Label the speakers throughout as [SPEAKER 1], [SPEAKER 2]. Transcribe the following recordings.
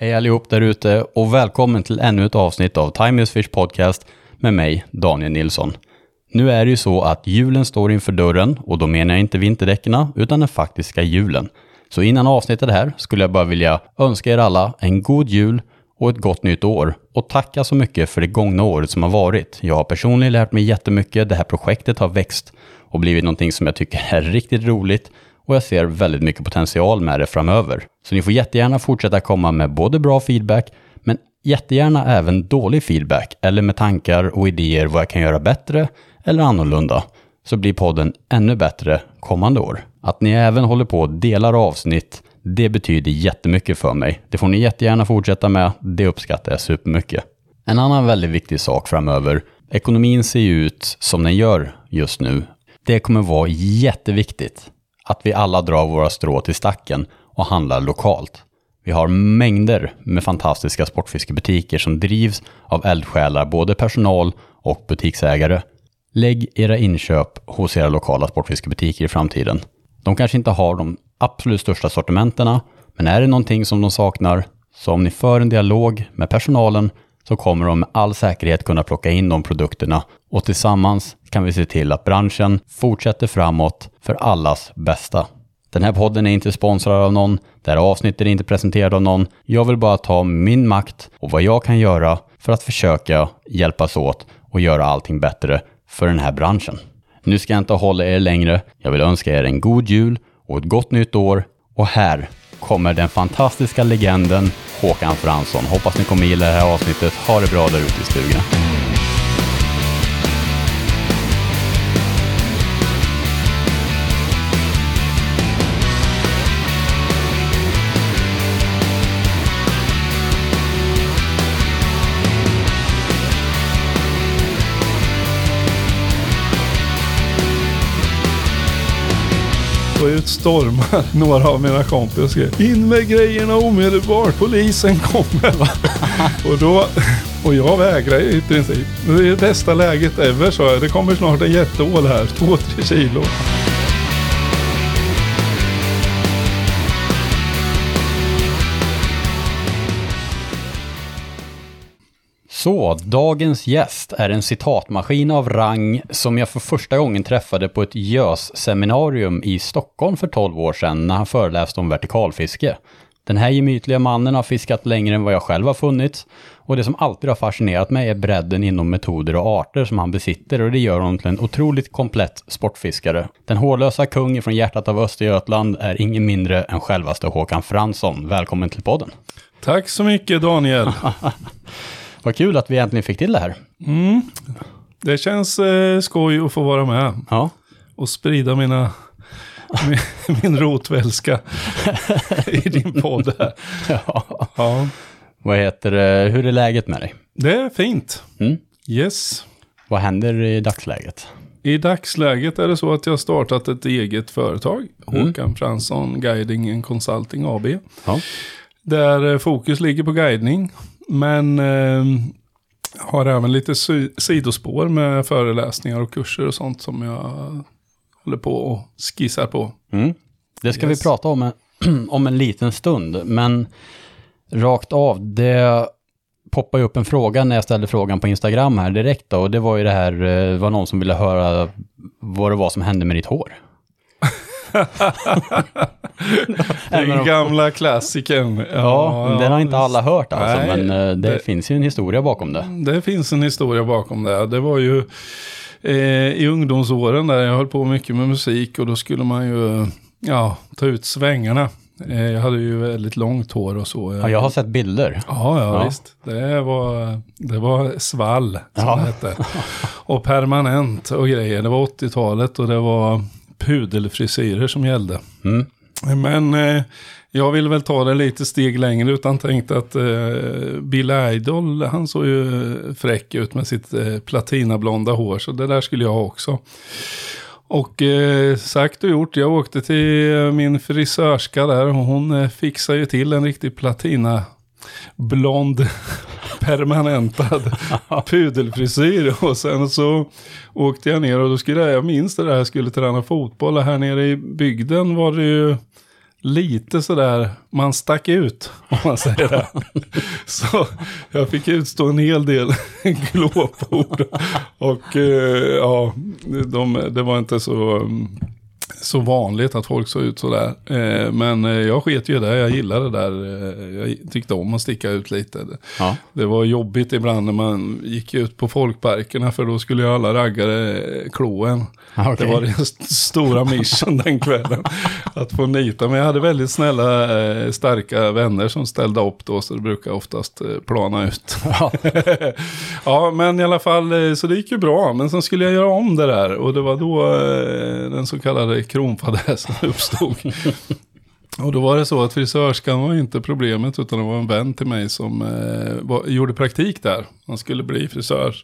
[SPEAKER 1] Hej allihop där ute och välkommen till ännu ett avsnitt av Time is Fish Podcast med mig, Daniel Nilsson. Nu är det ju så att julen står inför dörren och då menar jag inte vinterdäckena utan den faktiska julen. Så innan avsnittet här skulle jag bara vilja önska er alla en god jul och ett gott nytt år och tacka så mycket för det gångna året som har varit. Jag har personligen lärt mig jättemycket, det här projektet har växt och blivit någonting som jag tycker är riktigt roligt och jag ser väldigt mycket potential med det framöver. Så ni får jättegärna fortsätta komma med både bra feedback, men jättegärna även dålig feedback eller med tankar och idéer vad jag kan göra bättre eller annorlunda, så blir podden ännu bättre kommande år. Att ni även håller på och delar avsnitt, det betyder jättemycket för mig. Det får ni jättegärna fortsätta med, det uppskattar jag supermycket. En annan väldigt viktig sak framöver, ekonomin ser ju ut som den gör just nu. Det kommer vara jätteviktigt att vi alla drar våra strå till stacken och handlar lokalt. Vi har mängder med fantastiska sportfiskebutiker som drivs av eldsjälar, både personal och butiksägare. Lägg era inköp hos era lokala sportfiskebutiker i framtiden. De kanske inte har de absolut största sortimenterna, men är det någonting som de saknar, så om ni för en dialog med personalen så kommer de med all säkerhet kunna plocka in de produkterna och tillsammans kan vi se till att branschen fortsätter framåt för allas bästa. Den här podden är inte sponsrad av någon, det här avsnittet är inte presenterat av någon. Jag vill bara ta min makt och vad jag kan göra för att försöka hjälpas åt och göra allting bättre för den här branschen. Nu ska jag inte hålla er längre. Jag vill önska er en god jul och ett gott nytt år. Och här kommer den fantastiska legenden Håkan Fransson. Hoppas ni kommer gilla det här avsnittet. Ha det bra där ute i stugan.
[SPEAKER 2] Ut stormar några av mina kompisar skrev In med grejerna omedelbart, polisen kommer. och, då, och jag vägrar i princip. Det är det bästa läget ever sa jag. Det kommer snart en jätteål här, två, tre kilo.
[SPEAKER 1] Så, dagens gäst är en citatmaskin av rang som jag för första gången träffade på ett JÖS-seminarium i Stockholm för 12 år sedan när han föreläste om vertikalfiske. Den här gemytliga mannen har fiskat längre än vad jag själv har funnits och det som alltid har fascinerat mig är bredden inom metoder och arter som han besitter och det gör honom till en otroligt komplett sportfiskare. Den hårlösa kungen från hjärtat av Östergötland är ingen mindre än självaste Håkan Fransson. Välkommen till podden.
[SPEAKER 2] Tack så mycket Daniel.
[SPEAKER 1] Vad kul att vi äntligen fick till det här.
[SPEAKER 2] Mm. Det känns eh, skoj att få vara med
[SPEAKER 1] Ja,
[SPEAKER 2] och sprida mina, min, min rotvälska i din podd här.
[SPEAKER 1] ja.
[SPEAKER 2] Ja,
[SPEAKER 1] Vad heter det, hur är läget med dig?
[SPEAKER 2] det är fint.
[SPEAKER 1] Mm.
[SPEAKER 2] Yes.
[SPEAKER 1] Vad händer i dagsläget?
[SPEAKER 2] I dagsläget är det så att jag har startat ett eget företag.
[SPEAKER 1] Mm.
[SPEAKER 2] Håkan Fransson Guiding and Consulting AB.
[SPEAKER 1] Ja.
[SPEAKER 2] Där eh, fokus ligger på guidning. Men eh, har även lite sidospår med föreläsningar och kurser och sånt som jag håller på och skissar på.
[SPEAKER 1] Mm. Det ska
[SPEAKER 2] Yes.
[SPEAKER 1] vi prata om en, om en liten stund, men rakt av, det poppar ju upp en fråga när jag ställde frågan på Instagram här direkt då, och det var ju det här, eh, det var någon som ville höra vad det var som hände med ditt hår.
[SPEAKER 2] Den gamla klassikern.
[SPEAKER 1] Ja, den har inte alla hört alltså,
[SPEAKER 2] Nej,
[SPEAKER 1] men eh, det,
[SPEAKER 2] det-
[SPEAKER 1] finns ju en historia bakom det.
[SPEAKER 2] Det finns en historia bakom det. Det var ju eh, i ungdomsåren där jag höll på mycket med musik och då skulle man ju ja, ta ut svängarna. Eh, jag hade ju väldigt långt hår och så.
[SPEAKER 1] Ja, jag har sett bilder.
[SPEAKER 2] Ja, ja,
[SPEAKER 1] Ja.
[SPEAKER 2] visst. Det var, det var svall, som
[SPEAKER 1] Ja.
[SPEAKER 2] det hette. Och permanent och grejer. Det var 80-talet och det var pudelfrisyrer som gällde.
[SPEAKER 1] Mm.
[SPEAKER 2] Men eh, jag ville väl ta det lite steg längre utan tänkte att eh, Bill Idol, han såg ju fräck ut med sitt eh, platinablonda hår. Så det där skulle jag ha också. Och eh, sagt och gjort, jag åkte till eh, min frisörska där och hon eh, fixade ju till en riktig platina blond permanentad pudelfrisyr. Och sen så åkte jag ner och då skulle jag, jag minns det där, jag skulle träna fotboll och här nere i bygden var det ju lite sådär, man stack ut om man säger det. Så jag fick utstå en hel del glåpord. Och eh, ja, de, det var inte så, så vanligt att folk såg ut sådär. Eh, men eh, jag sket ju det, jag gillade det där. Eh, jag tyckte om att sticka ut lite.
[SPEAKER 1] Ja.
[SPEAKER 2] Det var jobbigt ibland när man gick ut på folkparkerna för då skulle ju alla raggare klå en.
[SPEAKER 1] Ah, okej.
[SPEAKER 2] Det var den st- stora mission den kvällen. Att få nita. Men jag hade väldigt snälla, eh, starka vänner som ställde upp då. Så det brukar oftast eh, plana ut.
[SPEAKER 1] Ja.
[SPEAKER 2] ja, men i alla fall, så det gick ju bra. Men sen skulle jag göra om det där. Och det var då den så kallade kronfadäsen uppstod. Och då var det så att frisörskan var inte problemet utan det var en vän till mig som eh, var, gjorde praktik där. Han skulle bli frisör.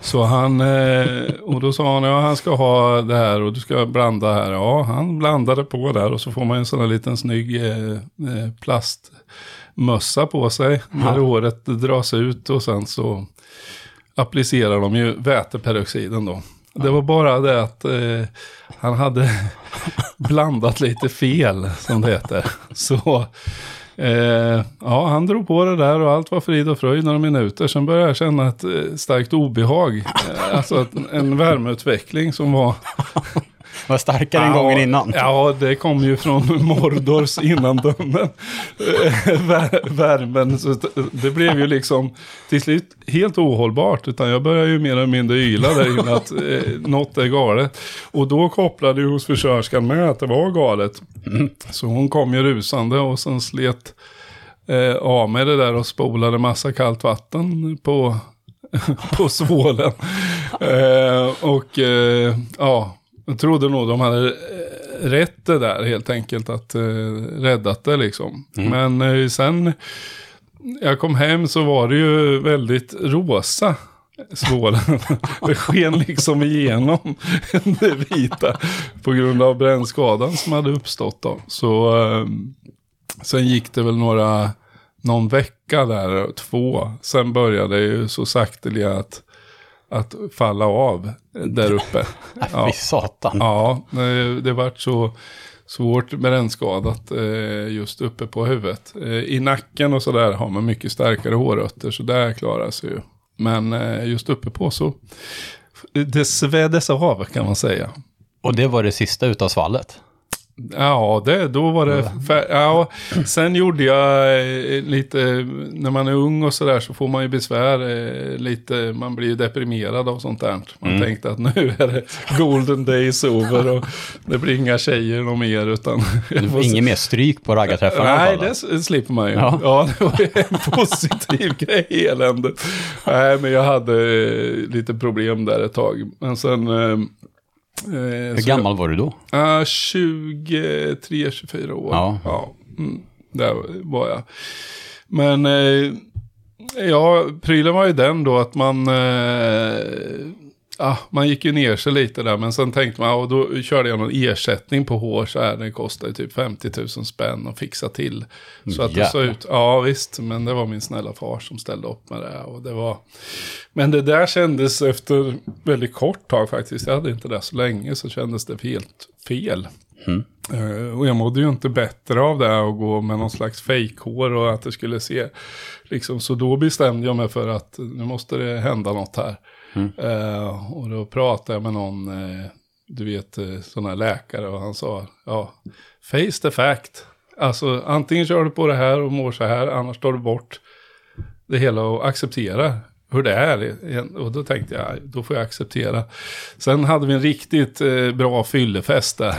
[SPEAKER 2] Så han, eh, och då sa han, ja han ska ha det här och du ska blanda här. Ja, han blandade på där och så får man en sån här liten snygg eh, eh, plastmössa på sig. När
[SPEAKER 1] Ja.
[SPEAKER 2] håret dras ut och sen så applicerar de ju väteperoxiden då. Det var bara det att eh, han hade blandat lite fel, som det heter. Så eh, ja, han drog på det där och allt var frid och fröjd några minuter. Sen började jag känna ett eh, starkt obehag. Eh, alltså en värmeutveckling som var...
[SPEAKER 1] Var starkare än gången innan.
[SPEAKER 2] Ja, det kom ju från Mordors innandömen. Vär- Värmen, så det- blev ju liksom till slut helt ohållbart. Utan jag började ju mer eller mindre yla där inne att eh, något är galet. Och då kopplade ju hos frisörskan med att det var galet. Så hon kom ju rusande och sen slet eh, av med det där och spolade massa kallt vatten på, på svålen. Eh, och eh, ja, jag trodde nog de hade eh, rätt det där helt enkelt att eh, räddat det liksom. Men eh, sen jag kom hem så var det ju väldigt rosa. Svålen. Det sken liksom igenom det vita på grund av brännskadan som hade uppstått då. Så eh, sen gick det väl några, någon vecka där, två. Sen började det ju så sakteliga att, att falla av där uppe. Ja.
[SPEAKER 1] Fy satan.
[SPEAKER 2] Ja, det, vart så svårt brännskadat eh, just uppe på huvudet. Eh, I nacken och sådär har man mycket starkare hårrötter så där klarar sig ju. Men eh, just uppe på så det sveddes av kan man säga.
[SPEAKER 1] Och det var det sista utav svallet.
[SPEAKER 2] Ja, det, då var det... Ja, sen gjorde jag eh, lite... När man är ung och sådär så får man ju besvär. Eh, lite, man blir ju deprimerad av sånt där. Man tänkte att nu är det golden days over och det blir inga tjejer någon mer utan...
[SPEAKER 1] Du får ingen mer stryk på raggarträffarna
[SPEAKER 2] Nej, det slipper man ju.
[SPEAKER 1] Ja.
[SPEAKER 2] Ja, det var en positiv grej eländet. Nej, men jag hade eh, lite problem där ett tag. Men sen... Eh,
[SPEAKER 1] Hur gammal var du då?
[SPEAKER 2] Ja, 23, 24 år.
[SPEAKER 1] Ja.
[SPEAKER 2] ja mm, där var jag. Men eh, ja, prylen var ju den då att man, ja, man gick ju ner sig lite där. Men sen tänkte man, och då körde jag någon ersättning på hår så här. Den kostade typ 50 000 spänn att fixa till. Så att det såg ut, ja visst, men det var min snälla far som ställde upp med det. Och det var, men det där kändes efter väldigt kort tag faktiskt. Jag hade inte det så länge så kändes det helt fel. Eh, och jag mådde ju inte bättre av det och gå med någon slags fejkhår och att det skulle se. Liksom, så då bestämde jag mig för att nu måste det hända något här. Mm. Eh, och då pratade jag med någon, eh, du vet, eh, sån här läkare och han sa, ja, face the fact. Alltså antingen kör du på det här och mår så här, annars tar du bort det hela och acceptera hur det är. Och då tänkte jag, då får jag acceptera. Sen hade vi en riktigt eh, bra fyllefest där.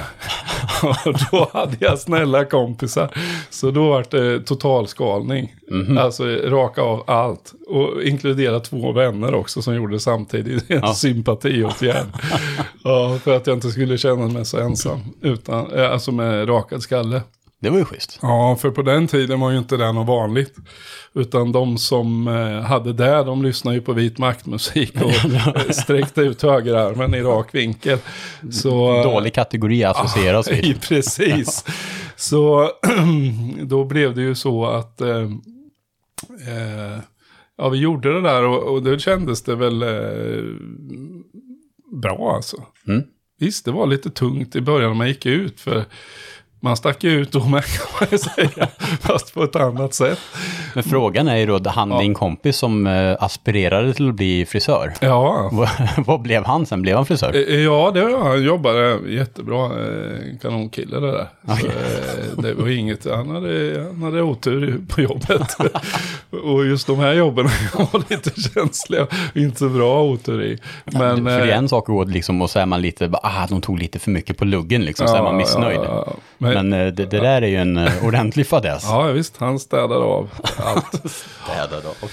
[SPEAKER 2] och då hade jag snälla kompisar. Så då var det totalskalning. Alltså raka av allt. Och inkludera två vänner också som gjorde samtidigt. En
[SPEAKER 1] Ja.
[SPEAKER 2] sympatiåtgärd. ja, för att jag inte skulle känna mig så ensam. Utan, eh, alltså med rakad skalle.
[SPEAKER 1] Det var ju schysst.
[SPEAKER 2] Ja, för på den tiden var ju inte det något vanligt. Utan de som eh, hade det, de lyssnade ju på vit maktmusik och sträckte ut högerarmen i rak vinkel. Så,
[SPEAKER 1] Dålig kategori associeras
[SPEAKER 2] Ja,
[SPEAKER 1] vid.
[SPEAKER 2] precis. Så då blev det ju så att eh, eh, ja, vi gjorde det där och, och det kändes det väl eh, bra alltså.
[SPEAKER 1] Mm.
[SPEAKER 2] Visst, det var lite tungt i början när man gick ut för man stack ju ut då med kan man ju säga. Fast på ett annat sätt.
[SPEAKER 1] Men frågan är ju då, han din kompis som eh, aspirerade till att bli frisör.
[SPEAKER 2] Ja,
[SPEAKER 1] Vad, blev han sen? Blev han frisör?
[SPEAKER 2] Eh, Ja, det var, han jobbade jättebra. eh, Kanonkille det där. Så, eh, det var inget, han hade, han hade otur på jobbet. och just de här jobben var lite känsliga. Inte så bra otur i. Men,
[SPEAKER 1] För det är
[SPEAKER 2] eh,
[SPEAKER 1] en sak att gå liksom och så är man lite, ah, de tog lite för mycket på luggen liksom, så är man missnöjd.
[SPEAKER 2] Ja, ja, men,
[SPEAKER 1] Men eh, det, det där är ju en eh, ordentlig fadäs.
[SPEAKER 2] ja, visst, han städade av allt.
[SPEAKER 1] Städad och-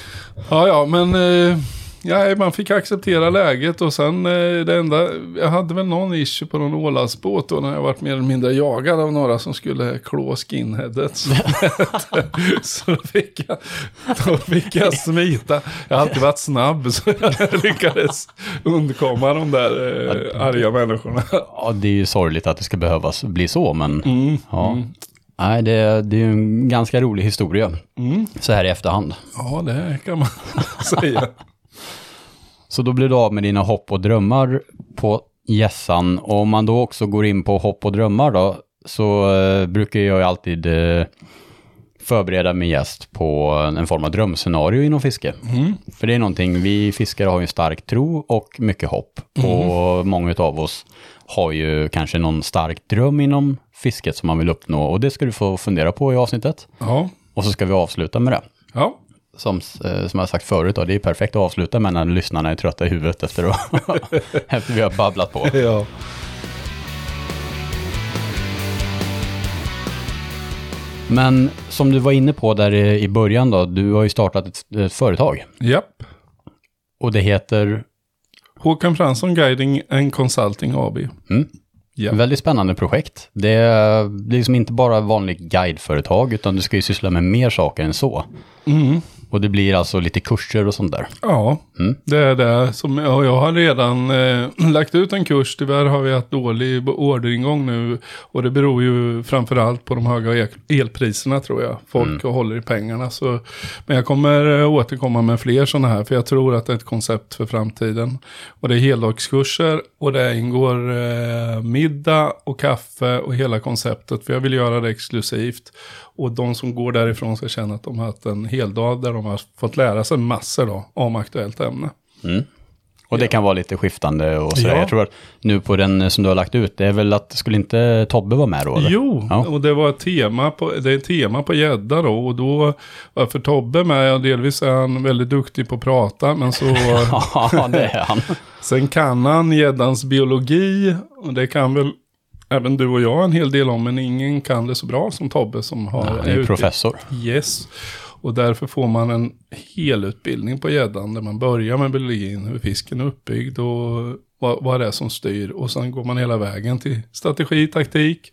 [SPEAKER 2] Ja, ja, men eh, ja, man fick acceptera läget och sen eh, det enda, jag hade väl någon issue på någon Ålandsbåt då när jag varit mer eller mindre jagad av några som skulle klå skinheadet. Så, så då, fick jag, då fick jag smita. Jag har alltid varit snabb så jag lyckades undkomma de där eh, arga människorna.
[SPEAKER 1] Ja, det är ju sorgligt att det ska behövas bli så, men
[SPEAKER 2] Mm,
[SPEAKER 1] ja. Nej, det, det är ju en ganska rolig historia,
[SPEAKER 2] mm.
[SPEAKER 1] så här i efterhand.
[SPEAKER 2] Ja, det kan man säga.
[SPEAKER 1] Så då blir du av med dina hopp och drömmar på gässan. Och om man då också går in på hopp och drömmar då, så eh, brukar jag ju alltid eh, förbereda min gäst på en form av drömscenario inom fiske. För det är någonting, vi fiskare har ju en stark tro och mycket hopp. Och många av oss har ju kanske någon stark dröm inom fisket som man vill uppnå. Och det ska du få fundera på i avsnittet.
[SPEAKER 2] Ja,
[SPEAKER 1] Och så ska vi avsluta med det.
[SPEAKER 2] ja.
[SPEAKER 1] Som, eh, som jag sagt förut, då, det är perfekt att avsluta med när lyssnarna är trötta i huvudet efter, att, efter vi har babblat på.
[SPEAKER 2] ja.
[SPEAKER 1] Men som du var inne på där i början då, du har ju startat ett, ett företag.
[SPEAKER 2] Japp.
[SPEAKER 1] Och det heter,
[SPEAKER 2] Håkan Fransson Guiding and Consulting AB.
[SPEAKER 1] mm,
[SPEAKER 2] Ja.
[SPEAKER 1] väldigt spännande projekt. Det är, det är liksom inte bara vanligt guideföretag, utan du ska ju syssla med mer saker än så.
[SPEAKER 2] Mm.
[SPEAKER 1] Och det blir alltså lite kurser och sånt där.
[SPEAKER 2] Ja,
[SPEAKER 1] Mm.
[SPEAKER 2] det är det som jag, jag har redan eh, lagt ut en kurs. Tyvärr har vi haft dålig orderingång nu. Och det beror ju framförallt på de höga el- elpriserna tror jag. Folk håller i pengarna. Så, men jag kommer eh, återkomma med fler sådana här. För jag tror att det är ett koncept för framtiden. Och det är heldagskurser. Och det ingår eh, middag och kaffe och hela konceptet. För jag vill göra det exklusivt. Och de som går därifrån ska känna att de har haft en hel dag där de har fått lära sig massor då, om aktuellt ämne.
[SPEAKER 1] Mm. Och det kan vara lite skiftande och sådär.
[SPEAKER 2] Ja.
[SPEAKER 1] Jag tror att nu på den som du har lagt ut, det är väl att, skulle inte Tobbe vara med då? Eller?
[SPEAKER 2] Jo,
[SPEAKER 1] Ja.
[SPEAKER 2] och det var ett tema på, det är ett tema på gädda då. Och då, varför Tobbe med? Ja, delvis är han väldigt duktig på att prata. Men så,
[SPEAKER 1] Ja, det är han.
[SPEAKER 2] sen kan han gäddans biologi. Och det kan väl även du och jag en hel del om. Men ingen kan det så bra som Tobbe som har
[SPEAKER 1] Han är professor.
[SPEAKER 2] Yes. Och därför får man en hel utbildning på gäddan där man börjar med biologin, hur fisken är uppbyggd och vad, vad det är som styr. Och sen går man hela vägen till strategi, taktik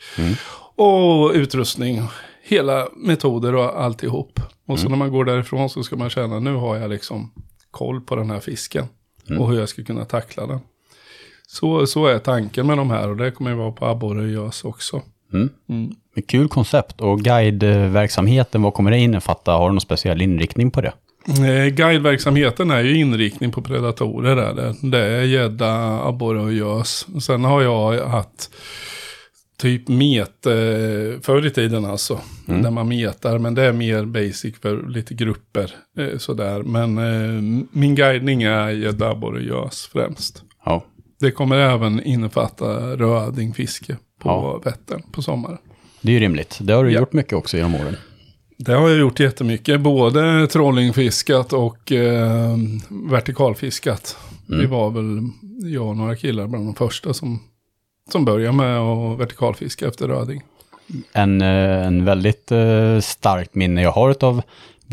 [SPEAKER 2] och utrustning. Hela metoder och alltihop. Och så när man går därifrån så ska man känna nu har jag liksom koll på den här fisken. Och hur jag ska kunna tackla den. Så, så är tanken med de här och det kommer ju vara på gös också.
[SPEAKER 1] Mm.
[SPEAKER 2] Mm.
[SPEAKER 1] Kul koncept. Och guideverksamheten, vad kommer det innefatta? Har du någon speciell inriktning på det?
[SPEAKER 2] Eh, Guideverksamheten är ju inriktning på predatorer. Där. Det- Det är gädda, abborre och gös. Sen har jag haft typ met, eh, förr i tiden alltså. Där man metar, men det är mer basic för lite grupper. Eh, sådär. Men eh, min guidning är gädda, abborre och gös främst.
[SPEAKER 1] Ja.
[SPEAKER 2] Det kommer även innefatta rödingfiske på
[SPEAKER 1] Ja.
[SPEAKER 2] Vättern på sommaren.
[SPEAKER 1] Det är ju rimligt. Det har du
[SPEAKER 2] Ja.
[SPEAKER 1] gjort mycket också genom åren.
[SPEAKER 2] Det har jag gjort jättemycket. Både trollingfiskat och eh, vertikalfiskat. Vi var väl, jag och några killar bland de första som, som började med att vertikalfiska efter röding.
[SPEAKER 1] En, eh, en väldigt eh, starkt minne jag har av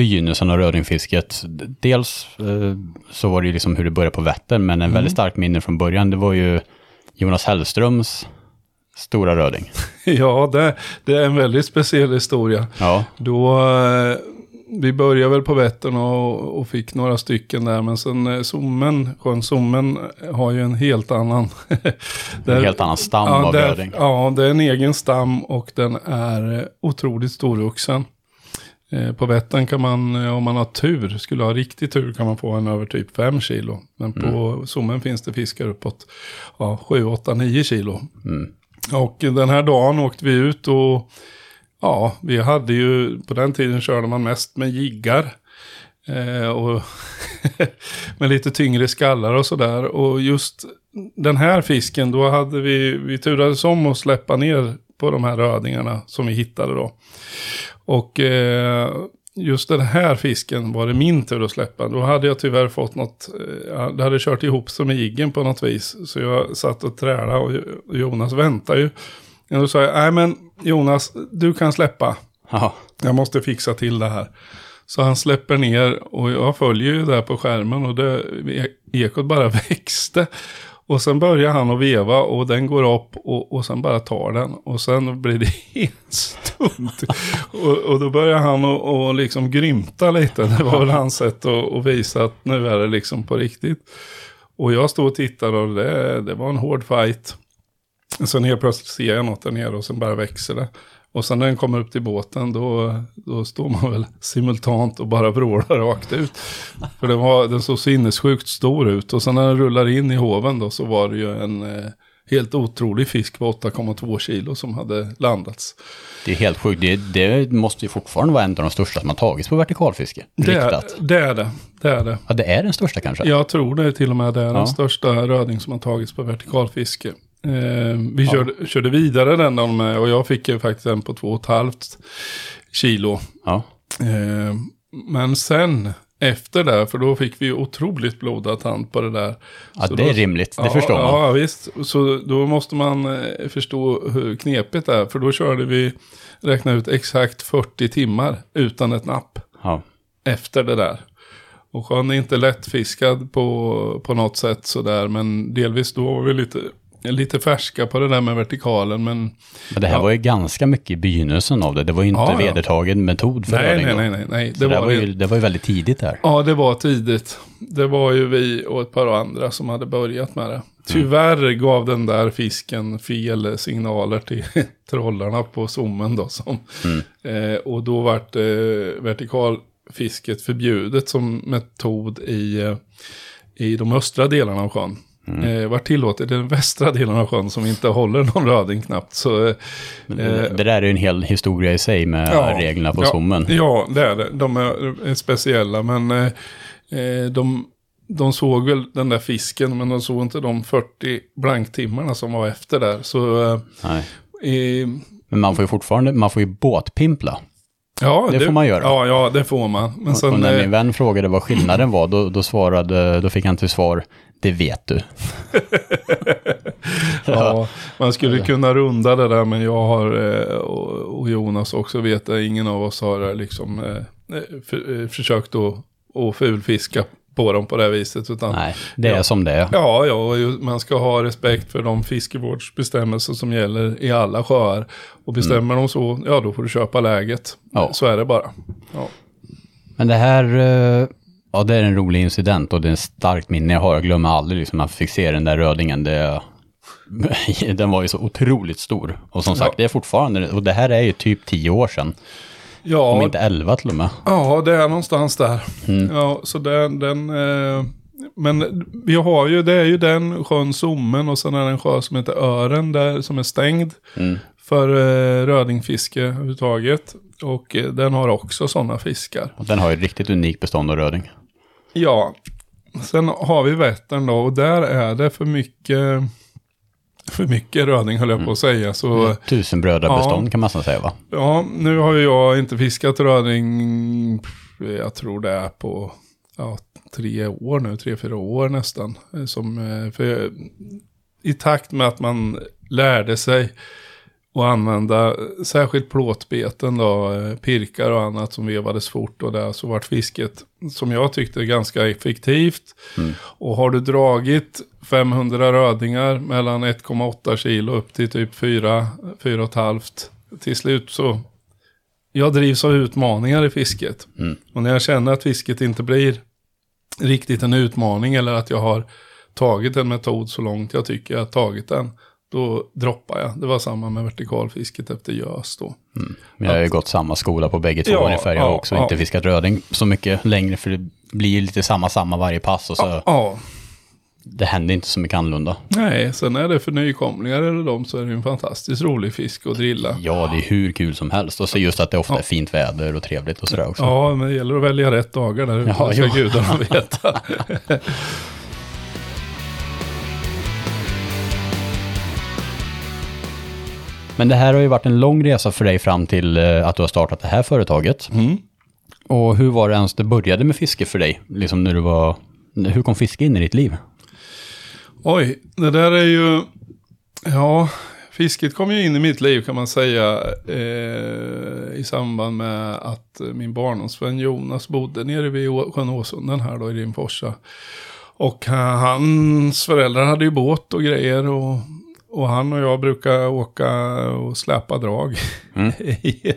[SPEAKER 1] begynnelsen av rödingfisket. Dels eh, så var det ju liksom hur det började på Vättern, men en väldigt starkt minne från början, det var ju Jonas Hellströms stora röding.
[SPEAKER 2] ja, det, det är en väldigt speciell historia.
[SPEAKER 1] Ja,
[SPEAKER 2] Då, eh, vi började väl på Vättern och, och fick några stycken där. Men sen eh, Sommen, sjön Sommen har ju en helt annan...
[SPEAKER 1] en helt annan stam av
[SPEAKER 2] det,
[SPEAKER 1] röding.
[SPEAKER 2] Ja, det är en egen stam och den är eh, otroligt storvuxen. Eh, På Vättern kan man, eh, om man har tur, skulle ha riktig tur, kan man få en över typ 5 kilo. Men på
[SPEAKER 1] Mm.
[SPEAKER 2] Sommen finns det fiskar uppåt ja, 7, 8, 9 kilo.
[SPEAKER 1] Mm.
[SPEAKER 2] Och den här dagen åkte vi ut och ja, vi hade ju, på den tiden körde man mest med jiggar. Eh, och med lite tyngre skallar och sådär. Och just den här fisken, då hade vi, vi turades om att släppa ner på de här rödingarna som vi hittade då. Och eh, just den här fisken var det min tur att släppa. Då hade jag tyvärr fått något, eh, det hade kört ihop sig med jiggen på något vis. Så jag satt och trälade och Jonas väntade ju. Och då sa jag, nej men Jonas, du kan släppa.
[SPEAKER 1] Ja.
[SPEAKER 2] Jag måste fixa till det här. Så han släpper ner och jag följer ju där på skärmen och det, ekot bara växte. Och sen börjar han att veva och den går upp och, och sen bara tar den. Och sen blir det helt stumt. och, och då börjar han att och liksom grymta lite. Det var väl hans sätt att, att visa att nu är det liksom på riktigt. Och jag stod och tittade och det, det var en hård fight. Sen helt plötsligt ser jag något där nere och sen bara växer det. Och sen när den kommer upp till båten då, då står man väl simultant och bara vrålar rakt ut. För den, var, den såg sinnessjukt stor ut. Och sen när den rullar in i hoven då så var det ju en eh, helt otrolig fisk på 8,2 kilo som hade landats.
[SPEAKER 1] Det är helt sjukt. Det, det, måste ju fortfarande vara en av de största som har tagits på vertikalfiske.
[SPEAKER 2] Det är, det är det. Det är det.
[SPEAKER 1] Ja, det är den största kanske?
[SPEAKER 2] Jag tror det till och med. Det är
[SPEAKER 1] Ja.
[SPEAKER 2] den största röding som har tagits på vertikalfiske. Eh, vi
[SPEAKER 1] Ja.
[SPEAKER 2] körde, körde vidare den dagen med och jag fick ju faktiskt en på 2,5 kilo.
[SPEAKER 1] Ja.
[SPEAKER 2] Eh, men sen efter det, för då fick vi otroligt blodad tand på det där.
[SPEAKER 1] Ja,
[SPEAKER 2] Så
[SPEAKER 1] det
[SPEAKER 2] då-
[SPEAKER 1] är rimligt. Det
[SPEAKER 2] ja,
[SPEAKER 1] förstår man.
[SPEAKER 2] Ja, visst. Så då måste man eh, förstå hur knepigt det är. För då körde vi, räkna ut exakt 40 timmar utan ett napp
[SPEAKER 1] Ja.
[SPEAKER 2] efter det där. Och sjön är inte lättfiskad på, på något sätt sådär. Men delvis då var vi lite, lite färska på det där med vertikalen. Men
[SPEAKER 1] Men det här
[SPEAKER 2] Ja.
[SPEAKER 1] var ju ganska mycket i begynnelsen av det. Det var ju inte
[SPEAKER 2] Ja, ja.
[SPEAKER 1] vedertagen metod för
[SPEAKER 2] nej, nej, nej, nej, nej.
[SPEAKER 1] Det, var
[SPEAKER 2] det.
[SPEAKER 1] ju, det var ju väldigt tidigt där.
[SPEAKER 2] Ja, det var tidigt. Det var ju vi och ett par andra som hade börjat med det. Tyvärr gav den där fisken fel signaler till trollarna på zoomen då. Som, eh, och då vart eh, vertikalfisket förbjudet som metod i, eh, i de östra delarna av sjön. Eh, vart tillåtet i den västra delen av sjön som inte håller någon röding knappt. Så, eh,
[SPEAKER 1] det, det där är ju en hel historia i sig med
[SPEAKER 2] Ja.
[SPEAKER 1] reglerna på
[SPEAKER 2] ja,
[SPEAKER 1] zoomen.
[SPEAKER 2] Ja, det är det. De är, speciella, men eh, eh, de, de såg väl den där fisken, men de såg inte de 40 blanktimmarna som var efter där. Så, eh,
[SPEAKER 1] Nej. Men man får ju fortfarande, man får ju båtpimpla.
[SPEAKER 2] ja.
[SPEAKER 1] Det får man göra.
[SPEAKER 2] Ja, ja, det får man. Men
[SPEAKER 1] och
[SPEAKER 2] sen,
[SPEAKER 1] när
[SPEAKER 2] eh,
[SPEAKER 1] min vän frågade vad skillnaden var, då, då svarade, då fick han till svar, det vet du.
[SPEAKER 2] ja, man skulle kunna runda det där, men jag har, eh, och, Jonas också vet det, ingen av oss har eh, liksom eh, för, försökt att, att fulfiska på dem på det här viset. Utan,
[SPEAKER 1] Nej, det är
[SPEAKER 2] Ja.
[SPEAKER 1] som det är.
[SPEAKER 2] Ja, ja, och man ska ha respekt för de fiskevårdsbestämmelser som gäller i alla sjöar. Och bestämmer de så, ja då får du köpa läget.
[SPEAKER 1] Ja.
[SPEAKER 2] Så är det bara. Ja.
[SPEAKER 1] Men det här, ja det är en rolig incident och det är en starkt minne jag har. Jag glömmer aldrig liksom när jag fick se den där rödingen. Det, den var ju så otroligt stor. Och som sagt,
[SPEAKER 2] Ja.
[SPEAKER 1] det är fortfarande, och det här är ju typ tio år sedan. Om
[SPEAKER 2] Ja,
[SPEAKER 1] inte elva till och med.
[SPEAKER 2] ja, det är någonstans där. Ja, så den, den eh, men vi har ju, det är ju den sjön Sommen och sen är det en sjö som heter Ören där som är stängd
[SPEAKER 1] Mm.
[SPEAKER 2] för eh, rödingfiske överhuvudtaget. Och eh, den har också sådana fiskar.
[SPEAKER 1] Och den har ju ett riktigt unikt bestånd av röding.
[SPEAKER 2] Ja, sen har vi Vättern då och där är det för mycket, för mycket röding höll jag på att säga. Så
[SPEAKER 1] Tusenbrödrabestånd
[SPEAKER 2] Ja.
[SPEAKER 1] kan man säga va?
[SPEAKER 2] ja, nu har ju jag inte fiskat röding, jag tror det är på ja, tre år nu, tre, fyra år nästan. eh, Som, eh, för, I takt med att man lärde sig att använda särskilt plåtbeten då, eh, pirkar och annat som vevades fort och där så vart fisket som jag tyckte ganska effektivt. Och har du dragit 500 rödingar mellan 1,8 kilo upp till typ 4, 4,5 till slut så jag drivs av utmaningar i fisket.
[SPEAKER 1] Mm.
[SPEAKER 2] Och när jag känner att fisket inte blir riktigt en utmaning eller att jag har tagit en metod så långt jag tycker jag har tagit den, då droppar jag. Det var samma med vertikalfisket efter gös då.
[SPEAKER 1] Men jag har ju gått samma skola på bägge två
[SPEAKER 2] Ja,
[SPEAKER 1] ungefär. Jag har
[SPEAKER 2] ja,
[SPEAKER 1] också
[SPEAKER 2] ja.
[SPEAKER 1] inte fiskat röding så mycket längre för det blir lite samma samma varje pass och så
[SPEAKER 2] Ja,
[SPEAKER 1] det händer inte så mycket annorlunda.
[SPEAKER 2] Nej, sen är det för nykomlingar eller de så är det en fantastiskt rolig fisk att drilla.
[SPEAKER 1] Ja, det är hur kul som helst. Och så just att det ofta är fint väder och trevligt och sådär också.
[SPEAKER 2] Ja, men det gäller att välja rätt dagar där ute,
[SPEAKER 1] Ja,
[SPEAKER 2] det ska gudarna veta.
[SPEAKER 1] Men det här har ju varit en lång resa för dig fram till eh, att du har startat det här företaget.
[SPEAKER 2] Mm.
[SPEAKER 1] Och hur var det ens det började med fiske för dig? Liksom när du var... Hur kom fiske in i ditt liv?
[SPEAKER 2] Oj, det där är ju... Ja, fisket kom ju in i mitt liv kan man säga eh, i samband med att min barndomsvän Jonas bodde nere vid sjön Åsunden här då i Rimforsa. Och eh, hans föräldrar hade ju båt och grejer och, och han och jag brukar åka och släpa drag i,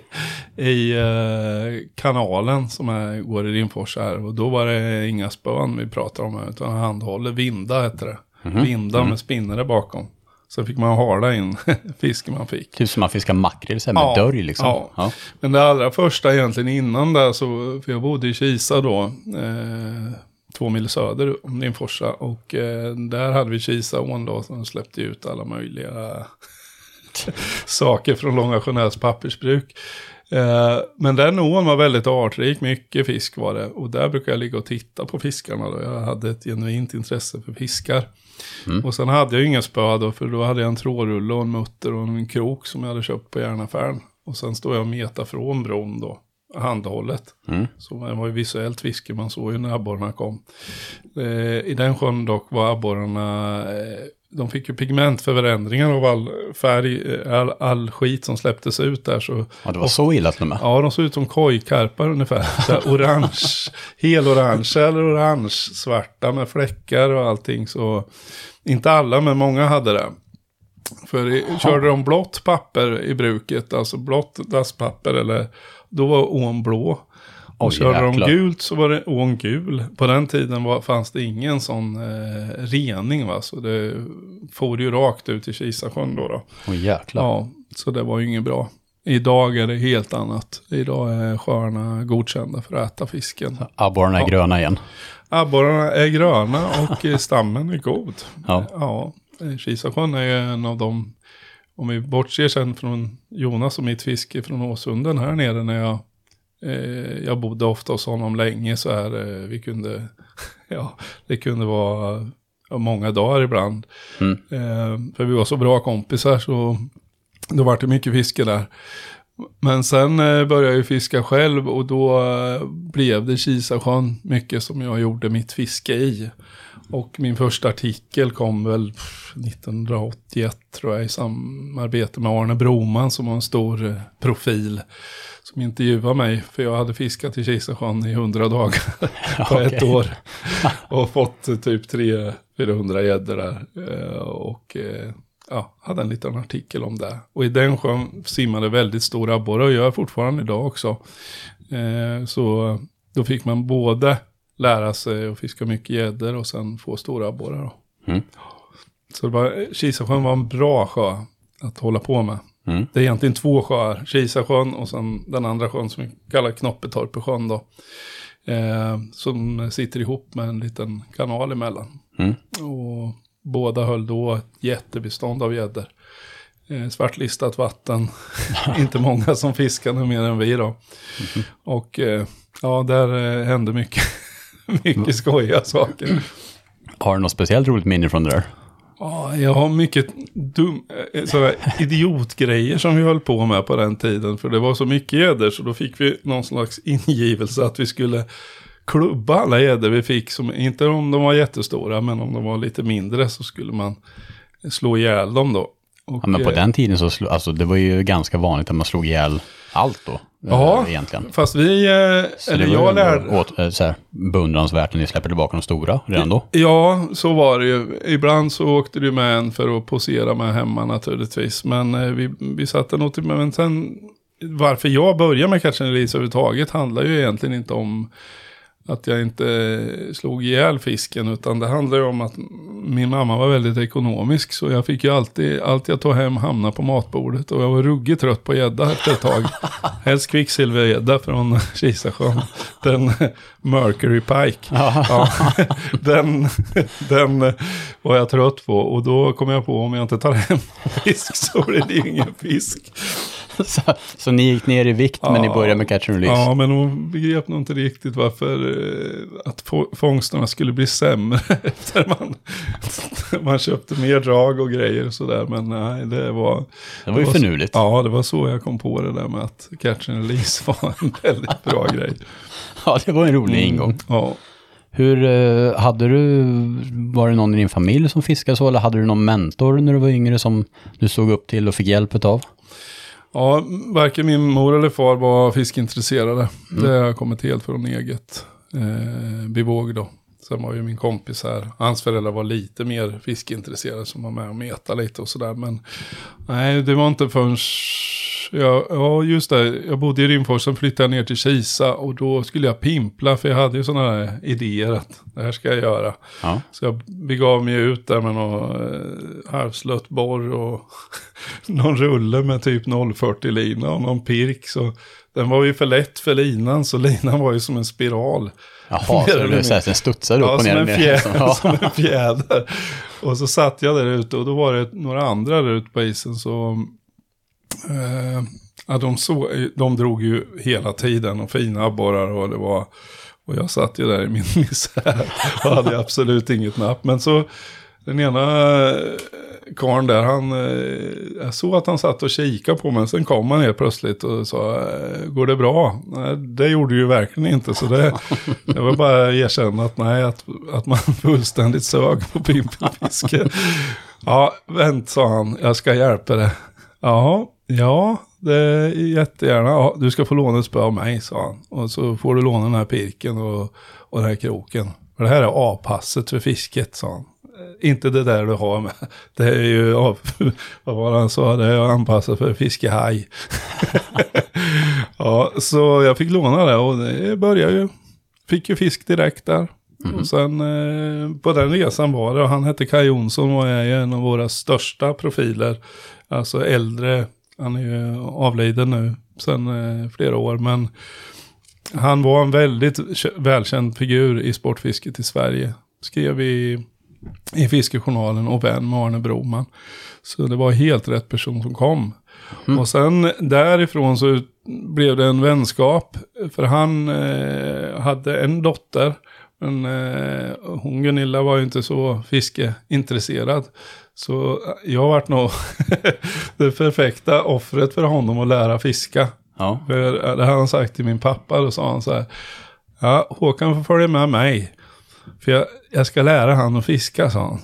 [SPEAKER 2] i eh, kanalen som är, går i Rimforsa här. Och då var det inga spön vi pratade om här, utan handhåller, vinda heter det. Vinda med spinnare bakom. Så fick man hala in fisken man fick.
[SPEAKER 1] Typ som man fiskar makrill med
[SPEAKER 2] Ja, ja.
[SPEAKER 1] dörj liksom. Ja.
[SPEAKER 2] Men det allra första egentligen innan där så, för jag bodde i Kisa då, eh, två mil söder om Rimforsa. Och eh, där hade vi Kisaån då som släppte ut alla möjliga saker från Långa Sjönälls pappersbruk. Eh, men den ån var väldigt artrik, mycket fisk var det. Och där brukade jag ligga och titta på fiskarna då. Jag hade ett genuint intresse för fiskar. Och sen hade jag inga spö då, för då hade jag en trådrulle och en mutter och en krok som jag hade köpt på järnaffären. Och sen stod jag och metade från bron då, handhållet. Så det var ju visuellt fiske, man såg ju när abborrarna kom. Eh, I den sjön dock var abborrarna, eh, de fick ju pigmentförändringar av all färg, eh, all, all skit som släpptes ut där. Så
[SPEAKER 1] ja, det var så illa till och med.
[SPEAKER 2] Ja, de såg ut som kojkarpar ungefär. Här orange, helorange eller orange svarta med fläckar och allting. Så inte alla, men många hade det. För i, körde de blått papper i bruket, alltså blått dasspapper, eller, då var ån blå. Och
[SPEAKER 1] Oj,
[SPEAKER 2] körde de
[SPEAKER 1] jäklar.
[SPEAKER 2] gult så var det ån gul. På den tiden var, fanns det ingen sån eh, rening va, så det for ju rakt ut i Kisasjön då. då.
[SPEAKER 1] Åh jäklar.
[SPEAKER 2] Ja, så det var ju inget bra. Idag är det helt annat. Idag är sjöarna godkända för att äta fisken.
[SPEAKER 1] Abborrarna är
[SPEAKER 2] Ja.
[SPEAKER 1] gröna igen.
[SPEAKER 2] Abborrarna är gröna och eh, stammen är god.
[SPEAKER 1] Ja.
[SPEAKER 2] Ja, Kisasjön är ju en av de, om vi bortser sen från Jonas och mitt fiske från Åsunden här nere när jag, eh, jag bodde ofta hos honom länge så här, eh, vi kunde, ja, det kunde vara många dagar ibland.
[SPEAKER 1] Mm.
[SPEAKER 2] Eh, för vi var så bra kompisar så då var det mycket fiske där. Men sen eh, började jag ju fiska själv och då eh, blev det Kisasjön mycket som jag gjorde mitt fiske i. Och min första artikel kom väl pff, 1981 tror jag i samarbete med Arne Broman som var en stor eh, profil. Som intervjuade mig för jag hade fiskat i Kisasjön i 100 dagar på ett år. Och fått eh, typ 300-400 gäddor där. Eh, Och ja, hade en liten artikel om det. Och i den sjön simmade väldigt stora abborrar och gör fortfarande idag också. Så då fick man både lära sig att fiska mycket gäddor och sen få stora abborrar.
[SPEAKER 1] Mm.
[SPEAKER 2] Så det var, Kisasjön var en bra sjö att hålla på med.
[SPEAKER 1] Mm.
[SPEAKER 2] Det är egentligen två sjöar, Kisasjön och sen den andra sjön som vi kallar Knoppetorpesjön då. Eh, som sitter ihop med en liten kanal emellan.
[SPEAKER 1] Mm.
[SPEAKER 2] Och båda höll då ett jättebestånd av gäddor. Eh, svartlistat vatten. Inte många som fiskade mer än vi då. Och eh, ja, där eh, hände mycket, mycket skojiga saker.
[SPEAKER 1] Har du något speciellt roligt minne från det där?
[SPEAKER 2] Ja, jag har mycket dum, eh, sådär idiotgrejer som vi höll på med på den tiden. För det var så mycket gäddor så då fick vi någon slags ingivelse att vi skulle klubba alla gäddor vi fick. Som, inte om de var jättestora men om de var lite mindre så skulle man slå ihjäl dem då. Och,
[SPEAKER 1] Ja, men på
[SPEAKER 2] eh,
[SPEAKER 1] den tiden så slog, alltså det var ju ganska vanligt att man slog ihjäl allt då.
[SPEAKER 2] Ja,
[SPEAKER 1] eh, egentligen.
[SPEAKER 2] Fast vi, eh,
[SPEAKER 1] Så
[SPEAKER 2] eller jag lärde...
[SPEAKER 1] åt, eh, så här, beundransvärt när ni släpper tillbaka de stora redan då.
[SPEAKER 2] Ja, så var det ju. Ibland så åkte du med en för att posera med hemma naturligtvis. Men vi, vi satte nog till, men sen varför jag börjar med Catch and Release överhuvudtaget handlar ju egentligen inte om att jag inte slog ihjäl fisken. Utan det handlar ju om att min mamma var väldigt ekonomisk. Så jag fick ju alltid, allt jag tog hem hamna på matbordet. Och jag var ruggigt trött på gädda efter ett tag. Helst kvicksilvergädda från Kisasjön. Den Mercury Pike. Ja, den, den var jag trött på. Och då kom jag på om jag inte tar hem fisk så blir det ingen fisk.
[SPEAKER 1] så, så ni gick ner i vikt men ni började med catch and release?
[SPEAKER 2] Ja, men hon begrep nog inte riktigt varför eh, att få- fångsterna skulle bli sämre efter man, man köpte mer drag och grejer och sådär. Men nej, det var...
[SPEAKER 1] Det var ju
[SPEAKER 2] så-
[SPEAKER 1] finurligt.
[SPEAKER 2] Ja, det var så jag kom på det där med att catch and release var en väldigt bra grej.
[SPEAKER 1] Ja, det var en rolig ingång.
[SPEAKER 2] Ja.
[SPEAKER 1] Hur, eh, hade du, var det någon i din familj som fiskade så eller hade du någon mentor när du var yngre som du såg upp till och fick hjälp av?
[SPEAKER 2] Ja, varken min mor eller far var fiskintresserade. Det har kommit helt från eget eh, bevåg då. Sen var ju min kompis här, hans föräldrar var lite mer fiskintresserade som var med och meta lite och sådär. Men nej, det var inte förrän, ja, ja just det, jag bodde i Rimfors, sen flyttade jag ner till Kisa och då skulle jag pimpla för jag hade ju sådana här idéer att det här ska jag göra.
[SPEAKER 1] Ja.
[SPEAKER 2] Så jag begav mig ut där med någon eh, halvslött borr och någon rulle med typ 040 lina och någon pirk. Så den var ju för lätt för linan så linan var ju som en spiral.
[SPEAKER 1] Jaha, så det så här, sen studsade du upp
[SPEAKER 2] Ja,
[SPEAKER 1] och
[SPEAKER 2] som
[SPEAKER 1] ner.
[SPEAKER 2] en,
[SPEAKER 1] ner.
[SPEAKER 2] fjäder,
[SPEAKER 1] Ja.
[SPEAKER 2] som en fjäder. Och så satt jag där ute och då var det några andra där ute på isen så... Eh, ja, de, så, de drog ju hela tiden och fina abborrar och det var... Och jag satt ju där i min misär och hade absolut inget napp. Men så den ena karln där, han, eh, jag såg att han satt och kikade på mig. Sen kom han helt plötsligt och sa, eh, går det bra? Nej, det gjorde ju verkligen inte. Så det, det var bara att erkänna att nej, att, att man fullständigt sög på pimpelfiske. Ja, vänt sa han, jag ska hjälpa dig. Ja, ja, det är jättegärna. Ja, du ska få låna ett spö av mig, sa han. Och så får du låna den här pirken och, och den här kroken. För det här är A-passet för fisket, sa han. Inte det där du har med. Det är ju, av, vad var det han sa, det är anpassat för fiskehaj. ja, så jag fick låna det och det började ju. Fick ju fisk direkt där. Och sen eh, på den resan var det, och han hette Kaj Jonsson och är ju en av våra största profiler. Alltså äldre, han är ju avliden nu sen eh, flera år. Men han var en väldigt välkänd figur i sportfisket i Sverige. Skrev i, i Fiskejournalen och vän med Arne Broman. Så det var helt rätt person som kom. Och sen därifrån så blev det en vänskap. För han eh, hade en dotter. Men eh, hon Gunilla var ju inte så fiskeintresserad. Så jag vart nog det perfekta offret för honom att lära fiska.
[SPEAKER 1] Ja.
[SPEAKER 2] För det hade han sagt till min pappa, då sa han så här. Ja, Håkan får följa med mig. För jag, jag ska lära han att fiska, sa han.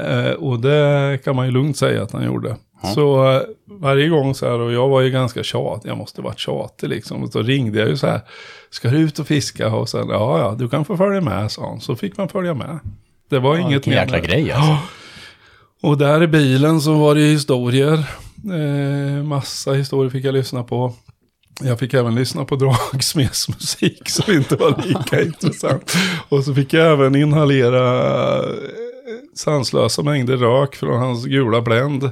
[SPEAKER 2] Eh, och det kan man ju lugnt säga att han gjorde. Så eh, varje gång så här, och jag var ju ganska tjat, jag måste varit tjatig liksom. Och så ringde jag ju så här, ska du ut och fiska? Och sen, ja, ja, du kan få följa med, sa han. Så fick man följa med. Det var inget
[SPEAKER 1] Vilken
[SPEAKER 2] mer.
[SPEAKER 1] jäkla grej alltså.
[SPEAKER 2] och där i bilen så var det historier. Eh, massa historier fick jag lyssna på. Jag fick även lyssna på dragsmedsmusik som inte var lika intressant. Och så fick jag även inhalera eh, sanslösa mängder rök från hans gula bländ.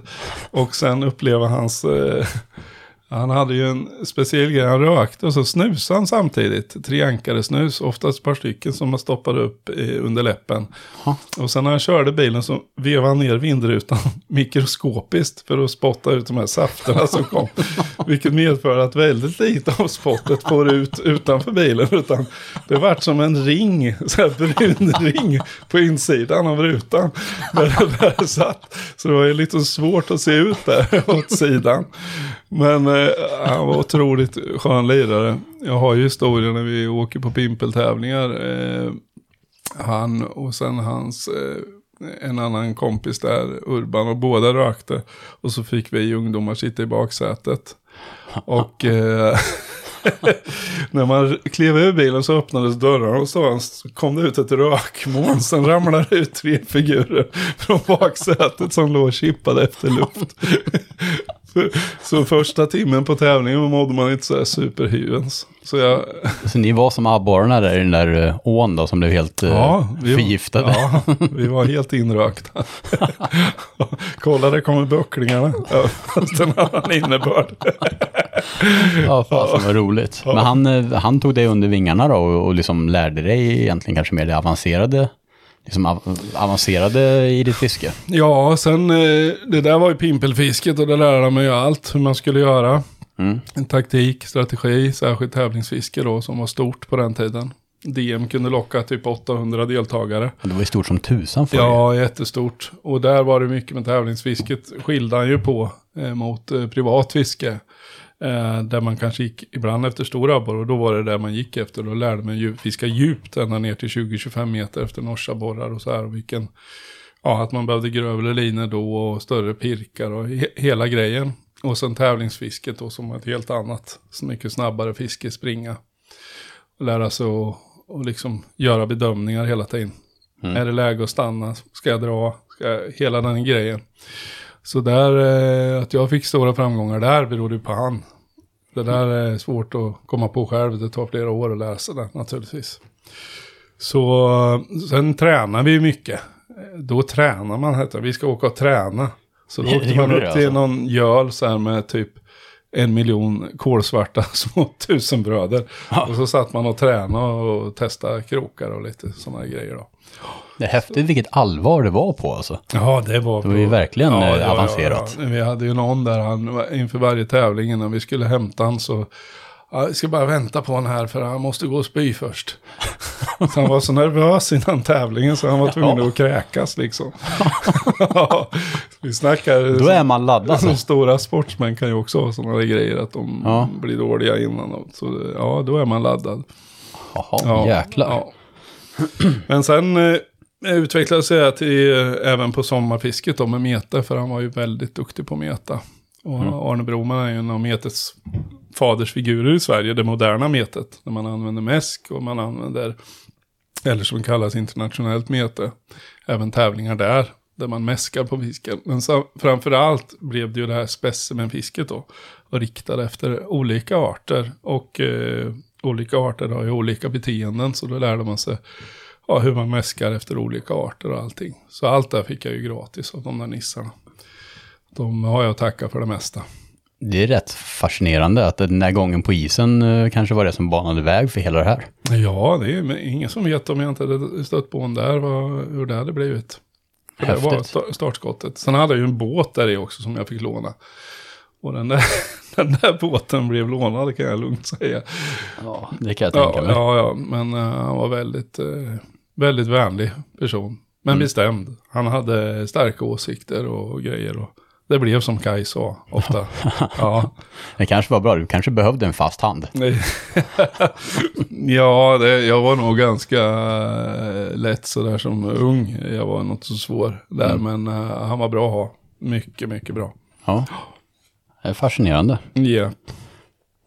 [SPEAKER 2] Och sen uppleva hans... Eh, han hade ju en speciell grej, han rökte och så snusade han samtidigt. Tre ankare snus, oftast ett par stycken som man stoppade upp under läppen. Och sen när han körde bilen så vevade han ner vindrutan mikroskopiskt för att spotta ut de här safterna som kom. Vilket medför att väldigt lite av spottet får ut utanför bilen. Utan det vart som en ring, så här brun ring på insidan av rutan. Där där satt. Så det var ju lite svårt att se ut där åt sidan. Men eh, Eh, han var otroligt skön lirare. Jag har ju historier när vi åker på pimpeltävlingar. Eh, han och sen hans, eh, en annan kompis där, Urban, och båda rökte. Och så fick vi ungdomar sitta i baksätet. Och eh, när man klev ur bilen så öppnades dörrarna och så kom det ut ett rökmoln. Sen ramlade det ut tre figurer från baksätet som låg och kippade efter luft. så, första timmen på tävlingen mådde man inte så här superhyvens. Så jag...
[SPEAKER 1] Så ni var som abborrarna där i den där eh, ån då som blev helt eh,
[SPEAKER 2] Ja, vi,
[SPEAKER 1] förgiftade?
[SPEAKER 2] ja, vi var helt inrökta. Kolla, där kommer böcklingarna. Ja, fast en annan innebörd.
[SPEAKER 1] Ja, fasen vad roligt. Men han, eh, han tog dig under vingarna då och, och liksom lärde dig egentligen kanske mer det avancerade, liksom av, avancerade i ditt fiske?
[SPEAKER 2] Ja, sen eh, det där var ju pimpelfisket och det lärde man ju allt hur man skulle göra.
[SPEAKER 1] Mm.
[SPEAKER 2] En taktik, strategi, särskilt tävlingsfiske då som var stort på den tiden. DM kunde locka typ 800 deltagare.
[SPEAKER 1] Det var ju stort som tusan för.
[SPEAKER 2] Ja, jättestort. Och där var det mycket med tävlingsfisket. Skilde han ju på eh, mot eh, privat fiske. Eh, där man kanske gick ibland efter stora abborre och då var det där man gick efter. Då lärde man ju fiska djupt ända ner till 20-25 meter efter norsabborrar och så här. Och vilken, ja, att man behövde grövre linor då och större pirkar och he hela grejen. Och sen tävlingsfisket då som var ett helt annat, så mycket snabbare fiske, springa. Och lära sig att och liksom göra bedömningar hela tiden.
[SPEAKER 1] Mm.
[SPEAKER 2] Är det läge att stanna? Ska jag dra? Ska jag, hela den grejen. Så där, eh, att jag fick stora framgångar där berodde ju på han. Det där är svårt att komma på själv. Det tar flera år att sig det naturligtvis. Så sen tränar vi mycket. Då tränar man, heter. Vi ska åka och träna. Så då åkte man upp till
[SPEAKER 1] alltså?
[SPEAKER 2] någon göl så här med typ en miljon kolsvarta små tusenbröder. Och så satt man och tränade och testade krokar och lite sådana grejer då.
[SPEAKER 1] Det är häftigt vilket allvar det var på alltså.
[SPEAKER 2] Ja, det var...
[SPEAKER 1] Det var ju verkligen, eh, avancerat.
[SPEAKER 2] Ja, ja. Vi hade ju någon där, han, inför varje tävling innan vi skulle hämta han så... Ja, jag ska bara vänta på honom här för han måste gå och spy först. Så han var så nervös innan tävlingen så han var tvungen att kräkas liksom. Ja, vi snackar...
[SPEAKER 1] Då är man laddad.
[SPEAKER 2] Som stora sportsmän kan ju också ha sådana där grejer att de
[SPEAKER 1] Ja.
[SPEAKER 2] blir dåliga innan. och- Så ja, då är man laddad.
[SPEAKER 1] Jaha,
[SPEAKER 2] Ja,
[SPEAKER 1] jäklar.
[SPEAKER 2] ja. Men sen eh, utvecklades jag till eh, även på sommarfisket då med mete, för han var ju väldigt duktig på meta. Och
[SPEAKER 1] Mm.
[SPEAKER 2] Arne Broman är ju en av metets fadersfigurer i Sverige, det moderna metet. Där man använder mäsk och man använder, eller som kallas internationellt mete, även tävlingar där. Där man mäskar på fisken. Men så, framförallt blev det ju det här specimenfisket då. Och riktade efter olika arter. Och eh, olika arter har ju olika beteenden. Så då lärde man sig ja, hur man mäskar efter olika arter och allting. Så allt där fick jag ju gratis av de där nissarna. De har jag att tacka för det mesta.
[SPEAKER 1] Det är rätt fascinerande att den där gången på isen eh, kanske var det som banade väg för hela det här.
[SPEAKER 2] Ja, det är ingen som vet om jag inte hade stött på en där, vad, hur det hade blivit. För det var
[SPEAKER 1] Häftigt.
[SPEAKER 2] sta- startskottet. Sen hade jag ju en båt där i också som jag fick låna. Och den där, den där båten blev lånad kan jag lugnt säga.
[SPEAKER 1] Ja, det kan jag
[SPEAKER 2] Ja,
[SPEAKER 1] tänka mig.
[SPEAKER 2] ja, ja, men eh, han var väldigt, uh, väldigt vänlig person. Men
[SPEAKER 1] Mm.
[SPEAKER 2] bestämd. Han hade starka åsikter och grejer. Och det blev som Kaj sa ofta. ja,
[SPEAKER 1] Det kanske var bra, du kanske behövde en fast hand.
[SPEAKER 2] Ja, det, jag var nog ganska eh, lätt sådär som ung. Jag var något så svår där, men eh, han var bra att ha. Mycket, mycket bra.
[SPEAKER 1] Ja, det är fascinerande.
[SPEAKER 2] Ja.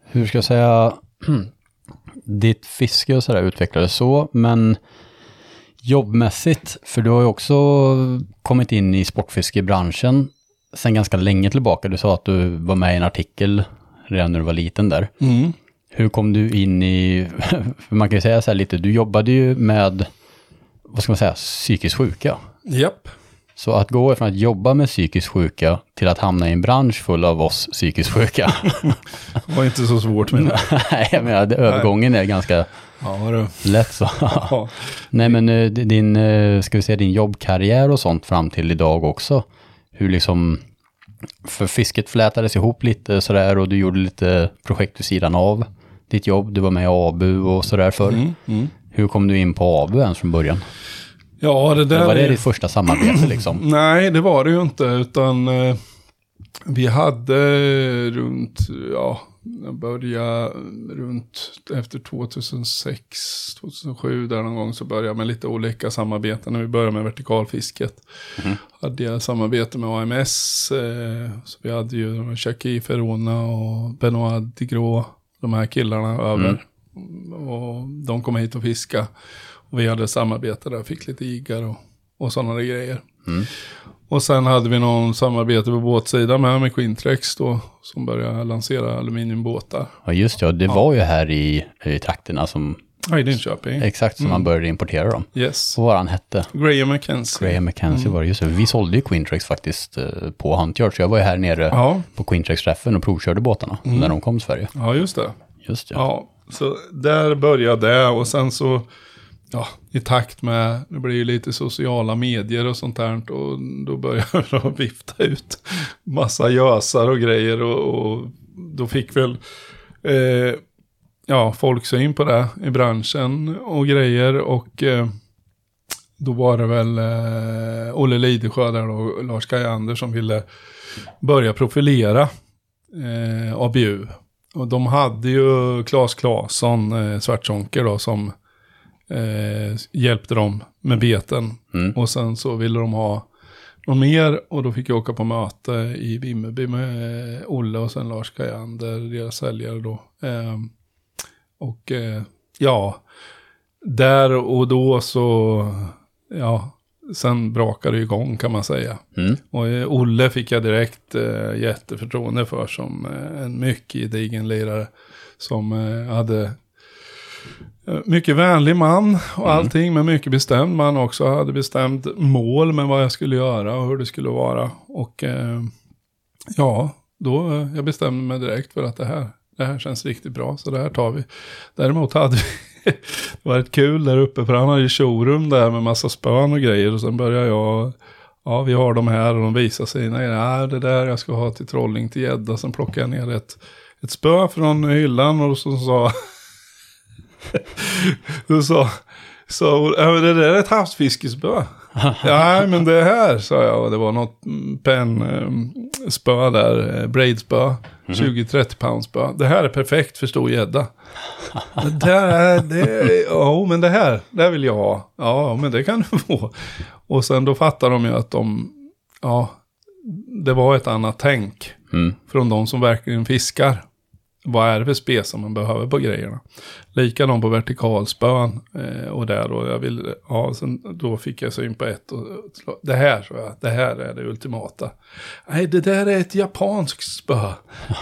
[SPEAKER 1] Hur ska jag säga, ditt fiske och sådär utvecklades så, men jobbmässigt, för du har ju också kommit in i sportfiskebranschen sen ganska länge tillbaka. Du sa att du var med i en artikel redan när du var liten där.
[SPEAKER 2] Mm.
[SPEAKER 1] Hur kom du in i, för man kan ju säga så här lite, du jobbade ju med, vad ska man säga, psykiskt sjuka.
[SPEAKER 2] Japp.
[SPEAKER 1] Så att gå från att jobba med psykiskt sjuka till att hamna i en bransch full av oss psykiskt sjuka.
[SPEAKER 2] Det var inte så svårt det.
[SPEAKER 1] Nej, det- övergången är ganska
[SPEAKER 2] Ja, du.
[SPEAKER 1] lätt så.
[SPEAKER 2] Ja.
[SPEAKER 1] Nej, men eh, din, eh, ska vi säga din jobbkarriär och sånt fram till idag också. Hur liksom, för fisket flätades ihop lite sådär och du gjorde lite projekt vid sidan av ditt jobb. Du var med i ABU och sådär förr.
[SPEAKER 2] Mm, mm.
[SPEAKER 1] Hur kom du in på ABU ens från början?
[SPEAKER 2] Ja, det där
[SPEAKER 1] var det
[SPEAKER 2] är-
[SPEAKER 1] ditt första samarbete liksom?
[SPEAKER 2] Nej, det var det ju inte, utan eh, vi hade runt, ja, jag började runt efter 2006, 2007 där någon gång så började jag med lite olika samarbeten. När vi började med vertikalfisket hade jag samarbete med AMS, eh, så vi hade ju Jackie Ferrona och Benoit Digrå, de här killarna över. Och de kom hit och fiska. Och vi hade samarbete där, fick lite jiggar och, och sådana grejer. Och sen hade vi någon samarbete på båtsidan med, med Quintrex då, som började lansera aluminiumbåtar.
[SPEAKER 1] Ja, just ja. Det var ju här i, i trakterna som,
[SPEAKER 2] Ja, i Linköping.
[SPEAKER 1] exakt som man började importera dem.
[SPEAKER 2] Yes.
[SPEAKER 1] Vad var han hette?
[SPEAKER 2] Graham McKenzie.
[SPEAKER 1] Graham McKenzie var det, just det. Vi sålde ju Quintrex faktiskt eh, på Huntjard, så jag var ju här nere
[SPEAKER 2] Ja,
[SPEAKER 1] på Quintrex-träffen och provkörde båtarna när de kom till Sverige.
[SPEAKER 2] ja, just det.
[SPEAKER 1] Just det.
[SPEAKER 2] Ja, så där började det och sen så, ja, i takt med, det blir ju lite sociala medier och sånt där och då börjar de vifta ut massa gösar och grejer och, och då fick väl, eh, ja, folk syn på det i branschen och grejer och eh, då var det väl eh, Olle Lidesjö där och Lars Kajander som ville börja profilera eh, ABU. Och de hade ju Claes Claesson, eh, Svartsonker då, som eh, hjälpte dem med beten.
[SPEAKER 1] Mm.
[SPEAKER 2] Och sen så ville de ha någon mer och då fick jag åka på möte i Vimmerby med eh, Olle och sen Lars Kajander, deras säljare då. Eh, och ja, där och då så, ja, sen brakade det igång kan man säga.
[SPEAKER 1] Mm.
[SPEAKER 2] Och eh, Olle fick jag direkt eh, jätteförtroende för som eh, en mycket gedigen lirare. Som eh, hade mycket vänlig man och allting, men mycket bestämd man också. Hade bestämt mål med vad jag skulle göra och hur det skulle vara. Och eh, ja, då eh, jag bestämde mig direkt för att det här, det här känns riktigt bra, så det här tar vi. Däremot hade vi, det var rätt kul där uppe, för han hade ju showroom där med massa spön och grejer. Och sen började jag Ja, vi har de här och de visar sina grejer. Ja, det där jag ska ha till trolling till gädda. Sen plockade jag ner ett, ett spö från hyllan och så sa... då sa... Ja, men det där är ett havsfiskespö. ja, men det här, sa jag. Och det var något mm, pennspö där, eh, braidspö. 20-30 pound spö. Det här är perfekt för stor gädda. Det där är, det, ja men det här, det här vill jag ha. Ja, men det kan du få. Och sen då fattar de ju att de, ja, det var ett annat tänk.
[SPEAKER 1] Mm.
[SPEAKER 2] Från de som verkligen fiskar. Vad är det för spesa man behöver på grejerna? Likadant på vertikalspön eh, och där och jag vill, ja, sen, då fick jag syn på ett och det här så jag, det här är det ultimata. Nej, det där är ett japanskt spö.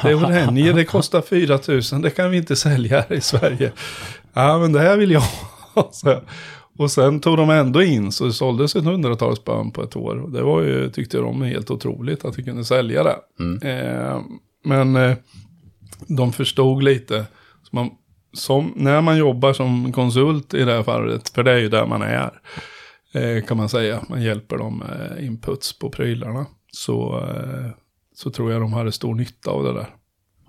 [SPEAKER 2] Det är Orenje, det kostar 4 000, det kan vi inte sälja här i Sverige. Ja, men det här vill jag ha. Och sen tog de ändå in, så det såldes ett hundratal spön på ett år. Och det var ju, tyckte de helt otroligt att vi kunde sälja det. Eh, men eh, de förstod lite. Så man, som, när man jobbar som konsult i det här fallet, för det är ju där man är, eh, kan man säga. Man hjälper dem med inputs på prylarna. Så, eh, så tror jag de hade stor nytta av det där.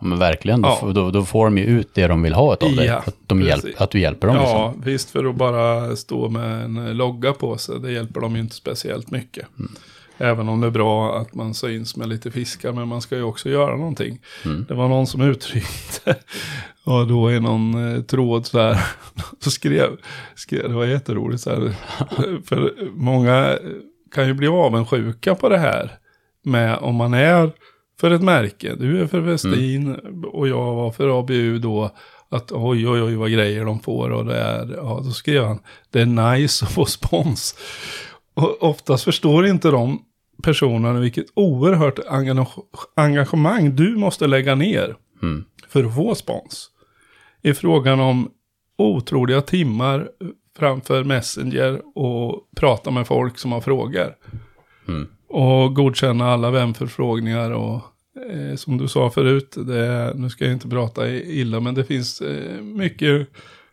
[SPEAKER 1] Ja, men verkligen, då,
[SPEAKER 2] Ja.
[SPEAKER 1] då, då får de ju ut det de vill ha av dig.
[SPEAKER 2] Ja,
[SPEAKER 1] att, de hjälp, att du hjälper dem.
[SPEAKER 2] Ja,
[SPEAKER 1] Liksom.
[SPEAKER 2] visst för att bara stå med en logga på sig, det hjälper dem ju inte speciellt mycket. Även om det är bra att man syns med lite fiskar, men man ska ju också göra någonting. Det var någon som uttryckte, och då i någon eh, tråd så här, så skrev, skrev, det var jätteroligt så här, för många kan ju bli avundsjuka på det här, med om man är för ett märke, du är för Westin och jag var för ABU då, att oj oj oj vad grejer de får och det är, ja då skrev han, det är nice att få spons. Och oftast förstår inte de personerna vilket oerhört engage- engagemang du måste lägga ner
[SPEAKER 1] Mm.
[SPEAKER 2] för att få spons. I frågan om otroliga timmar framför Messenger och prata med folk som har frågor.
[SPEAKER 1] Mm.
[SPEAKER 2] Och godkänna alla vänförfrågningar och eh, som du sa förut, det nu ska jag inte prata i- illa, men det finns eh, mycket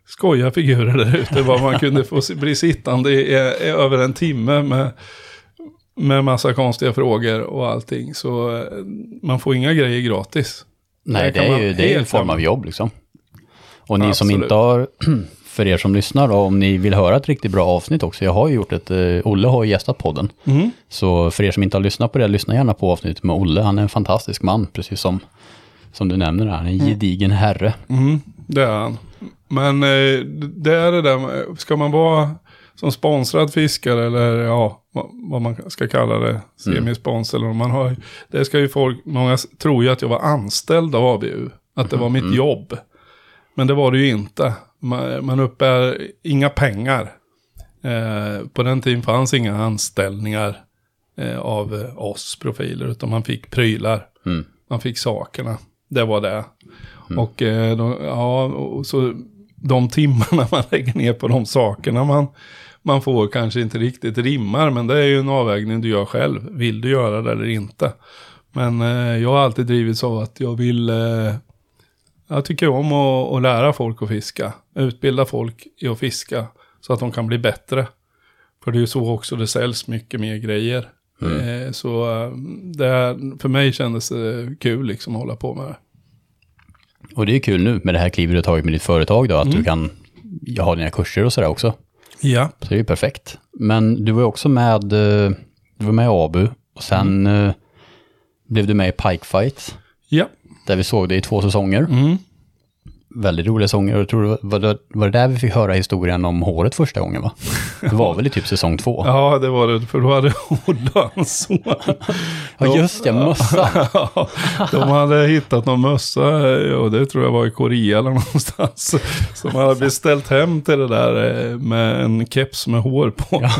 [SPEAKER 2] skojiga figurer där ute. Vad man kunde få bli sittande i, i, i över en timme med, med massa konstiga frågor och allting. Så eh, man får inga grejer gratis.
[SPEAKER 1] Nej, det är ju det är en form av jobb liksom. Och ni som
[SPEAKER 2] Absolut.
[SPEAKER 1] inte har, för er som lyssnar då, om ni vill höra ett riktigt bra avsnitt också, jag har ju gjort ett, eh, Olle har ju gästat podden.
[SPEAKER 2] Mm.
[SPEAKER 1] Så för er som inte har lyssnat på det, lyssna gärna på avsnittet med Olle. Han är en fantastisk man, precis som, som du nämner. Han är en gedigen herre.
[SPEAKER 2] Mm, det är han. Men eh, det är det där, med- ska man vara som sponsrad fiskare eller ja, vad, vad man ska kalla det, semispons eller om man har, det ska ju folk, många tror ju att jag var anställd av ABU, att det var mitt jobb. Men det var det ju inte. Man, man uppbär inga pengar. Eh, på den tiden fanns inga anställningar eh, av oss profiler, utan man fick prylar.
[SPEAKER 1] Mm.
[SPEAKER 2] Man fick sakerna. Det var det. Och eh, då, ja, och så de timmarna man lägger ner på de sakerna man, man får kanske inte riktigt rimmar, men det är ju en avvägning du gör själv. Vill du göra det eller inte? Men eh, jag har alltid drivits av att jag vill, eh, jag tycker om att, att lära folk att fiska. Utbilda folk i att fiska så att de kan bli bättre. För det är ju så också det säljs mycket mer grejer. Eh, så eh, det, för mig kändes det kul liksom att hålla på med det.
[SPEAKER 1] Och det är kul nu med det här klivet du har tagit med ditt företag då, att
[SPEAKER 2] Mm.
[SPEAKER 1] du kan ha dina kurser och sådär också.
[SPEAKER 2] Ja.
[SPEAKER 1] Så det är ju perfekt. Men du var ju också med, eh, du var med i ABU och sen
[SPEAKER 2] Mm.
[SPEAKER 1] eh, blev du med i Pike Fight,
[SPEAKER 2] Ja.
[SPEAKER 1] där vi såg dig i två säsonger.
[SPEAKER 2] Mm.
[SPEAKER 1] Väldigt roliga säsonger och jag tror det var, det, var det där vi fick höra historien om håret första gången va? Det var väl i typ säsong två?
[SPEAKER 2] Ja, det var det. För då hade Olle hans son.
[SPEAKER 1] Ja just det, mössa.
[SPEAKER 2] Ja, de hade hittat någon mössa, och det tror jag var i Korea eller någonstans. Som hade beställt hem till det där eh, med en keps med hår på.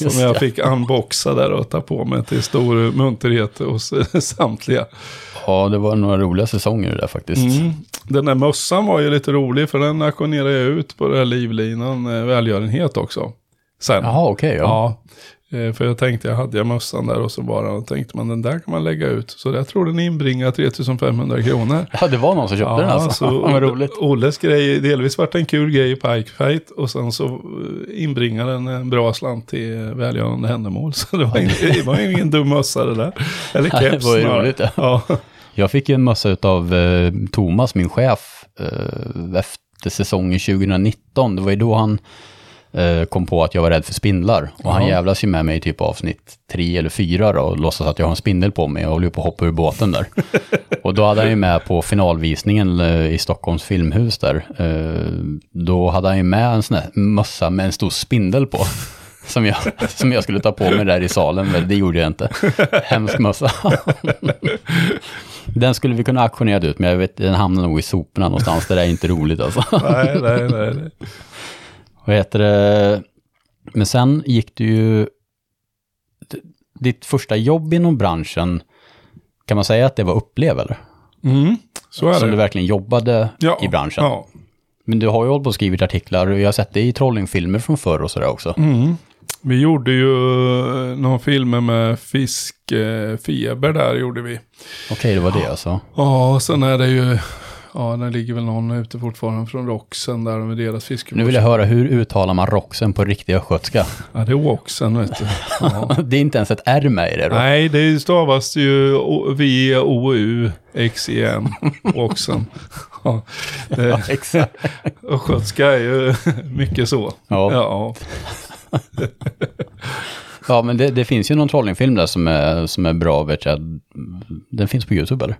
[SPEAKER 1] just
[SPEAKER 2] som jag fick unboxa där och ta på mig till stor munterhet hos samtliga.
[SPEAKER 1] Ja, det var några roliga säsonger där faktiskt.
[SPEAKER 2] Mm. Den där mössan var ju lite rolig för den auktionerade jag ut på den här livlinan eh, välgörenhet också. Sen.
[SPEAKER 1] Jaha, okej. ja.
[SPEAKER 2] Ja, eh, för jag tänkte jag hade jag mössan där och så bara och tänkte man den där kan man lägga ut. Så jag tror den inbringar 3500 kronor.
[SPEAKER 1] ja, det var någon som köpte den alltså.
[SPEAKER 2] så
[SPEAKER 1] Vad roligt.
[SPEAKER 2] Olles grej, delvis vart en kul grej i Pike Fight och sen så eh, inbringar den en bra slant till eh, välgörande ändamål. Så det var, ingen, det var ingen dum mössa det där. Eller
[SPEAKER 1] Ja, det
[SPEAKER 2] keps
[SPEAKER 1] var ju roligt, ja.
[SPEAKER 2] ja.
[SPEAKER 1] Jag fick ju en massa av eh, Thomas, min chef, eh, efter säsongen 2019. Det var ju då han eh, kom på att jag var rädd för spindlar. Och han jävlas ju med mig i typ avsnitt tre eller fyra då, och låtsas att jag har en spindel på mig och håller på att hoppa ur båten där. och då hade han ju med på finalvisningen eh, i Stockholms filmhus där. Eh, då hade han ju med en sån här mössa med en stor spindel på. Som jag, som jag skulle ta på mig där i salen, men det gjorde jag inte. Hemsk mössa. Den skulle vi kunna auktionera ut, men jag vet, den hamnar nog i soporna någonstans. Det där är inte roligt alltså.
[SPEAKER 2] Nej, nej, nej. nej.
[SPEAKER 1] Vad heter det? Men sen gick du ju... Ditt första jobb inom branschen, kan man säga att det var upplev eller?
[SPEAKER 2] Mm, så är
[SPEAKER 1] Som
[SPEAKER 2] det.
[SPEAKER 1] du verkligen jobbade
[SPEAKER 2] ja,
[SPEAKER 1] i branschen.
[SPEAKER 2] Ja.
[SPEAKER 1] Men du har ju hållit på och skrivit artiklar och jag har sett det i trollingfilmer från förr och sådär också.
[SPEAKER 2] Mm. Vi gjorde ju eh, någon filmer med fiskfeber där gjorde vi.
[SPEAKER 1] Okej, det var det alltså.
[SPEAKER 2] Ja, och sen är det ju, ja, det ligger väl någon ute fortfarande från Roxen där med deras fiskevård.
[SPEAKER 1] Nu vill jag höra, hur uttalar man roxen på riktig östgötska?
[SPEAKER 2] Ja, det är Oxen vet du. Ja.
[SPEAKER 1] Det är inte ens ett R med i det då.
[SPEAKER 2] Nej, det stavas ju O- V-O-U-X-E-N. Oxen. Ja, det,
[SPEAKER 1] Exakt.
[SPEAKER 2] östgötska är ju mycket så.
[SPEAKER 1] Ja.
[SPEAKER 2] Ja.
[SPEAKER 1] Ja, men det, det finns ju någon trollingfilm där som är, som är bra, vet jag. Den finns på YouTube eller?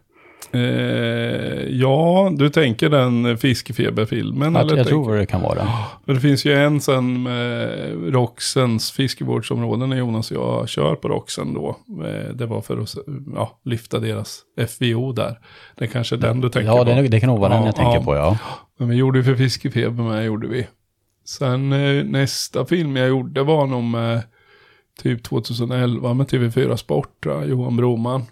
[SPEAKER 2] Eh, ja, du tänker den fiskefeberfilmen?
[SPEAKER 1] Jag,
[SPEAKER 2] eller
[SPEAKER 1] jag tror det kan vara.
[SPEAKER 2] Men det finns ju en sen med Roxens fiskevårdsområden när Jonas och jag kör på Roxen då. Eh, Det var för att ja, lyfta deras FVO där. Det är kanske den du tänker
[SPEAKER 1] Ja,
[SPEAKER 2] på.
[SPEAKER 1] det, det kan nog vara den
[SPEAKER 2] Ja,
[SPEAKER 1] jag tänker
[SPEAKER 2] ja.
[SPEAKER 1] på, ja.
[SPEAKER 2] Men vi gjorde ju för Fiskefeber med, gjorde vi. Sen eh, nästa film jag gjorde var nog med typ 2011 med TV4 Sport, Johan Broman.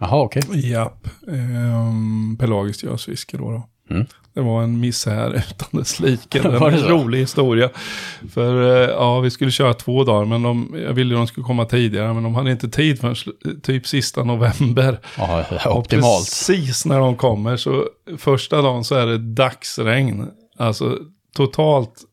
[SPEAKER 1] Jaha, okej.
[SPEAKER 2] Japp. Um, pelagiskt gösfiske då. då.
[SPEAKER 1] Mm.
[SPEAKER 2] Det var en misär utan dess like. Det
[SPEAKER 1] Var
[SPEAKER 2] en rolig historia. För eh, ja, vi skulle köra två dagar, men de, jag ville att de skulle komma tidigare, men de hade inte tid förrän sl- typ sista november.
[SPEAKER 1] Ja,
[SPEAKER 2] Och
[SPEAKER 1] optimalt.
[SPEAKER 2] Precis när de kommer, så första dagen så är det dagsregn. Alltså totalt, eh,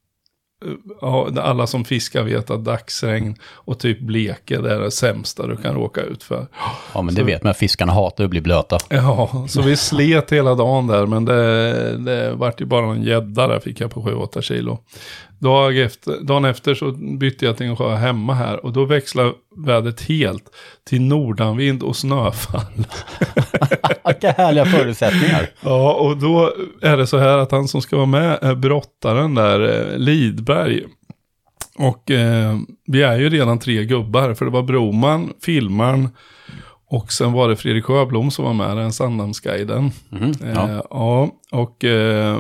[SPEAKER 2] ja, alla som fiskar vet att dagsregn och typ bleke, det är det sämsta du kan råka ut för.
[SPEAKER 1] Ja, men det vet man. Fiskarna hatar att bli blöta.
[SPEAKER 2] Ja, så vi slet hela dagen där, men det, det vart ju bara en gädda där fick jag på 7-8 kilo. Dag efter, dagen efter så bytte jag till en sjö hemma här och då växlade vädret helt till nordanvind och snöfall.
[SPEAKER 1] Vilka härliga förutsättningar.
[SPEAKER 2] Ja, och då är det så här att han som ska vara med är brottaren där, eh, Lidberg. Och eh, vi är ju redan tre gubbar, för det var Broman, filmaren och sen var det Fredrik Sjöblom som var med, den Sandhamnsguiden.
[SPEAKER 1] Mhm, ja.
[SPEAKER 2] Eh, ja, och eh,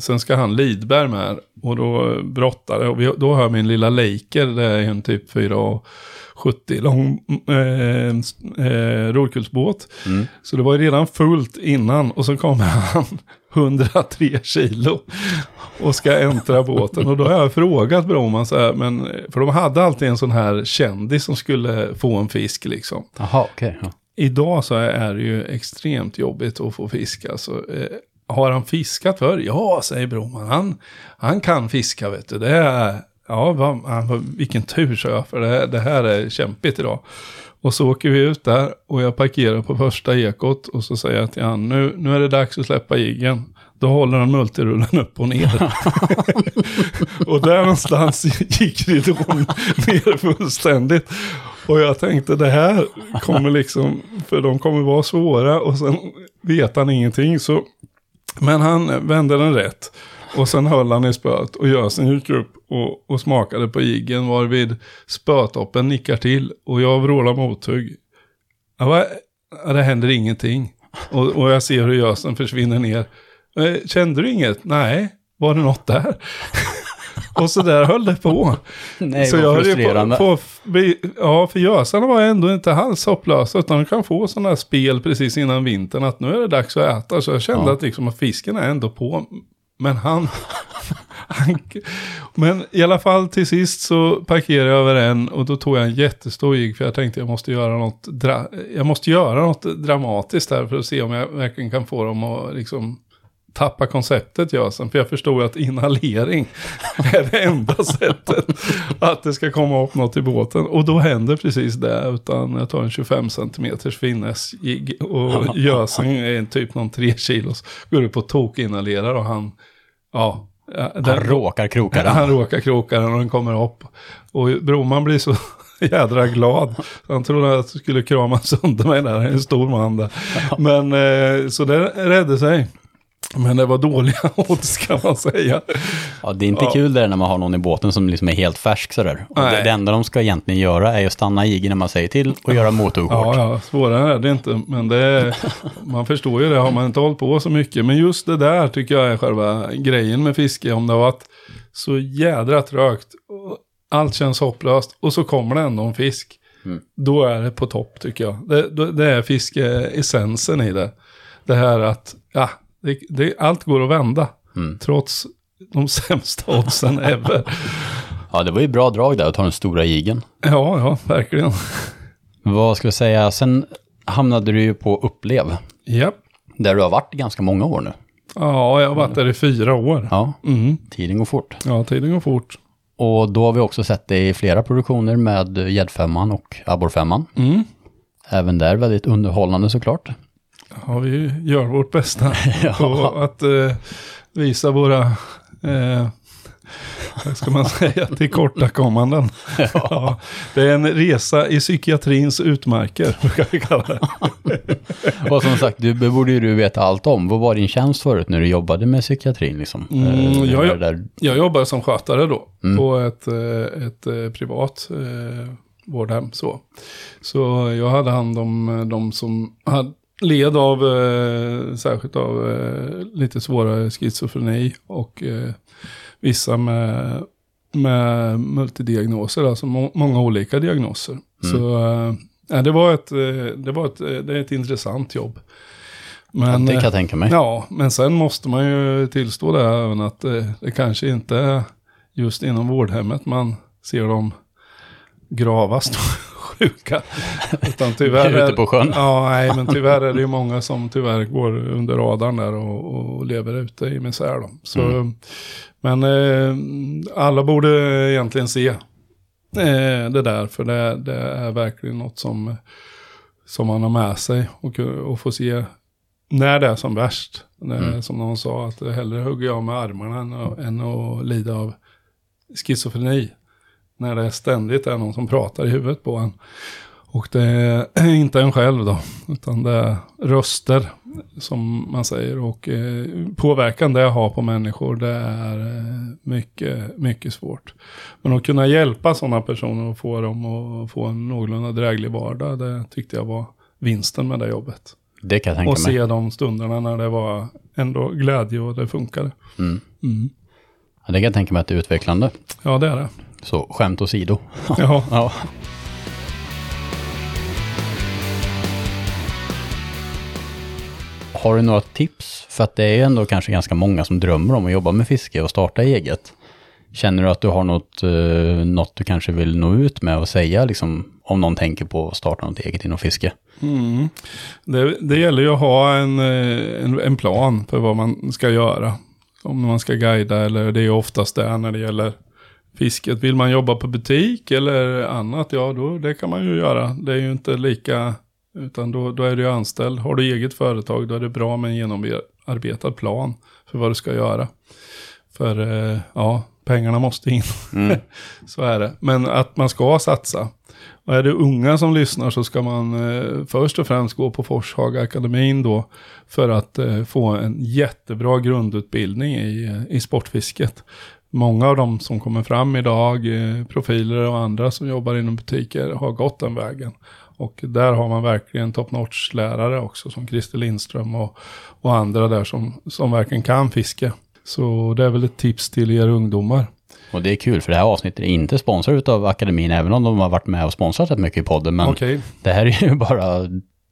[SPEAKER 2] sen ska han Lidberg med och då brottare. Och vi, då har jag min lilla Laker, det är en typ 470 lång eh, eh, rollkullsbåt.
[SPEAKER 1] Mm.
[SPEAKER 2] Så det var ju redan fullt innan och så kommer han 103 kilo och ska äntra båten. Och då har jag frågat Broman så här, men, för de hade alltid en sån här kändis som skulle få en fisk liksom.
[SPEAKER 1] Jaha, okej. ja.
[SPEAKER 2] Idag så är det ju extremt jobbigt att få fisk. Alltså, eh, har han fiskat förr? Ja, säger Broman. Han, han kan fiska, vet du. Det är, ja, han, vilken tur, så jag. För det, det här är kämpigt idag. Och så åker vi ut där och jag parkerar på första ekot och så säger jag till han, nu, nu är det dags att släppa jiggen. Då håller han multirullen upp och ner. och där någonstans gick ridån ner fullständigt. Och jag tänkte det här kommer liksom, för de kommer vara svåra och sen vet han ingenting. Så, men han vände den rätt. Och sen höll han i spöet och gösen gick upp och, och smakade på jiggen varvid spötoppen nickar till och jag vrålar mothugg. Ja, det händer ingenting. Och, och jag ser hur gösen försvinner ner. Eh, kände du inget? Nej. Var det något där? och så där höll det på.
[SPEAKER 1] Nej,
[SPEAKER 2] så
[SPEAKER 1] vad frustrerande.
[SPEAKER 2] på, på, ja, för gösarna var ändå inte alls hopplösa. Utan de kan få sådana här spel precis innan vintern. Att nu är det dags att äta. Så jag kände
[SPEAKER 1] Ja.
[SPEAKER 2] att, liksom, att fisken är ändå på. Men han, han... Men i alla fall till sist så parkerade jag över en. Och då tog jag en jättestor jigg. För jag tänkte jag måste göra något, dra, jag måste göra något dramatiskt här. För att se om jag verkligen kan få dem att liksom tappa konceptet Jösen. För jag förstod att inhalering är det enda sättet att det ska komma upp något i båten. Och då händer precis det. Utan jag tar en 25 cm finessjigg och Jösen är en typ någon 3 kilos. Går upp och tokinhalerar och han, ja. ja,
[SPEAKER 1] Han
[SPEAKER 2] den-
[SPEAKER 1] råkar kroka den.
[SPEAKER 2] han råkar kroka den och den kommer upp. Och Broman blir så jädra glad. Han trodde att jag skulle krama sönder mig där, en stor man där. Men eh, så det räddade sig. Men det var dåliga odds kan man säga.
[SPEAKER 1] Ja, det är inte
[SPEAKER 2] Ja.
[SPEAKER 1] kul där när man har någon i båten som liksom är helt färsk sådär. Och det, det enda de ska egentligen göra är att stanna i när man säger till och göra hårt.
[SPEAKER 2] Ja, ja, svårare är det inte. Men det är, man förstår ju det, har man inte hållit på så mycket. Men just det där tycker jag är själva grejen med fiske. Om det har varit så jädra trögt. Allt känns hopplöst. Och så kommer det ändå en fisk.
[SPEAKER 1] Mm.
[SPEAKER 2] Då är det på topp tycker jag. Det, det, det är fiskeessensen i det. Det här att, ja, det, det, allt går att vända.
[SPEAKER 1] Mm.
[SPEAKER 2] Trots de sämsta oddsen ever.
[SPEAKER 1] Ja, det var ju bra drag där att ta den stora jigen.
[SPEAKER 2] Ja, ja, verkligen.
[SPEAKER 1] Vad ska jag säga, sen hamnade du ju på Upplev.
[SPEAKER 2] Japp.
[SPEAKER 1] Där du har varit i ganska många år nu.
[SPEAKER 2] Ja, jag har varit där i fyra år.
[SPEAKER 1] Ja,
[SPEAKER 2] Mm.
[SPEAKER 1] tiden går fort.
[SPEAKER 2] Ja, tiden går fort.
[SPEAKER 1] Och då har vi också sett det i flera produktioner med Gäddfemman och Abborrfemman.
[SPEAKER 2] Mm.
[SPEAKER 1] Även där väldigt underhållande såklart.
[SPEAKER 2] Ja, vi gör vårt bästa
[SPEAKER 1] Ja.
[SPEAKER 2] på att eh, visa våra, eh, vad ska man säga, tillkortakommanden. Ja. det är en resa i psykiatrins utmarker, brukar vi kalla det.
[SPEAKER 1] Och som sagt, du borde ju du veta allt om. Vad var din tjänst förut när du jobbade med psykiatrin liksom?
[SPEAKER 2] Mm,
[SPEAKER 1] Eh,
[SPEAKER 2] jag-
[SPEAKER 1] där,
[SPEAKER 2] Jag jobbar som skötare då,
[SPEAKER 1] Mm.
[SPEAKER 2] på ett, eh, ett eh, privat eh, vårdhem. Så. så jag hade hand om de som hade led av, eh, särskilt av eh, lite svårare schizofreni och eh, vissa med, med multidiagnoser, alltså må, många olika diagnoser. Så eh, det var ett, eh, det var ett, eh, det är ett intressant jobb. Men,
[SPEAKER 1] det kan
[SPEAKER 2] eh,
[SPEAKER 1] jag tänka mig.
[SPEAKER 2] Ja, men sen måste man ju tillstå det här även att eh, det kanske inte är just inom vårdhemmet man ser dem gravast sjuka. Utan tyvärr
[SPEAKER 1] Ute på sjön.
[SPEAKER 2] Ja, nej, men tyvärr är det ju många som tyvärr går under radarn där och, och lever ute i misär. Då. Så,
[SPEAKER 1] Mm.
[SPEAKER 2] Men eh, alla borde egentligen se eh, det där, för det, det är verkligen något som, som man har med sig och, och få se när det är som värst. När,
[SPEAKER 1] Mm.
[SPEAKER 2] Som någon sa, att hellre hugger jag med armarna än, att- än att lida av schizofreni. När det ständigt är någon som pratar i huvudet på en. Och det är inte en själv då, utan det är röster som man säger. Och eh, påverkan det har på människor, det är eh, mycket, mycket svårt. Men att kunna hjälpa sådana personer och få dem att få en någorlunda dräglig vardag, det tyckte jag var vinsten med det jobbet.
[SPEAKER 1] Det kan jag tänka
[SPEAKER 2] Och
[SPEAKER 1] mig.
[SPEAKER 2] se de stunderna när det var ändå glädje och det funkade.
[SPEAKER 1] Mm.
[SPEAKER 2] Mm.
[SPEAKER 1] Ja, det kan jag tänka mig att det är utvecklande.
[SPEAKER 2] Ja, det är det.
[SPEAKER 1] Så skämt åsido.
[SPEAKER 2] Ja.
[SPEAKER 1] ja. Har du några tips? För att det är ju ändå kanske ganska många som drömmer om att jobba med fiske och starta eget. Känner du att du har något, eh, något du kanske vill nå ut med och säga liksom, om någon tänker på att starta något eget inom fiske?
[SPEAKER 2] Mm. Det, det gäller ju att ha en, eh, en, en plan för vad man ska göra. Om man ska guida eller det är oftast det när det gäller fisket. Vill man jobba på butik eller annat, ja då det kan man ju göra. Det är ju inte lika, utan då, då är du anställd. Har du eget företag då är det bra med en genomarbetad plan för vad du ska göra. För eh, ja, pengarna måste in.
[SPEAKER 1] Mm.
[SPEAKER 2] så är det. Men att man ska satsa. Och är det unga som lyssnar så ska man eh, först och främst gå på Forshaga akademin då. För att eh, få en jättebra grundutbildning i, eh, i sportfisket. Många av de som kommer fram idag, eh, profiler och andra som jobbar inom butiker, har gått den vägen. Och där har man verkligen top notch lärare också, som Christer Lindström och, och andra där som, som verkligen kan fiske. Så det är väl ett tips till er ungdomar.
[SPEAKER 1] Och det är kul för det här avsnittet är inte sponsrat av akademin, även om de har varit med och sponsrat rätt mycket i podden. Men
[SPEAKER 2] Okej.
[SPEAKER 1] det här är ju bara,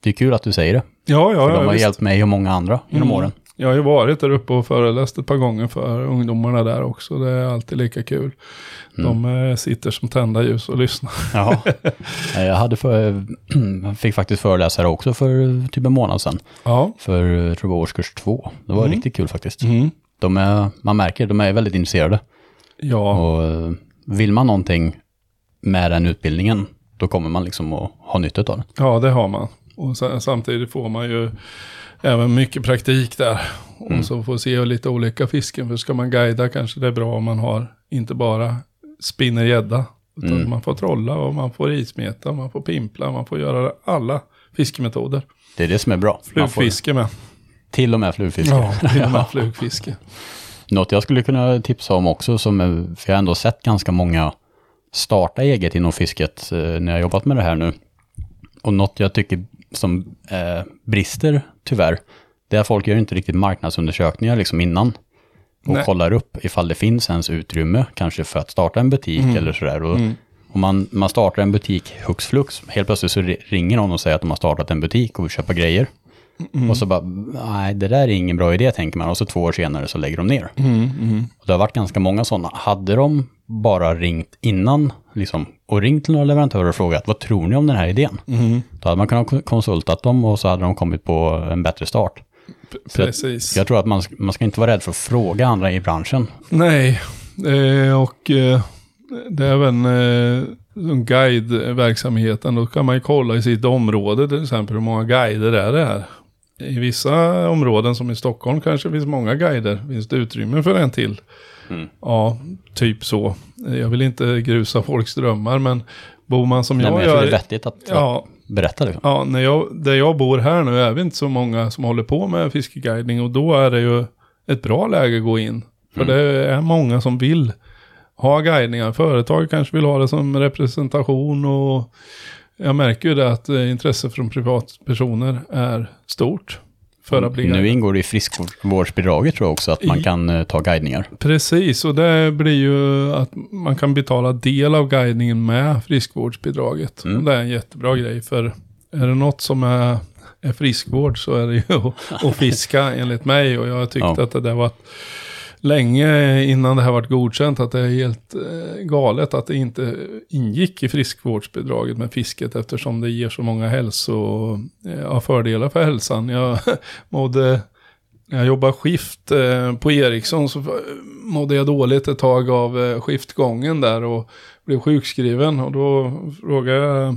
[SPEAKER 1] det är kul att du säger det.
[SPEAKER 2] Ja, ja,
[SPEAKER 1] För
[SPEAKER 2] ja,
[SPEAKER 1] de har
[SPEAKER 2] visst.
[SPEAKER 1] hjälpt mig och många andra genom
[SPEAKER 2] Mm.
[SPEAKER 1] åren.
[SPEAKER 2] Jag har ju varit där uppe och föreläst ett par gånger för ungdomarna där också. Det är alltid lika kul.
[SPEAKER 1] Mm.
[SPEAKER 2] De eh, sitter som tända ljus och lyssnar.
[SPEAKER 1] Eh, Jag hade för, fick faktiskt föreläsa här också för typ en månad sedan.
[SPEAKER 2] Ja.
[SPEAKER 1] För, jag tror var årskurs två. Det var
[SPEAKER 2] Mm.
[SPEAKER 1] riktigt kul faktiskt.
[SPEAKER 2] Mm.
[SPEAKER 1] De är, man märker, de är väldigt intresserade.
[SPEAKER 2] Ja.
[SPEAKER 1] Och eh, vill man någonting med den utbildningen, då kommer man liksom att ha nytta av den.
[SPEAKER 2] ja, det har man. Och sen, samtidigt får man ju även mycket praktik där. Och
[SPEAKER 1] Mm.
[SPEAKER 2] så får se lite olika fisken. För ska man guida kanske det är bra om man har inte bara spinner gädda. Utan
[SPEAKER 1] Mm.
[SPEAKER 2] man får trolla och man får ismeta, man får pimpla, man får göra alla fiskemetoder.
[SPEAKER 1] Det är det som är bra.
[SPEAKER 2] Flugfiske med.
[SPEAKER 1] till och med flugfiske.
[SPEAKER 2] Ja, till och med flugfiske.
[SPEAKER 1] Något jag skulle kunna tipsa om också, som, för jag har ändå sett ganska många starta eget inom fisket eh, när jag har jobbat med det här nu. Och något jag tycker som eh, brister, tyvärr, det är att folk gör inte riktigt marknadsundersökningar liksom innan. Och
[SPEAKER 2] Nej.
[SPEAKER 1] kollar upp ifall det finns ens utrymme, kanske för att starta en butik
[SPEAKER 2] Mm.
[SPEAKER 1] eller sådär. Och, Om man, man startar en butik hux flux, helt plötsligt så ri- ringer någon och säger att de har startat en butik och vill köpa grejer.
[SPEAKER 2] Mm.
[SPEAKER 1] Och så bara, nej det där är ingen bra idé tänker man. Och så två år senare så lägger de ner.
[SPEAKER 2] Mm,
[SPEAKER 1] Och det har varit ganska många sådana. Hade de bara ringt innan liksom, och ringt till några leverantörer och frågat vad tror ni om den här idén?
[SPEAKER 2] mm.
[SPEAKER 1] Då hade man kunnat ko- konsultat dem och så hade de kommit på en bättre start. Så jag-
[SPEAKER 2] Precis.
[SPEAKER 1] Jag tror att man, man ska inte vara rädd för att fråga andra i branschen.
[SPEAKER 2] Nej, eh, och eh, det är även eh, guideverksamheten. Då kan man ju kolla i sitt område till exempel hur många guider är det här. I vissa områden som i Stockholm kanske finns många guider. Finns det utrymme för en till?
[SPEAKER 1] Mm.
[SPEAKER 2] Ja, typ så. Jag vill inte grusa folks drömmar men bor man som
[SPEAKER 1] Nej,
[SPEAKER 2] jag
[SPEAKER 1] men jag tror det är
[SPEAKER 2] gör.
[SPEAKER 1] vettigt att
[SPEAKER 2] Ja,
[SPEAKER 1] berätta det.
[SPEAKER 2] Ja, när jag, där jag bor här nu är vi inte så många som håller på med fiskeguidning och då är det ju ett bra läge att gå in. För
[SPEAKER 1] Mm.
[SPEAKER 2] det är många som vill ha guidningar. Företag kanske vill ha det som representation och jag märker ju det att eh, intresse från privatpersoner är stort. För att bli
[SPEAKER 1] Nu ingår det i friskvårdsbidraget tror jag också att man kan eh, ta guidningar.
[SPEAKER 2] Precis, och det blir ju att man kan betala del av guidningen med friskvårdsbidraget.
[SPEAKER 1] Mm.
[SPEAKER 2] Det är en jättebra grej, för är det något som är, är friskvård så är det ju att, att fiska enligt mig. Och jag tyckte
[SPEAKER 1] Ja.
[SPEAKER 2] att det där var länge innan det här varit godkänt att det är helt eh, galet att det inte ingick i friskvårdsbidraget med fisket eftersom det ger så många hälso, eh, ja, fördelar för hälsan. Jag mådde när jag jobbade skift eh, på Ericsson så mådde jag dåligt ett tag av skiftgången där och blev sjukskriven. Och då frågade jag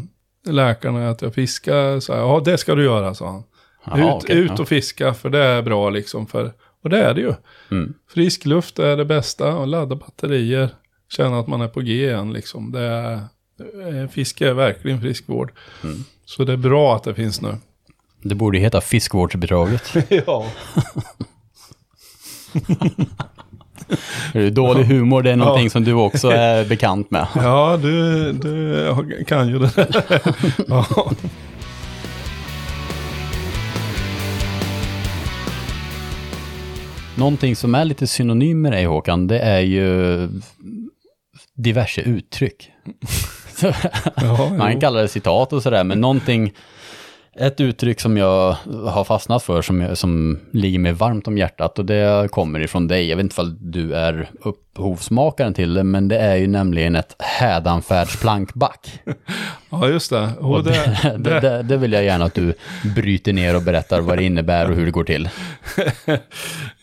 [SPEAKER 2] läkarna att jag fiskar. Så här, ja, det ska du göra, sa han.
[SPEAKER 1] Jaha,
[SPEAKER 2] ut
[SPEAKER 1] okej,
[SPEAKER 2] ut
[SPEAKER 1] ja.
[SPEAKER 2] och fiska, för det är bra liksom. För, och det är det ju.
[SPEAKER 1] Mm.
[SPEAKER 2] Frisk luft är det bästa och ladda batterier. Känna att man är på G igen liksom. Det är, eh, fiske är verkligen friskvård.
[SPEAKER 1] Mm.
[SPEAKER 2] Så det är bra att det finns nu.
[SPEAKER 1] Det borde heta fiskvårdsbidraget.
[SPEAKER 2] ja.
[SPEAKER 1] Det är Dålig humor, det är någonting
[SPEAKER 2] Ja.
[SPEAKER 1] som du också är bekant med.
[SPEAKER 2] Ja, du, du kan ju det ja.
[SPEAKER 1] Någonting som är lite synonym med dig Håkan, det är ju diverse uttryck. Man
[SPEAKER 2] jo.
[SPEAKER 1] kallar det citat och sådär, men någonting, ett uttryck som jag har fastnat för, som, jag, som ligger mig varmt om hjärtat, och det kommer ifrån dig. Jag vet inte om du är upphovsmakaren till det, men det är ju nämligen ett hädanfärdsplankback.
[SPEAKER 2] ja, just det. Och det,
[SPEAKER 1] det, det, det vill jag gärna att du bryter ner och berättar vad det innebär och hur det går till.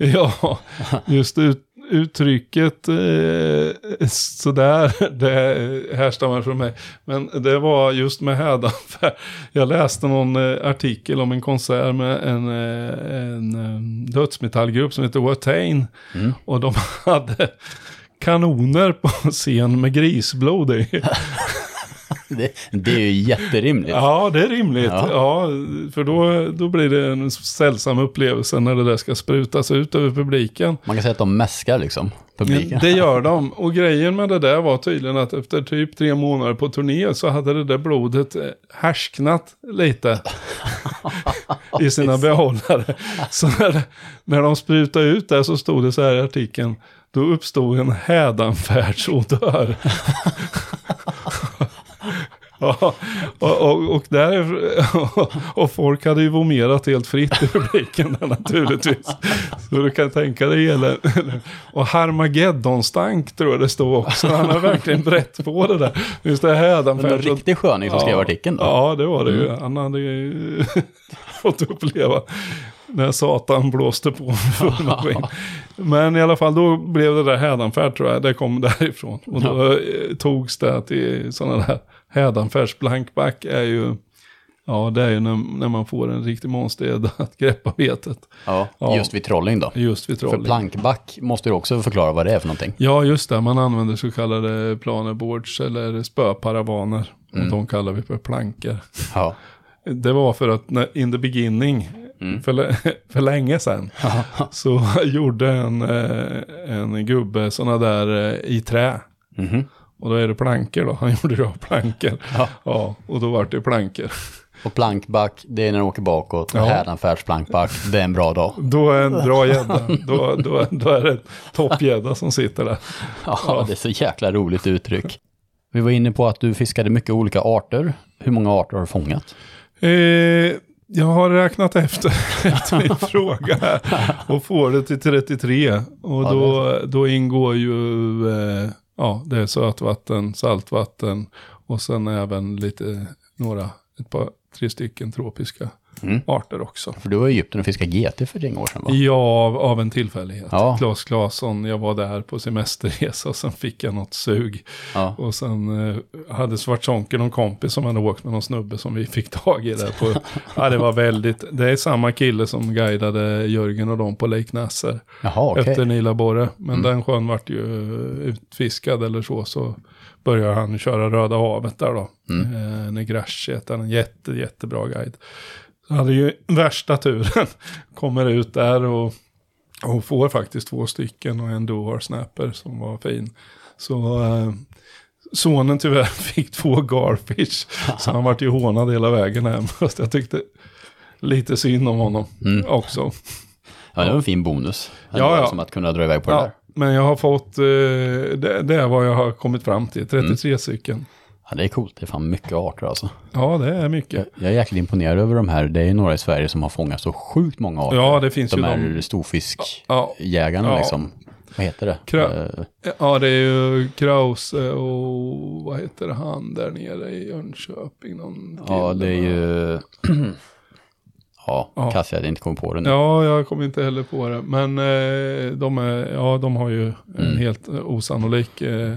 [SPEAKER 2] Ja, just ut, uttrycket eh, sådär, det härstammar från mig. Men det var just med hädanfärd. Jag läste någon eh, artikel om en konsert med en, eh, en eh, dödsmetallgrupp som heter Watain. Och de hade kanoner på scen med grisblod i.
[SPEAKER 1] Det, det är ju jätterimligt.
[SPEAKER 2] Ja, det är rimligt.
[SPEAKER 1] Ja.
[SPEAKER 2] Ja. för då, då blir det en sällsam upplevelse när det där ska sprutas ut över publiken.
[SPEAKER 1] Man kan säga att de mäskar liksom publiken.
[SPEAKER 2] Det gör de. Och grejen med det där var tydligen att efter typ tre månader på turné så hade det där blodet eh, härsknat lite i sina behållare. Så när, när de sprutade ut det så stod det så här i artikeln. Då uppstod en hädanfärdsodör. Ja, och, och, och, där, och folk hade ju vomerat helt fritt i publiken naturligtvis. Så du kan tänka dig hela... Och Harmageddon-stank tror jag det stod också. Han har verkligen brett på det där. Just det
[SPEAKER 1] Men en
[SPEAKER 2] hädanfärds...
[SPEAKER 1] riktig sköning som skrev artikeln då.
[SPEAKER 2] Ja, det var det ju. Han hade ju fått uppleva när Satan blåste på. Men i alla fall, då blev det där hädanfärd tror jag. Det kom därifrån. Och då eh, togs det till sådana där hädanfärds blankback är ju... Ja, det är ju när, när man får en riktig monstergädda att greppa vetet.
[SPEAKER 1] Ja,
[SPEAKER 2] Ja.
[SPEAKER 1] just vid trolling då.
[SPEAKER 2] Just vid
[SPEAKER 1] För
[SPEAKER 2] trolling.
[SPEAKER 1] plankback måste du också förklara vad det är för någonting.
[SPEAKER 2] Ja, just det. Man använder så kallade planerboards eller spöparavaner. Och de kallar vi för plankor.
[SPEAKER 1] Ja.
[SPEAKER 2] Det var för att när, in the beginning, för, lä- för länge sedan, så gjorde en, eh, en gubbe sådana där eh, i trä.
[SPEAKER 1] Mhm.
[SPEAKER 2] Och då är det plankor då. Han gjorde det av plankor.
[SPEAKER 1] Ja.
[SPEAKER 2] Ja, och då vart det plankor.
[SPEAKER 1] Och plankback, det är när du åker bakåt.
[SPEAKER 2] Ja.
[SPEAKER 1] Hädanfärdsplankback, det är en bra dag.
[SPEAKER 2] Då är en bra gädda. Då, då, då är det en toppgädda som sitter där.
[SPEAKER 1] Ja, det är så jäkla roligt uttryck. Vi var inne på att du fiskade mycket olika arter. Hur många arter har du fångat?
[SPEAKER 2] Eh, jag har räknat efter efter min fråga här och får det till 33. Och
[SPEAKER 1] Ja,
[SPEAKER 2] då, då ingår ju eh, ja, det är sötvatten, saltvatten och sen även lite, några, ett par, tre stycken tropiska
[SPEAKER 1] Mm.
[SPEAKER 2] arter också.
[SPEAKER 1] För du var i Egypten och fiskade GT för ett år sedan va?
[SPEAKER 2] Ja, av, av en tillfällighet.
[SPEAKER 1] Ja.
[SPEAKER 2] Claes Claesson, jag var där på semesterresa och sen fick jag något sug.
[SPEAKER 1] Ja.
[SPEAKER 2] Och sen eh, hade Svartzonken någon kompis som hade åkt med någon snubbe som vi fick tag i där på. ja, det var väldigt, det är samma kille som guidade Jörgen och dem på Lake Nasser.
[SPEAKER 1] Jaha, okej.
[SPEAKER 2] Efter Nila Borre. Men den sjön vart ju eh, utfiskad eller så. Så började han köra Röda havet där då. Mm. Eh, heter han, en jätte, jättebra guide. Så hade ju värsta turen. Kommer ut där och, och får faktiskt två stycken och en Dohar Snapper som var fin. Så eh, sonen tyvärr fick två Garfish. så han vart ju hånad hela vägen hem. Fast jag tyckte lite synd om honom också.
[SPEAKER 1] Ja, det var en fin bonus.
[SPEAKER 2] Ja, ja.
[SPEAKER 1] Som att kunna dra iväg på det
[SPEAKER 2] Ja,
[SPEAKER 1] där.
[SPEAKER 2] men jag har fått, eh, det, det är vad jag har kommit fram till, 33 stycken.
[SPEAKER 1] Ja, det är coolt. Det är fan mycket arter alltså.
[SPEAKER 2] Ja, det är mycket.
[SPEAKER 1] Jag är jäkligt imponerad över de här. Det är ju några i Sverige som har fångat så sjukt många arter.
[SPEAKER 2] Ja, det finns
[SPEAKER 1] de
[SPEAKER 2] ju
[SPEAKER 1] här
[SPEAKER 2] de.
[SPEAKER 1] storfiskjägarna
[SPEAKER 2] Ja.
[SPEAKER 1] liksom. Vad heter det?
[SPEAKER 2] Kra-
[SPEAKER 1] Eh,
[SPEAKER 2] Ja, det är ju Krause och vad heter han där nere i Jönköping? Någon
[SPEAKER 1] ja, det är ju... ja,
[SPEAKER 2] Ja.
[SPEAKER 1] Kass jag hade inte kommit på det nu.
[SPEAKER 2] Ja, jag kommer inte heller på det. Men eh, de, är, ja, de har ju en
[SPEAKER 1] Mm.
[SPEAKER 2] helt osannolik eh,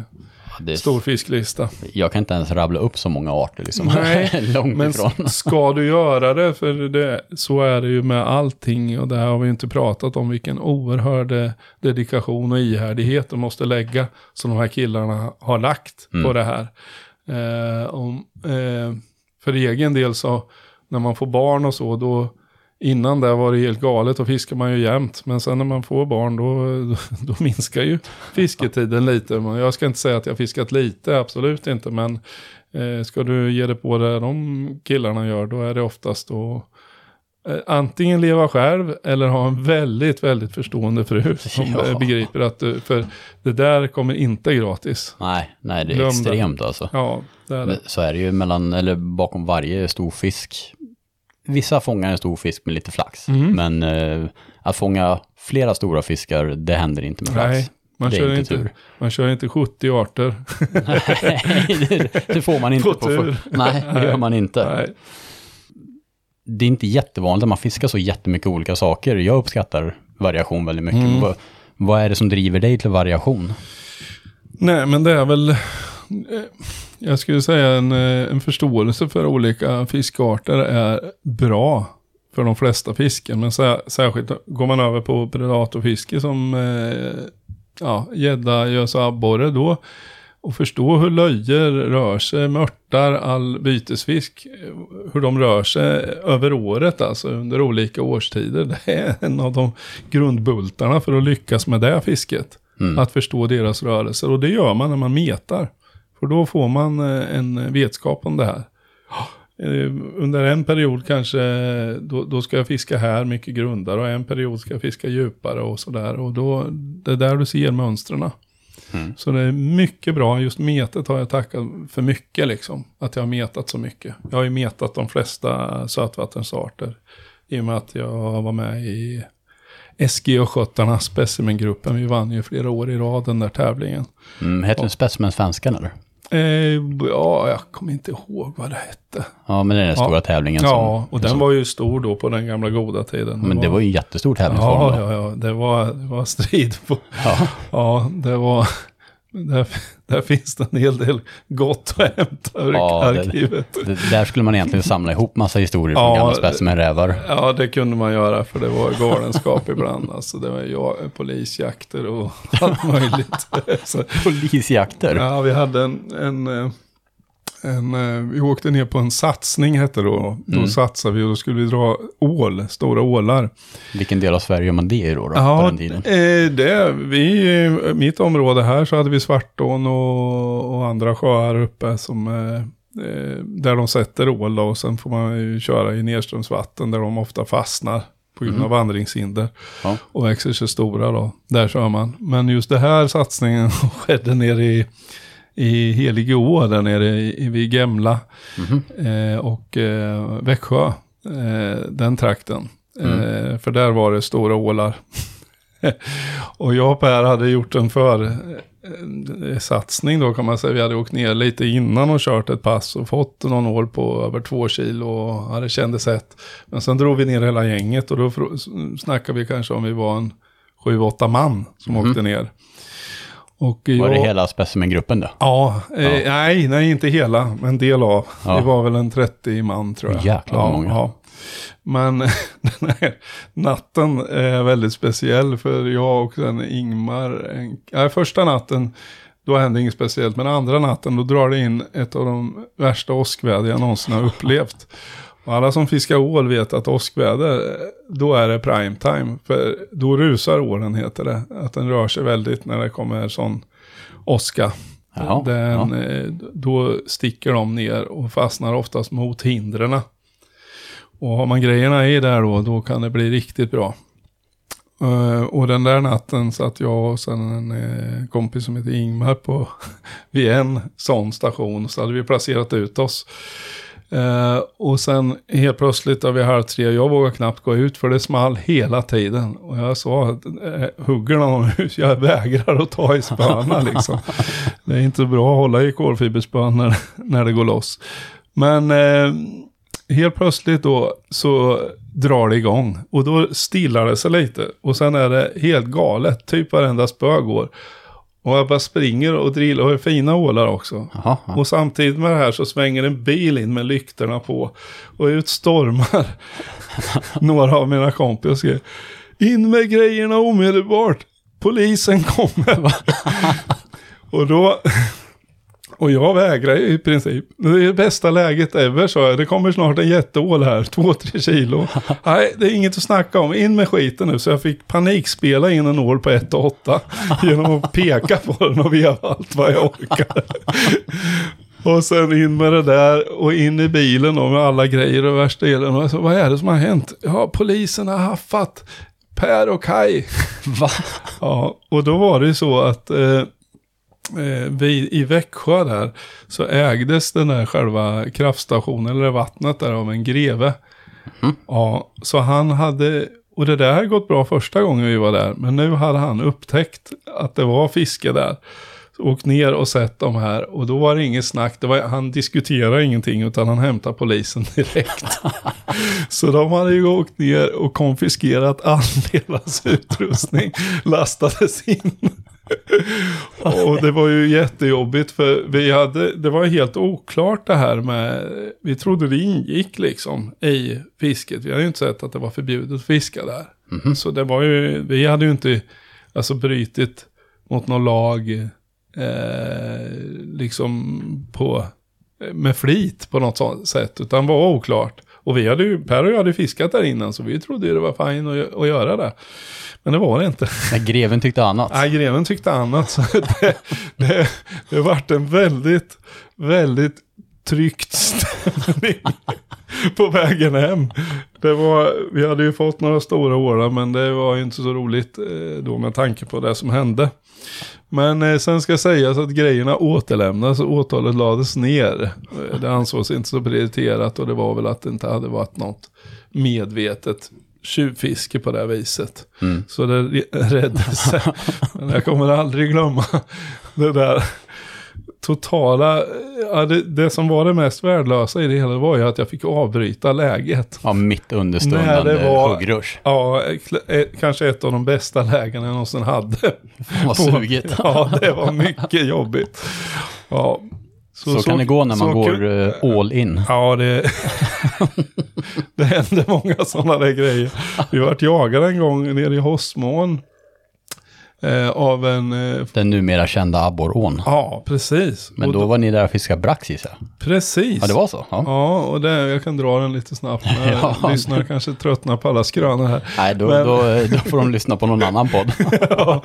[SPEAKER 1] det
[SPEAKER 2] stor fisklista.
[SPEAKER 1] Jag kan inte ens rabbla upp så många arter liksom.
[SPEAKER 2] Nej,
[SPEAKER 1] Långt
[SPEAKER 2] Men
[SPEAKER 1] ifrån.
[SPEAKER 2] ska du göra det, för det, så är det ju med allting. Och det här har vi inte pratat om, vilken oerhörd eh, dedikation och ihärdighet du måste lägga. Som de här killarna har lagt
[SPEAKER 1] Mm.
[SPEAKER 2] på det här. Eh, om, eh, för egen del så, när man får barn och så, då Innan det var det helt galet och fiskar man ju jämt. Men sen när man får barn då, då, minskar ju fisketiden lite. Jag ska inte säga att jag fiskat lite, absolut inte. Men eh, ska du ge dig på det de killarna gör, då är det oftast då eh, antingen leva själv eller ha en väldigt, väldigt förstående fru som
[SPEAKER 1] Ja.
[SPEAKER 2] begriper att du, för det där kommer inte gratis.
[SPEAKER 1] Nej, nej det är
[SPEAKER 2] Glöm det.
[SPEAKER 1] extremt alltså.
[SPEAKER 2] Ja, det är det.
[SPEAKER 1] Så är det ju mellan, eller bakom varje stor fisk. Vissa fångar en stor fisk med lite flax.
[SPEAKER 2] Mm.
[SPEAKER 1] Men eh, att fånga flera stora fiskar, det händer inte med flax.
[SPEAKER 2] Nej, man kör,
[SPEAKER 1] inte
[SPEAKER 2] inte, man kör inte 70 arter.
[SPEAKER 1] Nej, det, det får man inte
[SPEAKER 2] På
[SPEAKER 1] på,
[SPEAKER 2] tur.
[SPEAKER 1] för, Nej, det gör man inte.
[SPEAKER 2] Nej.
[SPEAKER 1] Det är inte jättevanligt att man fiskar så jättemycket olika saker. Jag uppskattar variation väldigt mycket.
[SPEAKER 2] Mm.
[SPEAKER 1] Vad, vad är det som driver dig till variation?
[SPEAKER 2] Nej, men det är väl, eh, jag skulle säga en, eh, en förståelse för olika fiskarter är bra för de flesta fisken. Men sä, särskilt går man över på predatorfiske som eh, ja, gädda, gös och abborre då. Och förstå hur löjer rör sig, mörtar, all bytesfisk, hur de rör sig över året, alltså under olika årstider. Det är en av de grundbultarna för att lyckas med det fisket.
[SPEAKER 1] Mm.
[SPEAKER 2] Att förstå deras rörelser. Och det gör man när man metar. För då får man eh, en vetskap om det här. Eh, Under en period kanske, då, då ska jag fiska här mycket grundare och en period ska jag fiska djupare och sådär. Och då, det är där du ser mönstren.
[SPEAKER 1] Mm.
[SPEAKER 2] Så det är mycket bra, just metet har jag tackat för mycket liksom. Att jag har metat så mycket. Jag har ju metat de flesta sötvattensarter. I och med att jag var med i SG och sköttarna specimengruppen. Vi vann ju flera år i rad den där tävlingen.
[SPEAKER 1] Mm, heter den Specimen Svenskan eller?
[SPEAKER 2] Eh, ja, jag kommer inte ihåg vad det hette.
[SPEAKER 1] Ja, men det är den
[SPEAKER 2] Ja.
[SPEAKER 1] stora tävlingen
[SPEAKER 2] Ja, och den
[SPEAKER 1] som,
[SPEAKER 2] var ju stor då på den gamla goda tiden.
[SPEAKER 1] Men det var ju en jättestor tävlingsform
[SPEAKER 2] Ja,
[SPEAKER 1] då.
[SPEAKER 2] ja, ja, det var, det var strid på...
[SPEAKER 1] Ja.
[SPEAKER 2] Ja, det var... Där, där finns det en hel del gott att hämta ur
[SPEAKER 1] Ja, det-
[SPEAKER 2] arkivet.
[SPEAKER 1] Det, där skulle man egentligen samla ihop massa historier från
[SPEAKER 2] Ja,
[SPEAKER 1] gamla
[SPEAKER 2] det-
[SPEAKER 1] specimenrävar.
[SPEAKER 2] Ja, det kunde man göra för det var galenskap ibland. Alltså det var jag, polisjakter och allt möjligt. Så,
[SPEAKER 1] Polisjakter.
[SPEAKER 2] ja, vi hade en, en, eh, en, eh, vi åkte ner på en satsning hette det då. Då
[SPEAKER 1] Mm.
[SPEAKER 2] satsade vi och då skulle vi dra ål, stora ålar.
[SPEAKER 1] Vilken del av Sverige gör man det i då, då på
[SPEAKER 2] Ja,
[SPEAKER 1] den tiden?
[SPEAKER 2] eh, det, vi, i mitt område här så hade vi Svartån och, och andra sjöar uppe som, eh, eh, där de sätter ål då, och sen får man ju köra i nedströmsvatten där de ofta fastnar på grund av vandringshinder
[SPEAKER 1] Ja.
[SPEAKER 2] och växer sig stora då. Där kör man. Men just det här satsningen skedde nere i, i Heligå, där nere i, vid Gemla
[SPEAKER 1] Mhm.
[SPEAKER 2] eh, och eh, Växjö, eh, den trakten.
[SPEAKER 1] Mm.
[SPEAKER 2] Eh, för där var det stora ålar. och jag och Per hade gjort en för eh, då kan man säga. Vi hade åkt ner lite innan och kört ett pass och fått någon ål på över två kilo och ja, det kändes rätt. Men sen drog vi ner hela gänget och då snackade vi kanske om vi var en sju, åtta man som
[SPEAKER 1] Mhm.
[SPEAKER 2] åkte ner. Och
[SPEAKER 1] Var det
[SPEAKER 2] jag-
[SPEAKER 1] hela specimengruppen då?
[SPEAKER 2] Ja, eh,
[SPEAKER 1] Ja.
[SPEAKER 2] nej, nej, inte hela, men en del av.
[SPEAKER 1] Ja.
[SPEAKER 2] Det var väl en 30 man tror jag.
[SPEAKER 1] Jäklar vad
[SPEAKER 2] ja,
[SPEAKER 1] många.
[SPEAKER 2] Ja. Men den här natten är väldigt speciell för jag och sen Ingmar, en, ja, första natten då hände inget speciellt, men andra natten då drar det in ett av de värsta åskväder jag någonsin har upplevt. Och alla som fiskar ål vet att åskväder, då är det prime time. För då rusar ålen heter det. Att den rör sig väldigt när det kommer sån åska. Den,
[SPEAKER 1] ja.
[SPEAKER 2] eh, Då sticker de ner och fastnar oftast mot hindren. Och har man grejerna i där då, då kan det bli riktigt bra. Eh, och den där natten satt jag och sen en eh, kompis som heter Ingmar på vid en sån station. Så hade vi placerat ut oss. Eh, och sen helt plötsligt där vid halv tre, jag vågar knappt gå ut för det small hela tiden. Och jag sa, att, eh, hugger någon ut, jag vägrar att ta i spöna liksom. Det är inte bra att hålla i kolfiberspön när, när det går loss. Men eh, helt plötsligt då så drar det igång. Och då stillar det sig lite. Och sen är det helt galet, typ varenda spö går. Och jag bara springer och drillar, och har fina ålar också.
[SPEAKER 1] Jaha, ja.
[SPEAKER 2] Och samtidigt med det här så svänger en bil in med lyktorna på. Och ut stormar några av mina kompisar. In med grejerna omedelbart. Polisen kommer. och då... Och jag vägrar ju i princip. Det är det bästa läget ever, sa jag. Det kommer snart en jätteål här, två, tre kilo. Nej, det är inget att snacka om. In med skiten nu. Så jag fick panikspela in en ål på 1 och 8 genom att peka på den och veva allt vad jag orkade. Och sen in med det där och in i bilen då med alla grejer och värsta elen. Och sa, vad är det som har hänt? Ja, polisen har haffat Per och Kai.
[SPEAKER 1] Va?
[SPEAKER 2] Ja, och då var det ju så att eh, vi, i Växjö där så ägdes den där själva kraftstationen eller vattnet där av en greve. Ja, så han hade, och det där hade gått bra första gången vi var där, men nu hade han upptäckt att det var fiske där. Åkt ner och sett de här och då var det inget snack, det var, han diskuterade ingenting utan han hämtade polisen direkt. Så de hade ju åkt ner och konfiskerat all deras utrustning, lastades in. Och det var ju jättejobbigt för vi hade, det var helt oklart det här med, vi trodde det ingick liksom i fisket. Vi hade ju inte sett att det var förbjudet att fiska där. Så det var ju, vi hade ju inte alltså brytit mot någon lag eh, liksom på, med flit på något sätt. Utan var oklart. Och vi hade ju, Per och jag hade fiskat där innan så vi trodde ju det var fint att, att göra det. Men det var det inte.
[SPEAKER 1] Men greven tyckte annat.
[SPEAKER 2] Nej, greven tyckte annat. Så det, det, det vart en väldigt, väldigt tryckt stämning på vägen hem. Det var, vi hade ju fått några stora årar men det var inte så roligt eh, då med tanke på det som hände. Men eh, sen ska sägas att grejerna återlämnades och åtalet lades ner. Eh, Det ansågs inte så prioriterat och det var väl att det inte hade varit något medvetet tjuvfiske på det här viset. Så det räddade sig. Men jag kommer aldrig glömma det där totala, ja, det, det som var det mest värdelösa i det hela var ju att jag fick avbryta läget.
[SPEAKER 1] Ja, mitt under
[SPEAKER 2] Nej,
[SPEAKER 1] stundande
[SPEAKER 2] det var-
[SPEAKER 1] huggrush.
[SPEAKER 2] Ja, eh, kanske ett av de bästa lägena jag någonsin hade.
[SPEAKER 1] Vad sugigt.
[SPEAKER 2] Ja, det var mycket jobbigt. Ja.
[SPEAKER 1] Så, kan det gå när man
[SPEAKER 2] så
[SPEAKER 1] går eh, all in.
[SPEAKER 2] Ja, det, det hände många sådana där grejer. Vi vart jagade en gång nere i Hossmån. Eh, av en, eh,
[SPEAKER 1] Den numera kända abborrån.
[SPEAKER 2] ja precis.
[SPEAKER 1] Men
[SPEAKER 2] Och
[SPEAKER 1] då var ni där och fiskade brax gissar.
[SPEAKER 2] Precis.
[SPEAKER 1] Ja, det var så? Ja.
[SPEAKER 2] Ja, och det, jag kan dra den lite snabbt.
[SPEAKER 1] Ja.
[SPEAKER 2] lyssnare kanske tröttnar på alla skrönor här.
[SPEAKER 1] Nej, då,
[SPEAKER 2] Men-
[SPEAKER 1] då, då får de lyssna på någon annan podd.
[SPEAKER 2] ja,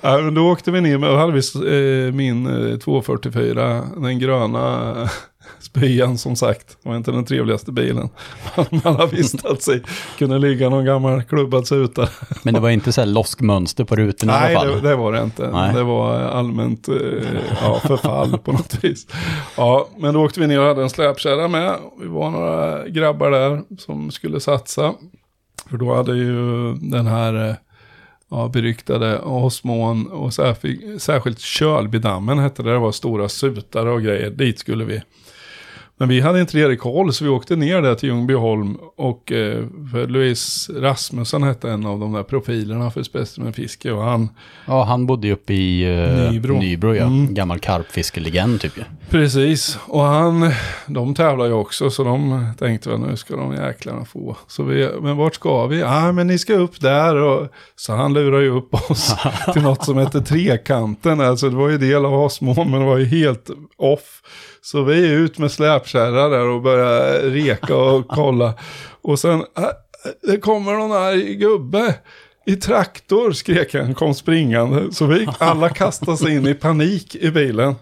[SPEAKER 2] Ja, men då åkte vi ner med, då hade vi eh, min eh, 244, den gröna eh, spyan som sagt. Var inte den trevligaste bilen man har vistats i. Kunde ligga någon gammal klubbad suta.
[SPEAKER 1] Men det var inte så här loskmönster på rutorna i
[SPEAKER 2] Nej,
[SPEAKER 1] alla fall.
[SPEAKER 2] det, det var det inte.
[SPEAKER 1] Nej.
[SPEAKER 2] Det var allmänt eh, ja, förfall på något vis. Ja, men då åkte vi ner och hade en släpkärra med. Vi var några grabbar där som skulle satsa. För då hade ju den här eh, ja, beryktade Osmån och särskilt, särskilt Kölbydammen hette det. Det var stora sutare och grejer. Dit skulle vi. Men vi hade inte riktigt koll så vi åkte ner där till Ljungbyholm och eh, för Louise Rasmussen hette en av de där profilerna för specimenfiske och han,
[SPEAKER 1] Ja, han bodde ju uppe i uh,
[SPEAKER 2] Nybro.
[SPEAKER 1] Nybro. ja.
[SPEAKER 2] Mm.
[SPEAKER 1] Gammal karpfiskelegend typ ju.
[SPEAKER 2] precis, och han, de tävlar ju också så de tänkte väl nu ska de jäklarna få. Så vi, men vart ska vi? Ja, ah, men ni ska upp där och så han lurar ju upp oss till något som heter Trekanten. Alltså det var ju del av Osmån men det var ju helt off. Så vi är ut med släpkärra där och börjar reka och kolla. Och sen, "Ah, det kommer någon här gubbe i traktor, skrek han, kom springande. Så vi alla kastade sig in i panik i bilen.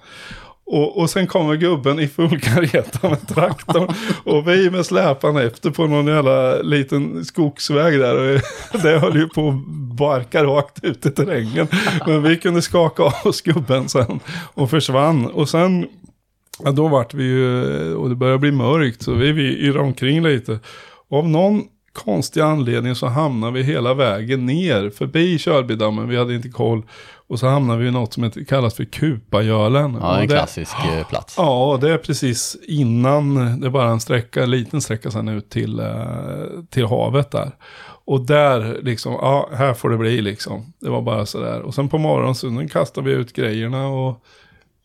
[SPEAKER 2] Och, och sen kommer gubben i full kareta med traktorn. Och vi med släpan efter på någon jävla liten skogsväg där. Och det höll ju på att barka rakt ut i terrängen. Men vi kunde skaka av oss gubben sen och försvann. Och sen, ja, då vart vi ju, och det började bli mörkt. Så vi, vi yrade omkring lite. Och av någon konstig anledning så hamnade vi hela vägen ner förbi Körbydammen. Vi hade inte koll. Och så hamnade vi i något som heter, kallas för Kupagölen.
[SPEAKER 1] Ja, en
[SPEAKER 2] det-
[SPEAKER 1] klassisk eh, plats.
[SPEAKER 2] Ja, det är precis innan, det är bara en sträcka, en liten sträcka sen ut till, eh, till havet där. Och där liksom, ja, här får det bli liksom. Det var bara sådär. Och sen på morgonstunden kastade vi ut grejerna och,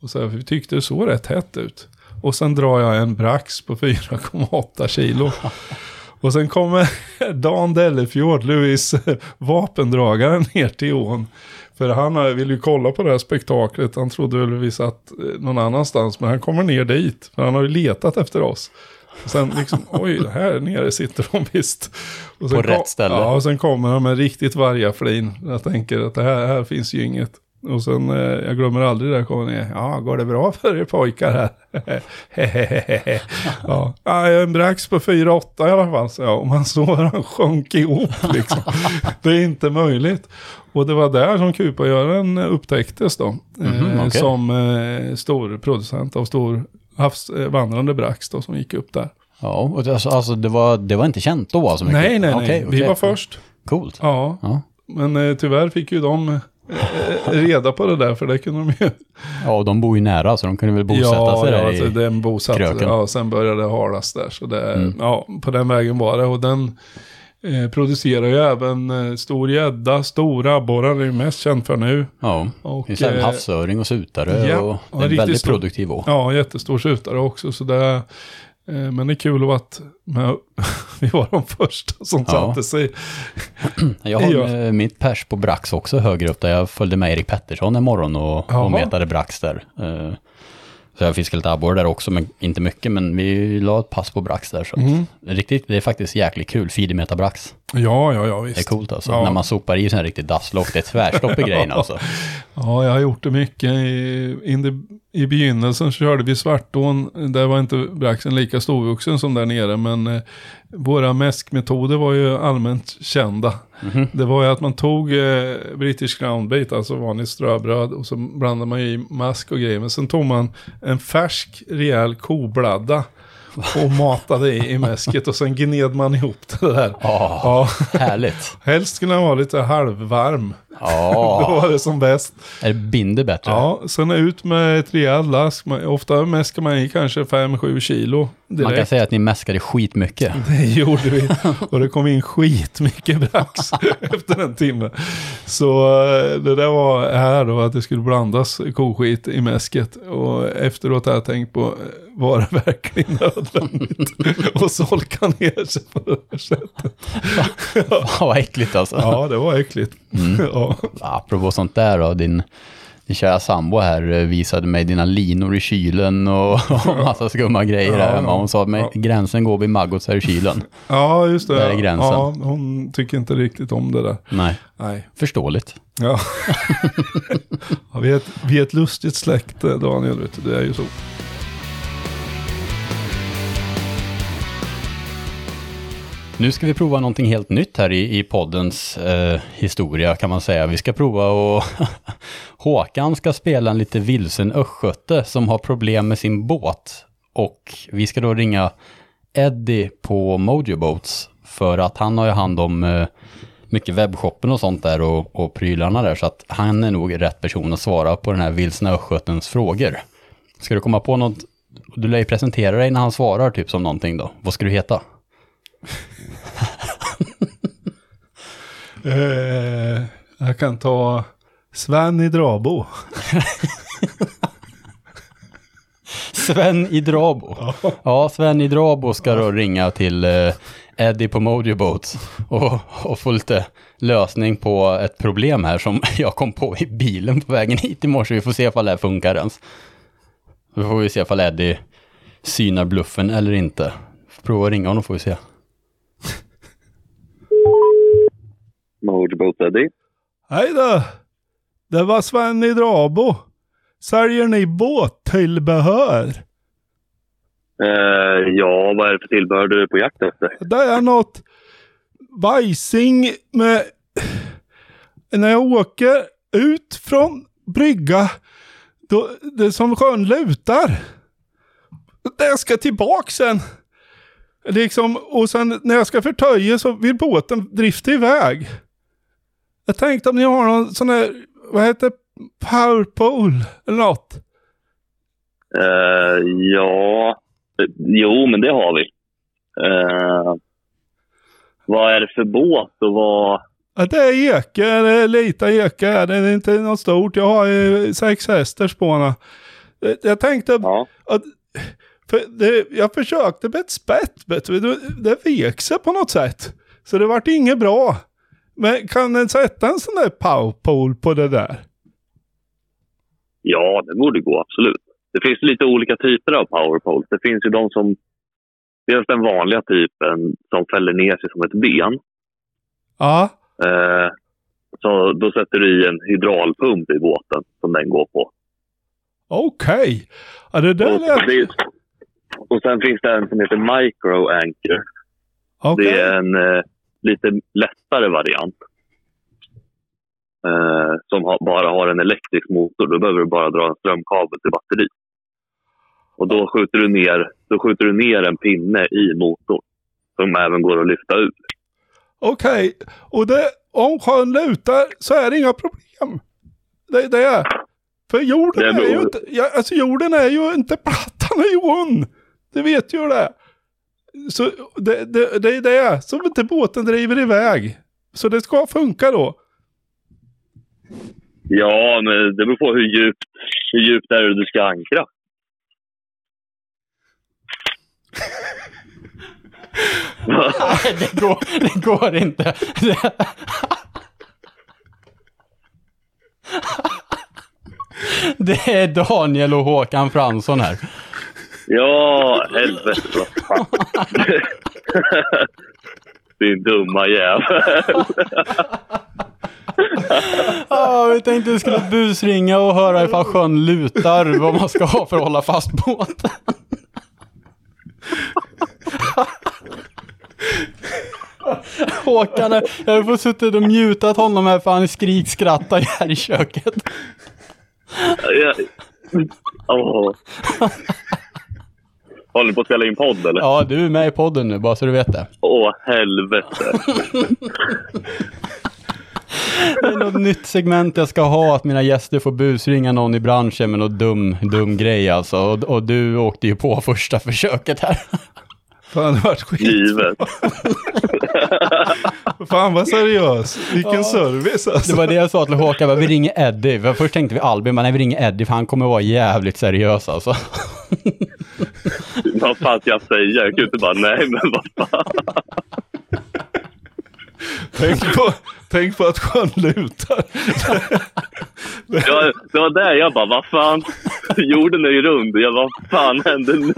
[SPEAKER 2] och så här, vi tyckte det såg rätt hett ut. Och sen drar jag en brax på 4,8 kilo. Och sen kommer Dan Dellefjord, Louis vapendragaren ner till ån. För han vill ju kolla på det här spektaklet. Han trodde väl vi satt eh, någon annanstans. Men han kommer ner dit. För han har ju letat efter oss. Och sen liksom, oj, här nere sitter de visst.
[SPEAKER 1] På rätt ställe.
[SPEAKER 2] Ja, och sen kommer han med riktigt vargaflin. Jag tänker att det här, här finns ju inget. Och sen, eh, jag glömmer aldrig det, kommer ner. Ja, går det bra för er pojkar här? ja. ja, en brax på 4-8 i alla fall, så ja. Och man såg hur han sjönk ihop liksom. det är inte möjligt. Och det var där som Kupagören upptäcktes då.
[SPEAKER 1] Mhm,
[SPEAKER 2] eh,
[SPEAKER 1] okej.
[SPEAKER 2] Som eh, stor producent av stor havsvandrande brax då, som gick upp där.
[SPEAKER 1] Ja, och det, alltså, alltså det, var, det var inte känt då så mycket?
[SPEAKER 2] Nej, nej, nej.
[SPEAKER 1] Okej,
[SPEAKER 2] Vi
[SPEAKER 1] okej.
[SPEAKER 2] var först.
[SPEAKER 1] Coolt.
[SPEAKER 2] Ja,
[SPEAKER 1] Ja.
[SPEAKER 2] men eh, tyvärr fick ju de eh, reda på det där, för det kunde de ju...
[SPEAKER 1] ja, och de bor ju nära så de kunde väl bosätta
[SPEAKER 2] ja,
[SPEAKER 1] sig
[SPEAKER 2] ja,
[SPEAKER 1] där
[SPEAKER 2] alltså,
[SPEAKER 1] i...
[SPEAKER 2] den bosatt,
[SPEAKER 1] kröken.
[SPEAKER 2] ja, sen började det halas där. Så det,
[SPEAKER 1] Mm.
[SPEAKER 2] ja, på den vägen var det. Och den eh, producerar ju även eh, stor gädda, stora abborrar är ju mest känd för nu.
[SPEAKER 1] Ja,
[SPEAKER 2] Och,
[SPEAKER 1] det är
[SPEAKER 2] eh,
[SPEAKER 1] havsöring och sutare
[SPEAKER 2] ja,
[SPEAKER 1] och
[SPEAKER 2] ja,
[SPEAKER 1] det är en väldigt
[SPEAKER 2] stor.
[SPEAKER 1] produktiv å.
[SPEAKER 2] Ja, jättestor sutare också. Så det, eh, men det är kul att med, vi var de första som
[SPEAKER 1] Ja.
[SPEAKER 2] satte sig.
[SPEAKER 1] Jag har eh, mitt pers på Brax också högre upp där jag följde med Erik Pettersson en morgon och,
[SPEAKER 2] Jaha.
[SPEAKER 1] och metade Brax där. Så jag fiskade lite abborre där också, men inte mycket. Men vi la ett pass på Brax där. Så
[SPEAKER 2] Mm.
[SPEAKER 1] riktigt, det är faktiskt jäkligt kul, feedermeta Brax.
[SPEAKER 2] Ja, ja, ja, visst.
[SPEAKER 1] Det är coolt alltså.
[SPEAKER 2] Ja.
[SPEAKER 1] När man sopar i sån här riktigt dasslock, det är tvärstopp i grejen alltså.
[SPEAKER 2] Ja, jag har gjort det mycket. I, the, I begynnelsen så körde vi Svartån. Där var inte braxen lika storvuxen som där nere. Men eh, våra mäskmetoder var ju allmänt kända.
[SPEAKER 1] Mhm.
[SPEAKER 2] Det var ju att man tog eh, British groundbait, alltså vanligt ströbröd. Och så blandade man i mask och grejer. Men sen tog man en färsk rejäl kobladda. Och matade i, i mäsket. Och sen gned man ihop det där.
[SPEAKER 1] Ja,
[SPEAKER 2] Ja,
[SPEAKER 1] härligt.
[SPEAKER 2] helst skulle den vara lite halvvarm. Då
[SPEAKER 1] Ja,
[SPEAKER 2] var det som bäst.
[SPEAKER 1] är det binder bättre?
[SPEAKER 2] Ja, sen ut med ett rejält lask. Ofta mäskar man i kanske 5-7 kilo
[SPEAKER 1] Man kan
[SPEAKER 2] direkt.
[SPEAKER 1] säga att ni mäskade skitmycket.
[SPEAKER 2] Det gjorde vi. Och det kom in skitmycket brax efter en timme. Så eh, det där var här då att det skulle blandas koskit i mäsket. Och efteråt har jag tänkt på, eh, var det verkligen nödvändigt? och solka ner sig på det här sättet.
[SPEAKER 1] Ja, vad äckligt alltså.
[SPEAKER 2] Ja, det var äckligt. Ja.
[SPEAKER 1] Apropå sånt där då, din, din kära sambo här eh, visade mig dina linor i kylen och, och massa skumma grejer
[SPEAKER 2] Ja, ja.
[SPEAKER 1] Hon sa att
[SPEAKER 2] Ja.
[SPEAKER 1] gränsen går vid maggots här i kylen.
[SPEAKER 2] ja, just det.
[SPEAKER 1] Där är gränsen.
[SPEAKER 2] Ja, hon tycker inte riktigt om det där.
[SPEAKER 1] Nej,
[SPEAKER 2] Nej.
[SPEAKER 1] förståeligt.
[SPEAKER 2] Ja vi, är ett, vi är ett lustigt släkte, Daniel. Vet du, det är ju så.
[SPEAKER 1] Nu ska vi prova någonting helt nytt här i, i poddens eh, historia kan man säga. Vi ska prova och Håkan ska spela en lite vilsen östgöte som har problem med sin båt. Och vi ska då ringa Eddie på Mojo Boats för att han har ju hand om eh, mycket webbshoppen och sånt där och, och prylarna där så att han är nog rätt person att svara på den här vilsna östgötens frågor. Ska du komma på något? Du lär ju presentera dig när han svarar typ som någonting då. Vad ska du heta?
[SPEAKER 2] Eh, jag kan ta Sven i Drabo.
[SPEAKER 1] Sven i Drabo. Ja, Sven i Drabo ska då ringa till eh, Eddie på Mojo Boats och, och få lite lösning på ett problem här som jag kom på i bilen på vägen hit i morse. Vi får se ifall det här funkar ens. Då får vi se ifall Eddie synar bluffen eller inte. Prova att ringa honom får vi se.
[SPEAKER 3] Motorboat Eddie.
[SPEAKER 2] Hej då! Det var Sven i Drabo. Säljer ni båttillbehör?
[SPEAKER 3] Eh, ja, vad är det för tillbehör du är på jakt efter?
[SPEAKER 2] Det är något vajsing med... När jag åker ut från brygga, då, det är som sjön lutar. Det ska tillbaka sen. Liksom, och sen när jag ska förtöja så vill båten drifta iväg. Jag tänkte om ni har någon sån här, vad heter powerpole eller något.
[SPEAKER 3] Eh, ja, eh, jo, men det har vi. Eh, vad är det för båt och vad...
[SPEAKER 2] Ja, det är det är lite eke, det är inte något stort. Jag har ju sex hästars på Jag tänkte
[SPEAKER 3] Ja,
[SPEAKER 2] att, för det, jag försökte med ett spett, vet du, det, det vek sig på något sätt. Så det vart inget bra. Men kan den sätta en sån där powerpole på det där?
[SPEAKER 3] ja, det borde gå absolut. Det finns lite olika typer av powerpoles. Det finns ju de som... Dels den vanliga typen som fäller ner sig som ett ben.
[SPEAKER 2] Ja,
[SPEAKER 3] Eh, Så då sätter du i en hydraulpump i båten som den går på.
[SPEAKER 2] Okej. Ja, det där
[SPEAKER 3] Och,
[SPEAKER 2] lät...
[SPEAKER 3] det, och sen finns det en som heter Micro Anchor.
[SPEAKER 2] Okej.
[SPEAKER 3] Det är en eh, lite lättare variant. Eh, som har, bara har en elektrisk motor. Då behöver du bara dra en strömkabel till batteri. Och då skjuter du ner, då skjuter du ner en pinne i motorn. Som även går att lyfta ur.
[SPEAKER 2] Okej. Och det, om sjön lutar så är det inga problem. Det, det är... För jorden är,
[SPEAKER 3] beror-
[SPEAKER 2] ju inte... Ja, alltså jorden är ju inte platt, den är ju rund. Det vet ju det. Så det, det, det är det som inte båten driver iväg. Så det ska funka då.
[SPEAKER 3] Ja, men det beror på hur djupt, hur djupt är det du ska ankra.
[SPEAKER 1] Nej, det går, det går inte. Det är Daniel och Håkan Fransson här.
[SPEAKER 3] Ja, helvete vad fan. Din dumma jävel.
[SPEAKER 1] Ja, vi tänkte vi skulle busringa och höra ifall sjön lutar, vad man ska ha för att hålla fast båten. Håkan, jag har fått suttit och mutat honom här för han skrikskrattar här i köket.
[SPEAKER 3] Ja. Håller du på att spela in podd eller?
[SPEAKER 1] Ja, du är med i podden nu, bara så du vet det.
[SPEAKER 3] Åh, helvete.
[SPEAKER 1] Det är något nytt segment jag ska ha, att mina gäster får busringa någon i branschen med något dum, dum grej alltså. Och, och du åkte ju på första försöket här.
[SPEAKER 2] Fan, det vart skit.
[SPEAKER 3] Givet.
[SPEAKER 2] Fan vad seriös. Vilken
[SPEAKER 1] Ja.
[SPEAKER 2] service alltså.
[SPEAKER 1] Det var det jag sa till Håkan, vi ringer Eddie. För först tänkte vi Albin, men nej vi ringer Eddie för han kommer vara jävligt seriös alltså.
[SPEAKER 3] vad fan ska jag säga? Jag kan inte bara, nej men vad fan.
[SPEAKER 2] Tänk på, tänk på att sjön lutar.
[SPEAKER 3] Ja, det var där jag bara, vad fan. Jorden är ju rund. Jag bara, vad fan händer nu?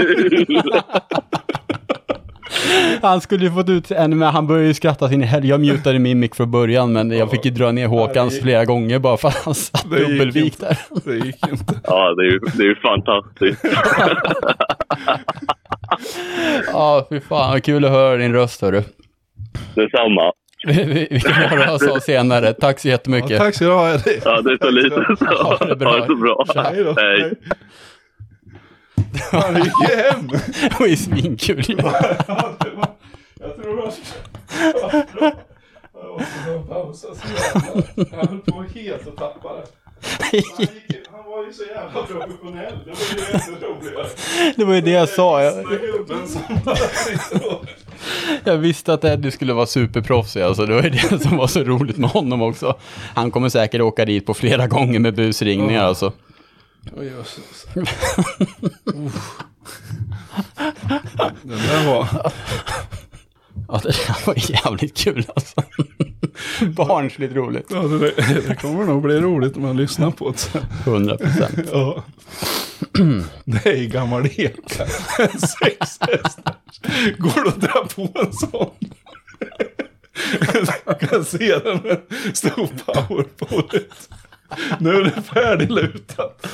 [SPEAKER 1] Han skulle ju fått ut ännu mer, han började ju skratta sin helg. Jag mutade min mick från början, men jag fick ju dra ner Håkans flera gånger bara för att han satt dubbelvikt där.
[SPEAKER 2] Det gick inte.
[SPEAKER 3] Ja, det är ju, det är ju fantastiskt.
[SPEAKER 1] Ja, fy fan, vad kul att höra din röst hörru.
[SPEAKER 3] Detsamma.
[SPEAKER 1] Vi, vi, vi kan höra oss av senare. Tack så
[SPEAKER 2] Ja,
[SPEAKER 1] jättemycket.
[SPEAKER 2] tack ska du ha.
[SPEAKER 3] Ja, det är så lite så.
[SPEAKER 1] Ha det bra.
[SPEAKER 3] Ha det så bra.
[SPEAKER 2] Hej då.
[SPEAKER 3] Hej.
[SPEAKER 2] Han gick ju hem.
[SPEAKER 1] Det var ju svinkul ju.
[SPEAKER 2] Jag tror att... Jag måste pausa så jävla. Jag höll på helt att tappa det. Han, gick, han var ju så jävla professionell. Det var ju ännu roligare.
[SPEAKER 1] Det var ju det jag sa. Jag,
[SPEAKER 2] och...
[SPEAKER 1] jag visste att Eddie skulle vara superproffsig alltså. Det var ju det som var så roligt med honom också. Han kommer säkert åka dit på flera gånger med busringningar alltså.
[SPEAKER 2] Åh jösses. Uff. Den där var...
[SPEAKER 1] Ja, det där var jävligt kul alltså. Barnsligt roligt.
[SPEAKER 2] Ja, det, där- det kommer nog bli roligt om man lyssnar på det sen.
[SPEAKER 1] 100 procent.
[SPEAKER 2] Ja. Det är gammal eka. En sex hästar. Går det att dra på en sån? Jag kan se den med stor power på det. Nu är det färdiglutat.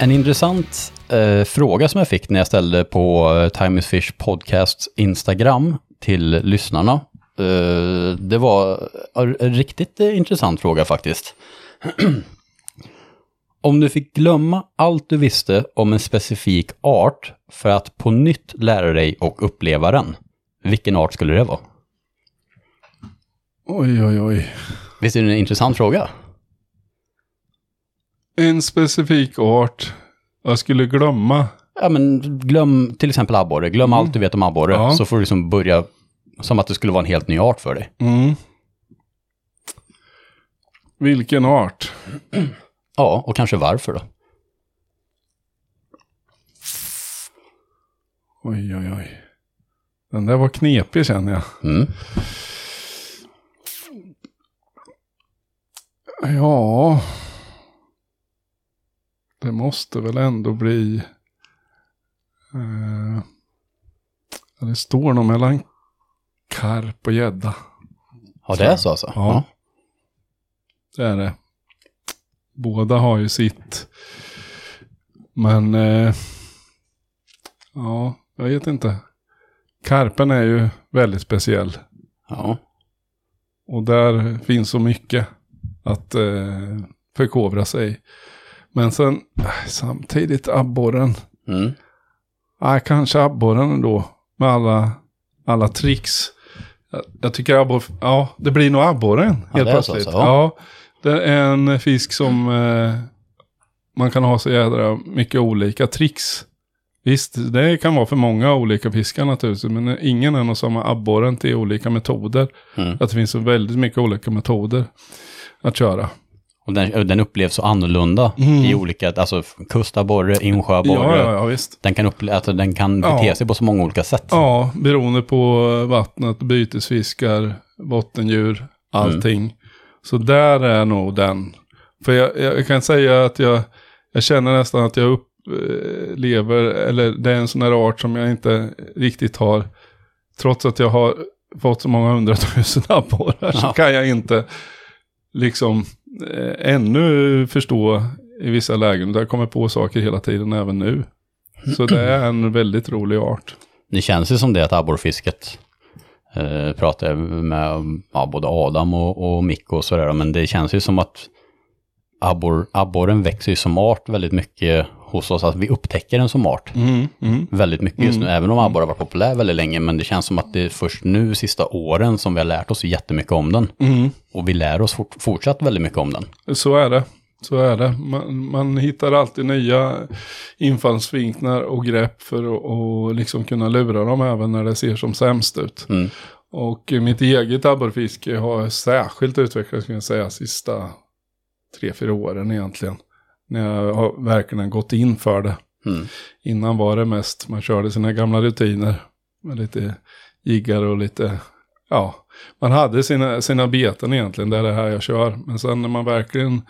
[SPEAKER 1] En intressant eh, fråga som jag fick när jag ställde på eh, Time is Fish podcast Instagram till lyssnarna. Eh, det var en riktigt eh, intressant fråga faktiskt. Om du fick glömma allt du visste om en specifik art för att på nytt lära dig och uppleva den, vilken art skulle det vara?
[SPEAKER 2] Oj, oj, oj.
[SPEAKER 1] Visst är det en intressant fråga?
[SPEAKER 2] En specifik art. Jag skulle glömma.
[SPEAKER 1] Ja, men glöm till exempel abborre. Glöm allt du vet om abborre.
[SPEAKER 2] Ja.
[SPEAKER 1] Så får du liksom börja som att det skulle vara en helt ny art för dig.
[SPEAKER 2] Mm. Vilken art?
[SPEAKER 1] Ja, och kanske varför då?
[SPEAKER 2] Oj, oj, oj. Den där var knepig känner jag.
[SPEAKER 1] Mm.
[SPEAKER 2] Ja. Det måste väl ändå bli... Eh, Det står nog mellan karp och gädda.
[SPEAKER 1] Ja, det är så alltså?
[SPEAKER 2] Ja. Det är det. Båda har ju sitt. Men, eh, ja, jag vet inte. Karpen är ju väldigt speciell.
[SPEAKER 1] Ja.
[SPEAKER 2] Och där finns så mycket att eh, förkovra sig. Men sen samtidigt abborren.
[SPEAKER 1] Mm.
[SPEAKER 2] Ja, kanske abborren ändå. Med alla, alla tricks. Jag, jag tycker abborre, ja det blir nog abborren
[SPEAKER 1] Ja,
[SPEAKER 2] helt
[SPEAKER 1] är så,
[SPEAKER 2] plötsligt.
[SPEAKER 1] så.
[SPEAKER 2] ja, det är en fisk som eh, man kan ha så jädra mycket olika tricks. Visst, det kan vara för många olika fiskar naturligtvis, men ingen är nog samma abborren till olika metoder.
[SPEAKER 1] Mm.
[SPEAKER 2] Att det finns så väldigt mycket olika metoder att köra.
[SPEAKER 1] Och den, den upplevs så annorlunda
[SPEAKER 2] Mm.
[SPEAKER 1] i olika, alltså kustabborre, insjöabborre.
[SPEAKER 2] Ja, ja, ja, visst.
[SPEAKER 1] Den kan, upple- alltså, den kan
[SPEAKER 2] Ja.
[SPEAKER 1] bete sig på så många olika sätt.
[SPEAKER 2] Ja, beroende på vattnet, bytesfiskar, bottendjur, allting. Så där är nog den. För jag, jag kan säga att jag, jag känner nästan att jag upplever, eller det är en sån här art som jag inte riktigt har, trots att jag har fått så många hundratusen abborrar så
[SPEAKER 1] Ja.
[SPEAKER 2] kan jag inte liksom eh, ännu förstå i vissa lägen. Där kommer på saker hela tiden, även nu. Så det är en väldigt rolig art.
[SPEAKER 1] Det känns ju som det att abborrfisket, eh, pratar jag med ja, både Adam och, och Mikko och sådär, men det känns ju som att abborren växer ju som art väldigt mycket hos oss, att vi upptäcker den som art
[SPEAKER 2] Mm, mm.
[SPEAKER 1] väldigt mycket just nu, även om abborre har varit populär väldigt länge, men det känns som att det är först nu, sista åren, som vi har lärt oss jättemycket om den.
[SPEAKER 2] Mm.
[SPEAKER 1] Och vi lär oss fort, fortsatt väldigt mycket om den.
[SPEAKER 2] Så är det. Så är det. Man, man hittar alltid nya infallsvinklar och grepp för att och liksom kunna lura dem även när det ser som sämst ut.
[SPEAKER 1] Mm.
[SPEAKER 2] Och mitt eget abborrfiske har särskilt utvecklats, kan jag säga, sista tre, fyra åren egentligen. När jag har verkligen gått in för det.
[SPEAKER 1] Mm.
[SPEAKER 2] Innan var det mest, man körde sina gamla rutiner. Med lite jiggar och lite, ja. Man hade sina, sina beten egentligen, det är det här jag kör. Men sen när man verkligen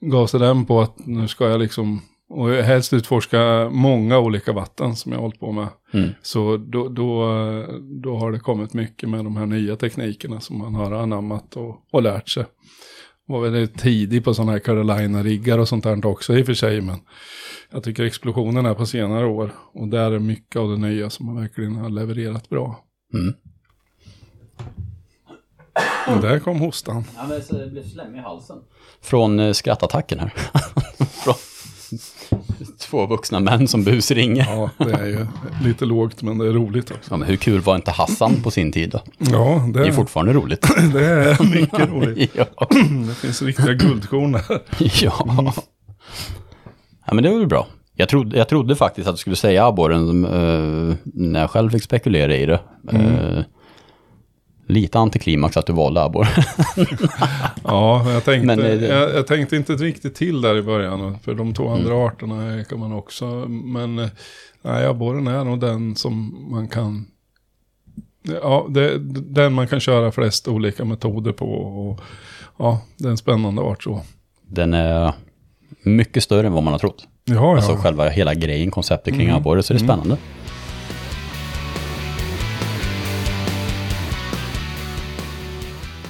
[SPEAKER 2] gav sig den på att nu ska jag liksom, och helst utforska många olika vatten som jag har hållit på med.
[SPEAKER 1] Mm.
[SPEAKER 2] Så då, då, då har det kommit mycket med de här nya teknikerna som man har anammat och, och lärt sig. Var väldigt tidig på sådana här Carolina-riggar och sånt där också i och för sig. Men jag tycker explosionen är på senare år. Och där är mycket av det nya som man verkligen har levererat bra.
[SPEAKER 1] Mm.
[SPEAKER 2] Och där kom hostan.
[SPEAKER 1] Ja, men det blev slem i halsen. Från eh, skrattattacken här. Från två vuxna män som busringer.
[SPEAKER 2] Ja, det är ju lite lågt men det är roligt också.
[SPEAKER 1] Ja, men hur kul var inte Hassan på sin tid då?
[SPEAKER 2] Ja,
[SPEAKER 1] Det är
[SPEAKER 2] det,
[SPEAKER 1] fortfarande roligt.
[SPEAKER 2] det är mycket roligt.
[SPEAKER 1] ja.
[SPEAKER 2] Det finns riktiga guldkorn där.
[SPEAKER 1] ja. ja, men det var väl bra. Jag trodde, jag trodde faktiskt att du skulle säga abborren eh, när jag själv fick spekulera i det. Eh, lite antiklimax att du valde abborre.
[SPEAKER 2] Ja, jag tänkte,
[SPEAKER 1] Men, eh, det-
[SPEAKER 2] jag, jag tänkte inte riktigt till där i början. För de två andra arterna kan man också. Men eh, nej, abborren är nog den som man kan. Ja, det, den man kan köra flest olika metoder på. Och, ja, det är en spännande art så.
[SPEAKER 1] Den är mycket större än vad man har trott.
[SPEAKER 2] Ja, ja.
[SPEAKER 1] Alltså själva hela grejen, konceptet kring abborre, så det är spännande.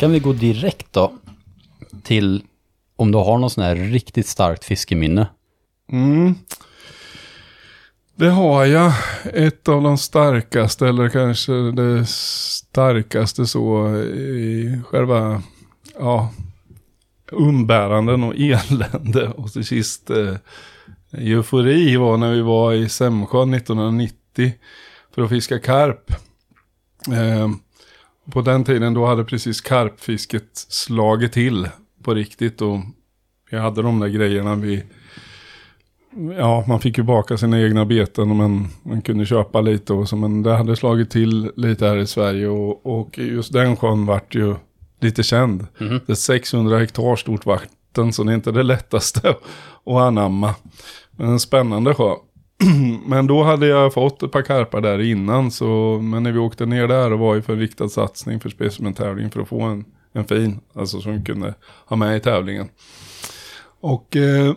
[SPEAKER 1] Kan vi gå direkt då till om du har någon sån här riktigt starkt fiskeminne?
[SPEAKER 2] Mm. Det har jag. Ett av de starkaste, eller kanske det starkaste så i själva, ja, umbäranden och elände. Och till sist eh, eufori var när vi var i Sämsjön 1990 för att fiska karp. Eh, på den tiden då hade precis karpfisket slagit till på riktigt och vi hade de där grejerna vi Ja, man fick ju baka sina egna beten men man kunde köpa lite och så. Men det hade slagit till lite här i Sverige och, och just den sjön vart ju lite känd. Det är 600 hektar stort vatten så det är inte det lättaste att anamma. Men en spännande sjö. men då hade jag fått ett par karpar där innan så, men när vi åkte ner där och var ju för en riktad satsning för specimentävling för att få en, en fin, alltså som vi kunde ha med i tävlingen. Och eh,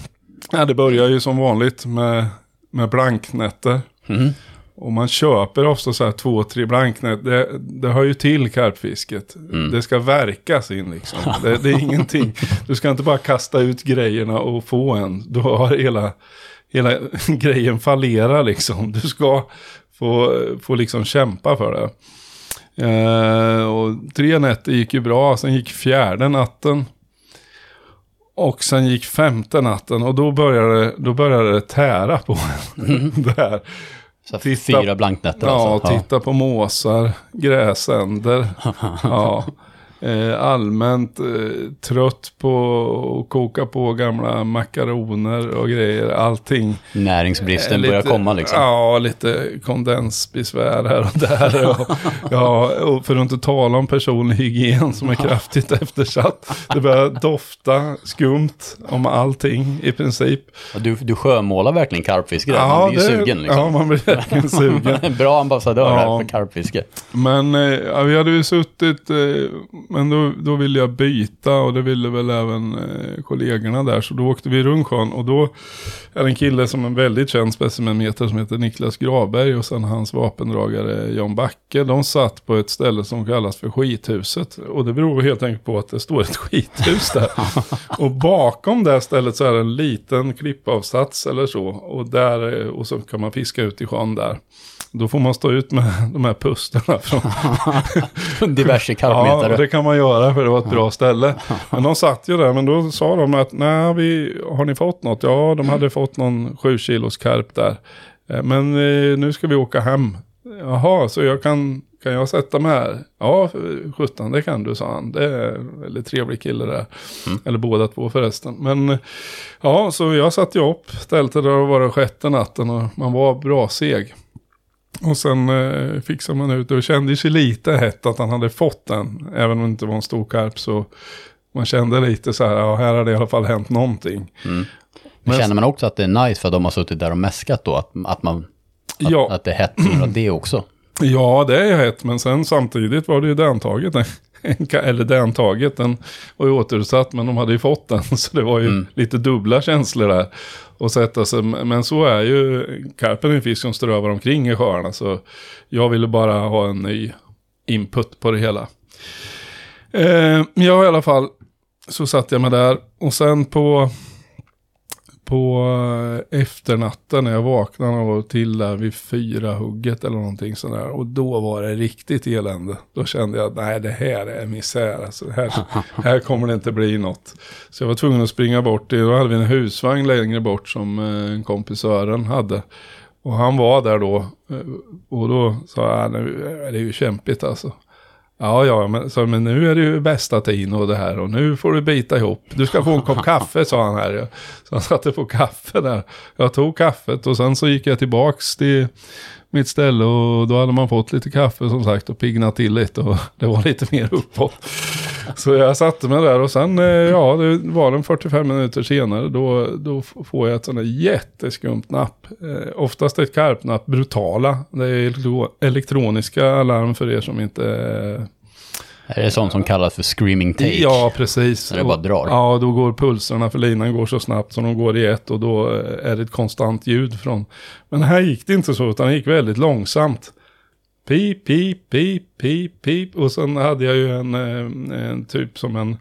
[SPEAKER 2] ja, det började ju som vanligt med, med blanknätter.
[SPEAKER 1] Mm.
[SPEAKER 2] Och man köper ofta så här två, tre blanknät. Det, det hör ju till karpfisket.
[SPEAKER 1] Mm.
[SPEAKER 2] Det ska verkas in liksom. Det, det är ingenting. Du ska inte bara kasta ut grejerna och få en. Du har hela, hela grejen fallera liksom. Du ska få, få liksom kämpa för det. Eh, och tre nätter gick ju bra. Sen gick fjärde natten. Och sen gick femte natten och då började, då började det tära på en. Där.
[SPEAKER 1] Så här
[SPEAKER 2] Titta-
[SPEAKER 1] fyra blanknätter
[SPEAKER 2] Ja,
[SPEAKER 1] alltså.
[SPEAKER 2] titta på måsar, gräsänder. ja. Eh, allmänt eh, trött på att koka på gamla makaroner och grejer. Allting.
[SPEAKER 1] Näringsbristen
[SPEAKER 2] Eh,
[SPEAKER 1] börjar
[SPEAKER 2] lite-
[SPEAKER 1] komma liksom.
[SPEAKER 2] Ja, lite kondensbesvär här och där. Och, ja, och för att inte tala om personlig hygien som är kraftigt eftersatt. Det börjar dofta skumt om allting i princip.
[SPEAKER 1] Du, du sjömålar verkligen karpfiske där. man blir ju sugen liksom.
[SPEAKER 2] Ja, man blir verkligen sugen.
[SPEAKER 1] En bra ambassadör
[SPEAKER 2] Ja.
[SPEAKER 1] här för karpfiske.
[SPEAKER 2] Men ja, vi hade ju suttit, men då, då ville jag byta och det ville väl även eh, kollegorna där. Så då åkte vi runt sjön och då är det en kille som är en väldigt känd specimenmeter som heter Niklas Gravberg och sen hans vapendragare Jan Backe. De satt på ett ställe som kallas för skithuset. Och det beror helt enkelt på att det står ett skithus där. och bakom det stället så är det en liten klippavsats eller så. Och, där, eh, och så kan man fiska ut i sjön där. Då får man stå ut med de här pusterna från
[SPEAKER 1] Diverse
[SPEAKER 2] Ja, och
[SPEAKER 1] karpmetare.
[SPEAKER 2] det kan man göra för det var ett bra ställe. Men de satt ju där, men då sa de att nej, vi, har ni fått något? Ja, de hade fått någon sju kilos karp där. Eh, Men eh, nu ska vi åka hem. Jaha, så jag kan, kan jag sätta mig här? Ja, 17 det kan du, sa han. Det är en väldigt trevlig kille där. Eller båda två förresten. Men ja, så jag satte ju upp tältet där och var det sjätte natten och man var bra seg. Och sen eh, fixade man ut det och kände sig lite hett att han hade fått den. Även om det inte var en stor karp så man kände lite så här, ja här har det i alla fall hänt någonting.
[SPEAKER 1] Men
[SPEAKER 2] Men-
[SPEAKER 1] känner man också att det är nice för att de har suttit där och mäskat då? Att, att, man, att,
[SPEAKER 2] Ja.
[SPEAKER 1] att det är hett det också?
[SPEAKER 2] Ja, det är hett, men sen samtidigt var det ju däntaget. En Eller däntaget, den var ju återsatt, men de hade ju fått den. Så det var ju lite dubbla känslor där. Och sätta sig. Men så är ju karpen en fisk som strövar omkring i sjöarna. Så jag ville bara ha en ny input på det hela. Eh, ja, i alla fall så satt jag mig där. Och sen på, på eh, efternatten när jag vaknade och till där vid fyra hugget eller någonting sådär. Och då var det riktigt elände. Då kände jag att nej det här är misär. Alltså, här, här kommer det inte bli något. Så jag var tvungen att springa bort. Då hade vi en husvagn längre bort som eh, en kompis Sören hade. Och han var där då. eh, Och då sa jag, nu är det ju kämpigt alltså. Ja, ja, men, så, men nu är det ju bästa tiden och det här och nu får du bita ihop. Du ska få en kopp kaffe, sa han här. Så han satte på kaffe där. Jag tog kaffet och sen så gick jag tillbaks till mitt ställe och då hade man fått lite kaffe som sagt och piggnat till lite och det var lite mer uppåt. Så jag satte mig där och sen, eh, ja, det var en 45 minuter senare då, då får jag ett sånt där jätteskumt napp. Eh, oftast ett karpnapp, brutala. Det är elektro- elektroniska alarm för er som inte eh,
[SPEAKER 1] Är det sånt som kallas för screaming take?
[SPEAKER 2] Ja, precis.
[SPEAKER 1] När det bara drar.
[SPEAKER 2] Ja, då går pulserna för linan går så snabbt som de går i ett och då är det ett konstant ljud från. Men här gick det inte så, utan det gick väldigt långsamt. Pip, pip, pip, pip, pip. Och sen hade jag ju en, eh, en typ som en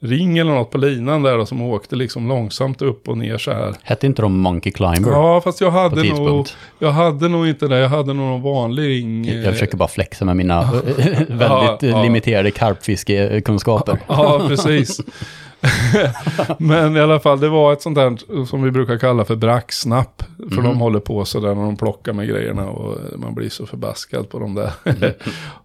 [SPEAKER 2] ring eller något på linan där då, som åkte liksom långsamt upp och ner så här.
[SPEAKER 1] Hette inte de Monkey Climber?
[SPEAKER 2] Ja, fast jag hade nog, jag hade nog inte det. Jag hade nog någon vanlig ring. eh,
[SPEAKER 1] Jag försöker bara flexa med mina väldigt
[SPEAKER 2] Ja, ja.
[SPEAKER 1] limiterade karpfiskekunskaper.
[SPEAKER 2] Ja, precis. Men i alla fall, det var ett sånt där som vi brukar kalla för bracksnapp. För de håller på sådär när de plockar med grejerna och man blir så förbaskad på dem där.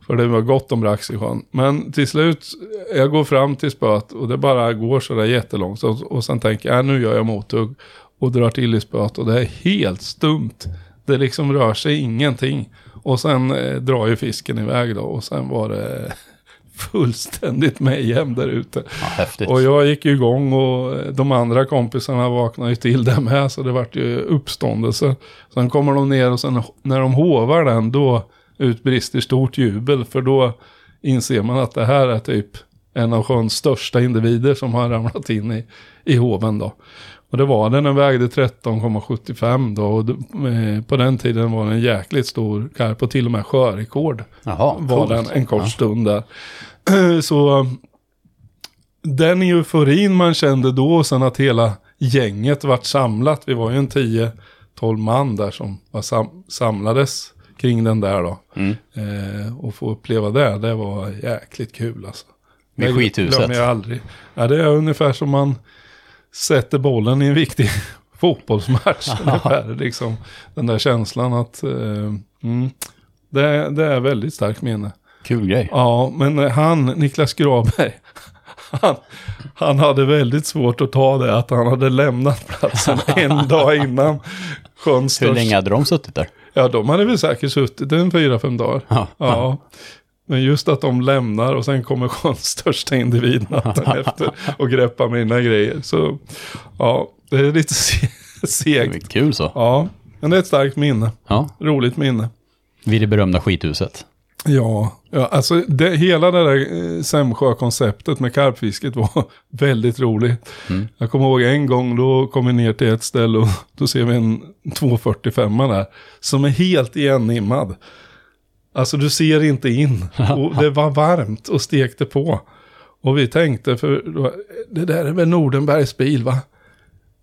[SPEAKER 2] för det var gott om brax i sjön. Men till slut, jag går fram till spöet och det bara går sådär jättelångt. Och, och sen tänker jag, äh, nu gör jag mothugg. Och drar till i spöet och det är helt stumt. Det liksom rör sig ingenting. Och sen eh, drar ju fisken iväg då och sen var det fullständigt mayhem där ute.
[SPEAKER 1] Ja.
[SPEAKER 2] Och jag gick ju igång och de andra kompisarna vaknade ju till det med så det vart ju uppståndelse. Sen kommer de ner och sen när de hovar den då utbrister stort jubel för då inser man att det här är typ en av sjöns största individer som har ramlat in i, i hoven då. Och det var den, den vägde 13,75 då. Och eh, på den tiden var den en jäkligt stor karp och till och med sjörekord.
[SPEAKER 1] Jaha,
[SPEAKER 2] var
[SPEAKER 1] coolt.
[SPEAKER 2] den en kort
[SPEAKER 1] Ja.
[SPEAKER 2] stund där. Så den euforin man kände då och sen att hela gänget vart samlat. Vi var ju en 10-12 man där som var sam- samlades kring den där då.
[SPEAKER 1] Mm.
[SPEAKER 2] Eh, och få uppleva det, det var jäkligt kul alltså. Det
[SPEAKER 1] skithuset.
[SPEAKER 2] glömmer jag aldrig. Ja, det är ungefär som man sätter bollen i en viktig fotbollsmatch. ungefär, liksom, den där känslan att eh, mm, det, det är väldigt starkt minne.
[SPEAKER 1] Kul grej.
[SPEAKER 2] Ja, men han, Niklas Graberg, han, han hade väldigt svårt att ta det att han hade lämnat platsen en dag innan
[SPEAKER 1] Hur länge hade de suttit där?
[SPEAKER 2] Ja, de hade väl säkert suttit en fyra, fem dagar.
[SPEAKER 1] Ja.
[SPEAKER 2] Ja. Men just att de lämnar och sen kommer sjöns största individ natten efter och greppar mina grejer. Så ja, det är lite se-
[SPEAKER 1] Det
[SPEAKER 2] segt.
[SPEAKER 1] var Kul så.
[SPEAKER 2] Ja, men det är ett starkt minne.
[SPEAKER 1] Ja.
[SPEAKER 2] Roligt minne.
[SPEAKER 1] Vid det berömda skithuset.
[SPEAKER 2] Ja, ja alltså det, hela det där eh, Sämsjö-konceptet med karpfisket var väldigt roligt.
[SPEAKER 1] Mm.
[SPEAKER 2] Jag kommer ihåg en gång då kom vi ner till ett ställe och då ser vi en 245 där som är helt igenimmad. Alltså du ser inte in och det var varmt och stekte på. Och vi tänkte, för det där är väl Nordenbergs bil va?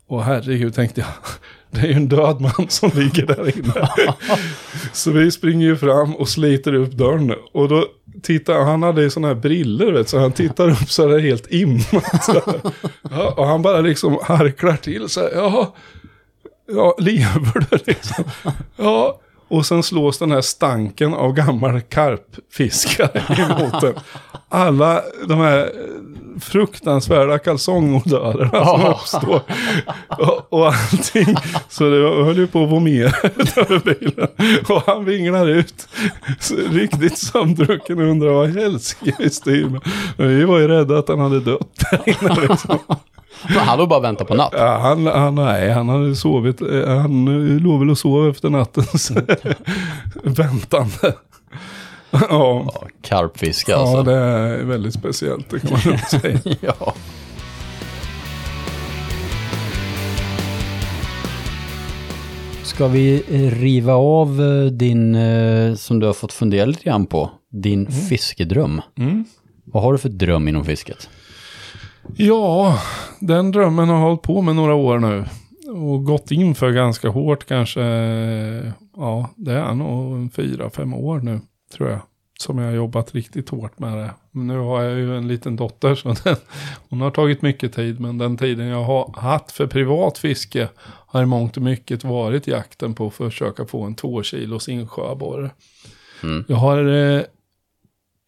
[SPEAKER 2] Och herregud tänkte jag, det är ju en död man som ligger där inne. så vi springer ju fram och sliter upp dörren. Och då tittar han hade ju sådana här briller vet så han tittar upp så är det helt immat. Här. ja, och han bara liksom harklar till så här, ja, ja, lever du liksom? Ja, och sen slås den här stanken av gammal karpfiskare emot den. Alla de här fruktansvärda kalsongodörerna som
[SPEAKER 1] Ja.
[SPEAKER 2] uppstår. Och, och allting. Så det höll ju på att vomera utanför bilen. Och han vinglar ut. Riktigt sömndrucken och undrar vad helsike vi styr med. Men vi var ju rädda att han hade dött där inne liksom.
[SPEAKER 1] Han var bara vänta på natt.
[SPEAKER 2] Ja, han, han, nej, han hade sovit. eh, Han låg väl och sov efter nattens väntande. Ja,
[SPEAKER 1] Ja, karpfiske
[SPEAKER 2] ja,
[SPEAKER 1] alltså.
[SPEAKER 2] det är väldigt speciellt, det kan man lugnt säga.
[SPEAKER 1] Ja. Ska vi eh, riva av eh, din, som du har fått fundera lite grann på, din fiskedröm?
[SPEAKER 2] Mm.
[SPEAKER 1] Vad har du för dröm inom fisket?
[SPEAKER 2] Ja, den drömmen har hållit på med några år nu. Och gått in för ganska hårt kanske. Ja, det är nog fyra, fem år nu tror jag. Som jag har jobbat riktigt hårt med det. Nu har jag ju en liten dotter så den, hon har tagit mycket tid. Men den tiden jag har haft för privat fiske har i mångt och mycket varit jakten på att försöka få en två kilos insjöabborre.
[SPEAKER 1] Mm.
[SPEAKER 2] Jag har eh,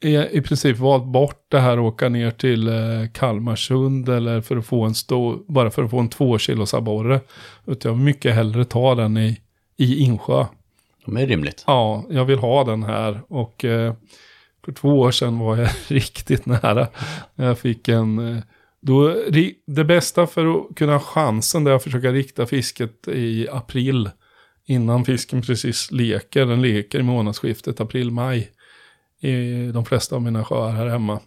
[SPEAKER 2] i, i princip valt bort det här att åka ner till eh, Kalmarsund eller för att få en stor, bara för att få en två kilos abborre. Utan jag vill mycket hellre ta den i, i insjö.
[SPEAKER 1] Det är rimligt.
[SPEAKER 2] Ja, jag vill ha den här och eh, för två år sedan var jag riktigt nära. När jag fick en, eh, då, det bästa för att kunna ha chansen det är att försöka rikta fisket i april. Innan fisken precis leker, den leker i månadsskiftet april-maj. I de flesta av mina sjöar här hemma.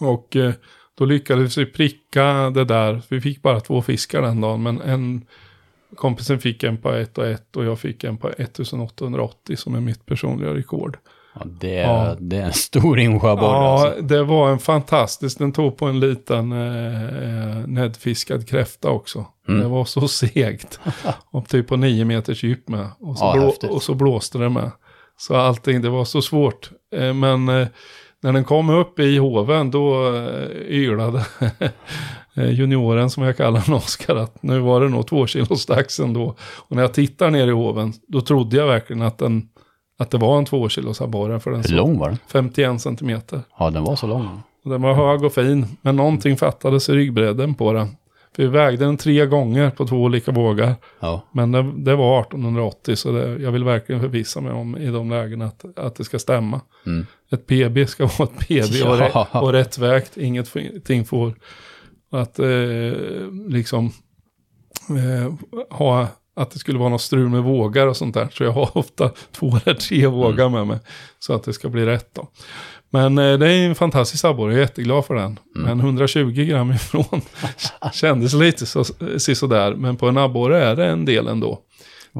[SPEAKER 2] Och eh, då lyckades vi pricka det där. Vi fick bara två fiskar den dagen, men en kompisen fick en på ett och ett och jag fick en på 1880 som är mitt personliga rekord.
[SPEAKER 1] Ja, det, är,
[SPEAKER 2] Ja.
[SPEAKER 1] det är en stor insjöborre
[SPEAKER 2] Ja,
[SPEAKER 1] alltså.
[SPEAKER 2] det var en fantastisk, den tog på en liten eh, eh, näddfiskad kräfta också.
[SPEAKER 1] Mm.
[SPEAKER 2] Det var så segt. och typ på nio meters djup med. Och så,
[SPEAKER 1] Ja,
[SPEAKER 2] blå, och så blåste det med. Så allting, det var så svårt. Eh, men eh, när den kom upp i hoven då eh, ylade junioren som jag kallar den Oskar att nu var det nog två kilos dags ändå. Och när jag tittar ner i hoven då trodde jag verkligen att, den, att det var en två kilos abborre för den
[SPEAKER 1] Hur lång var den?
[SPEAKER 2] 51 centimeter.
[SPEAKER 1] Ja, den var så lång.
[SPEAKER 2] Och Den var hög och fin, men någonting fattades i ryggbredden på den. Vi vägde den tre gånger på två olika vågar.
[SPEAKER 1] Ja,
[SPEAKER 2] Men det, det var 1880, så det, jag vill verkligen förvissa mig om i de lägena att, att det ska stämma.
[SPEAKER 1] Mm.
[SPEAKER 2] Ett PB ska vara ett PB och,
[SPEAKER 1] Ja.
[SPEAKER 2] och rätt vägt. Ingenting får att eh, liksom eh, ha att det skulle vara något strul med vågar och sånt där. Så jag har ofta två eller tre vågar med mig. Så att det ska bli rätt då. Men eh, det är en fantastisk abborre, jag är jätteglad för den. Men 120 gram ifrån kändes lite så, sådär. Men på en abborre är det en del ändå.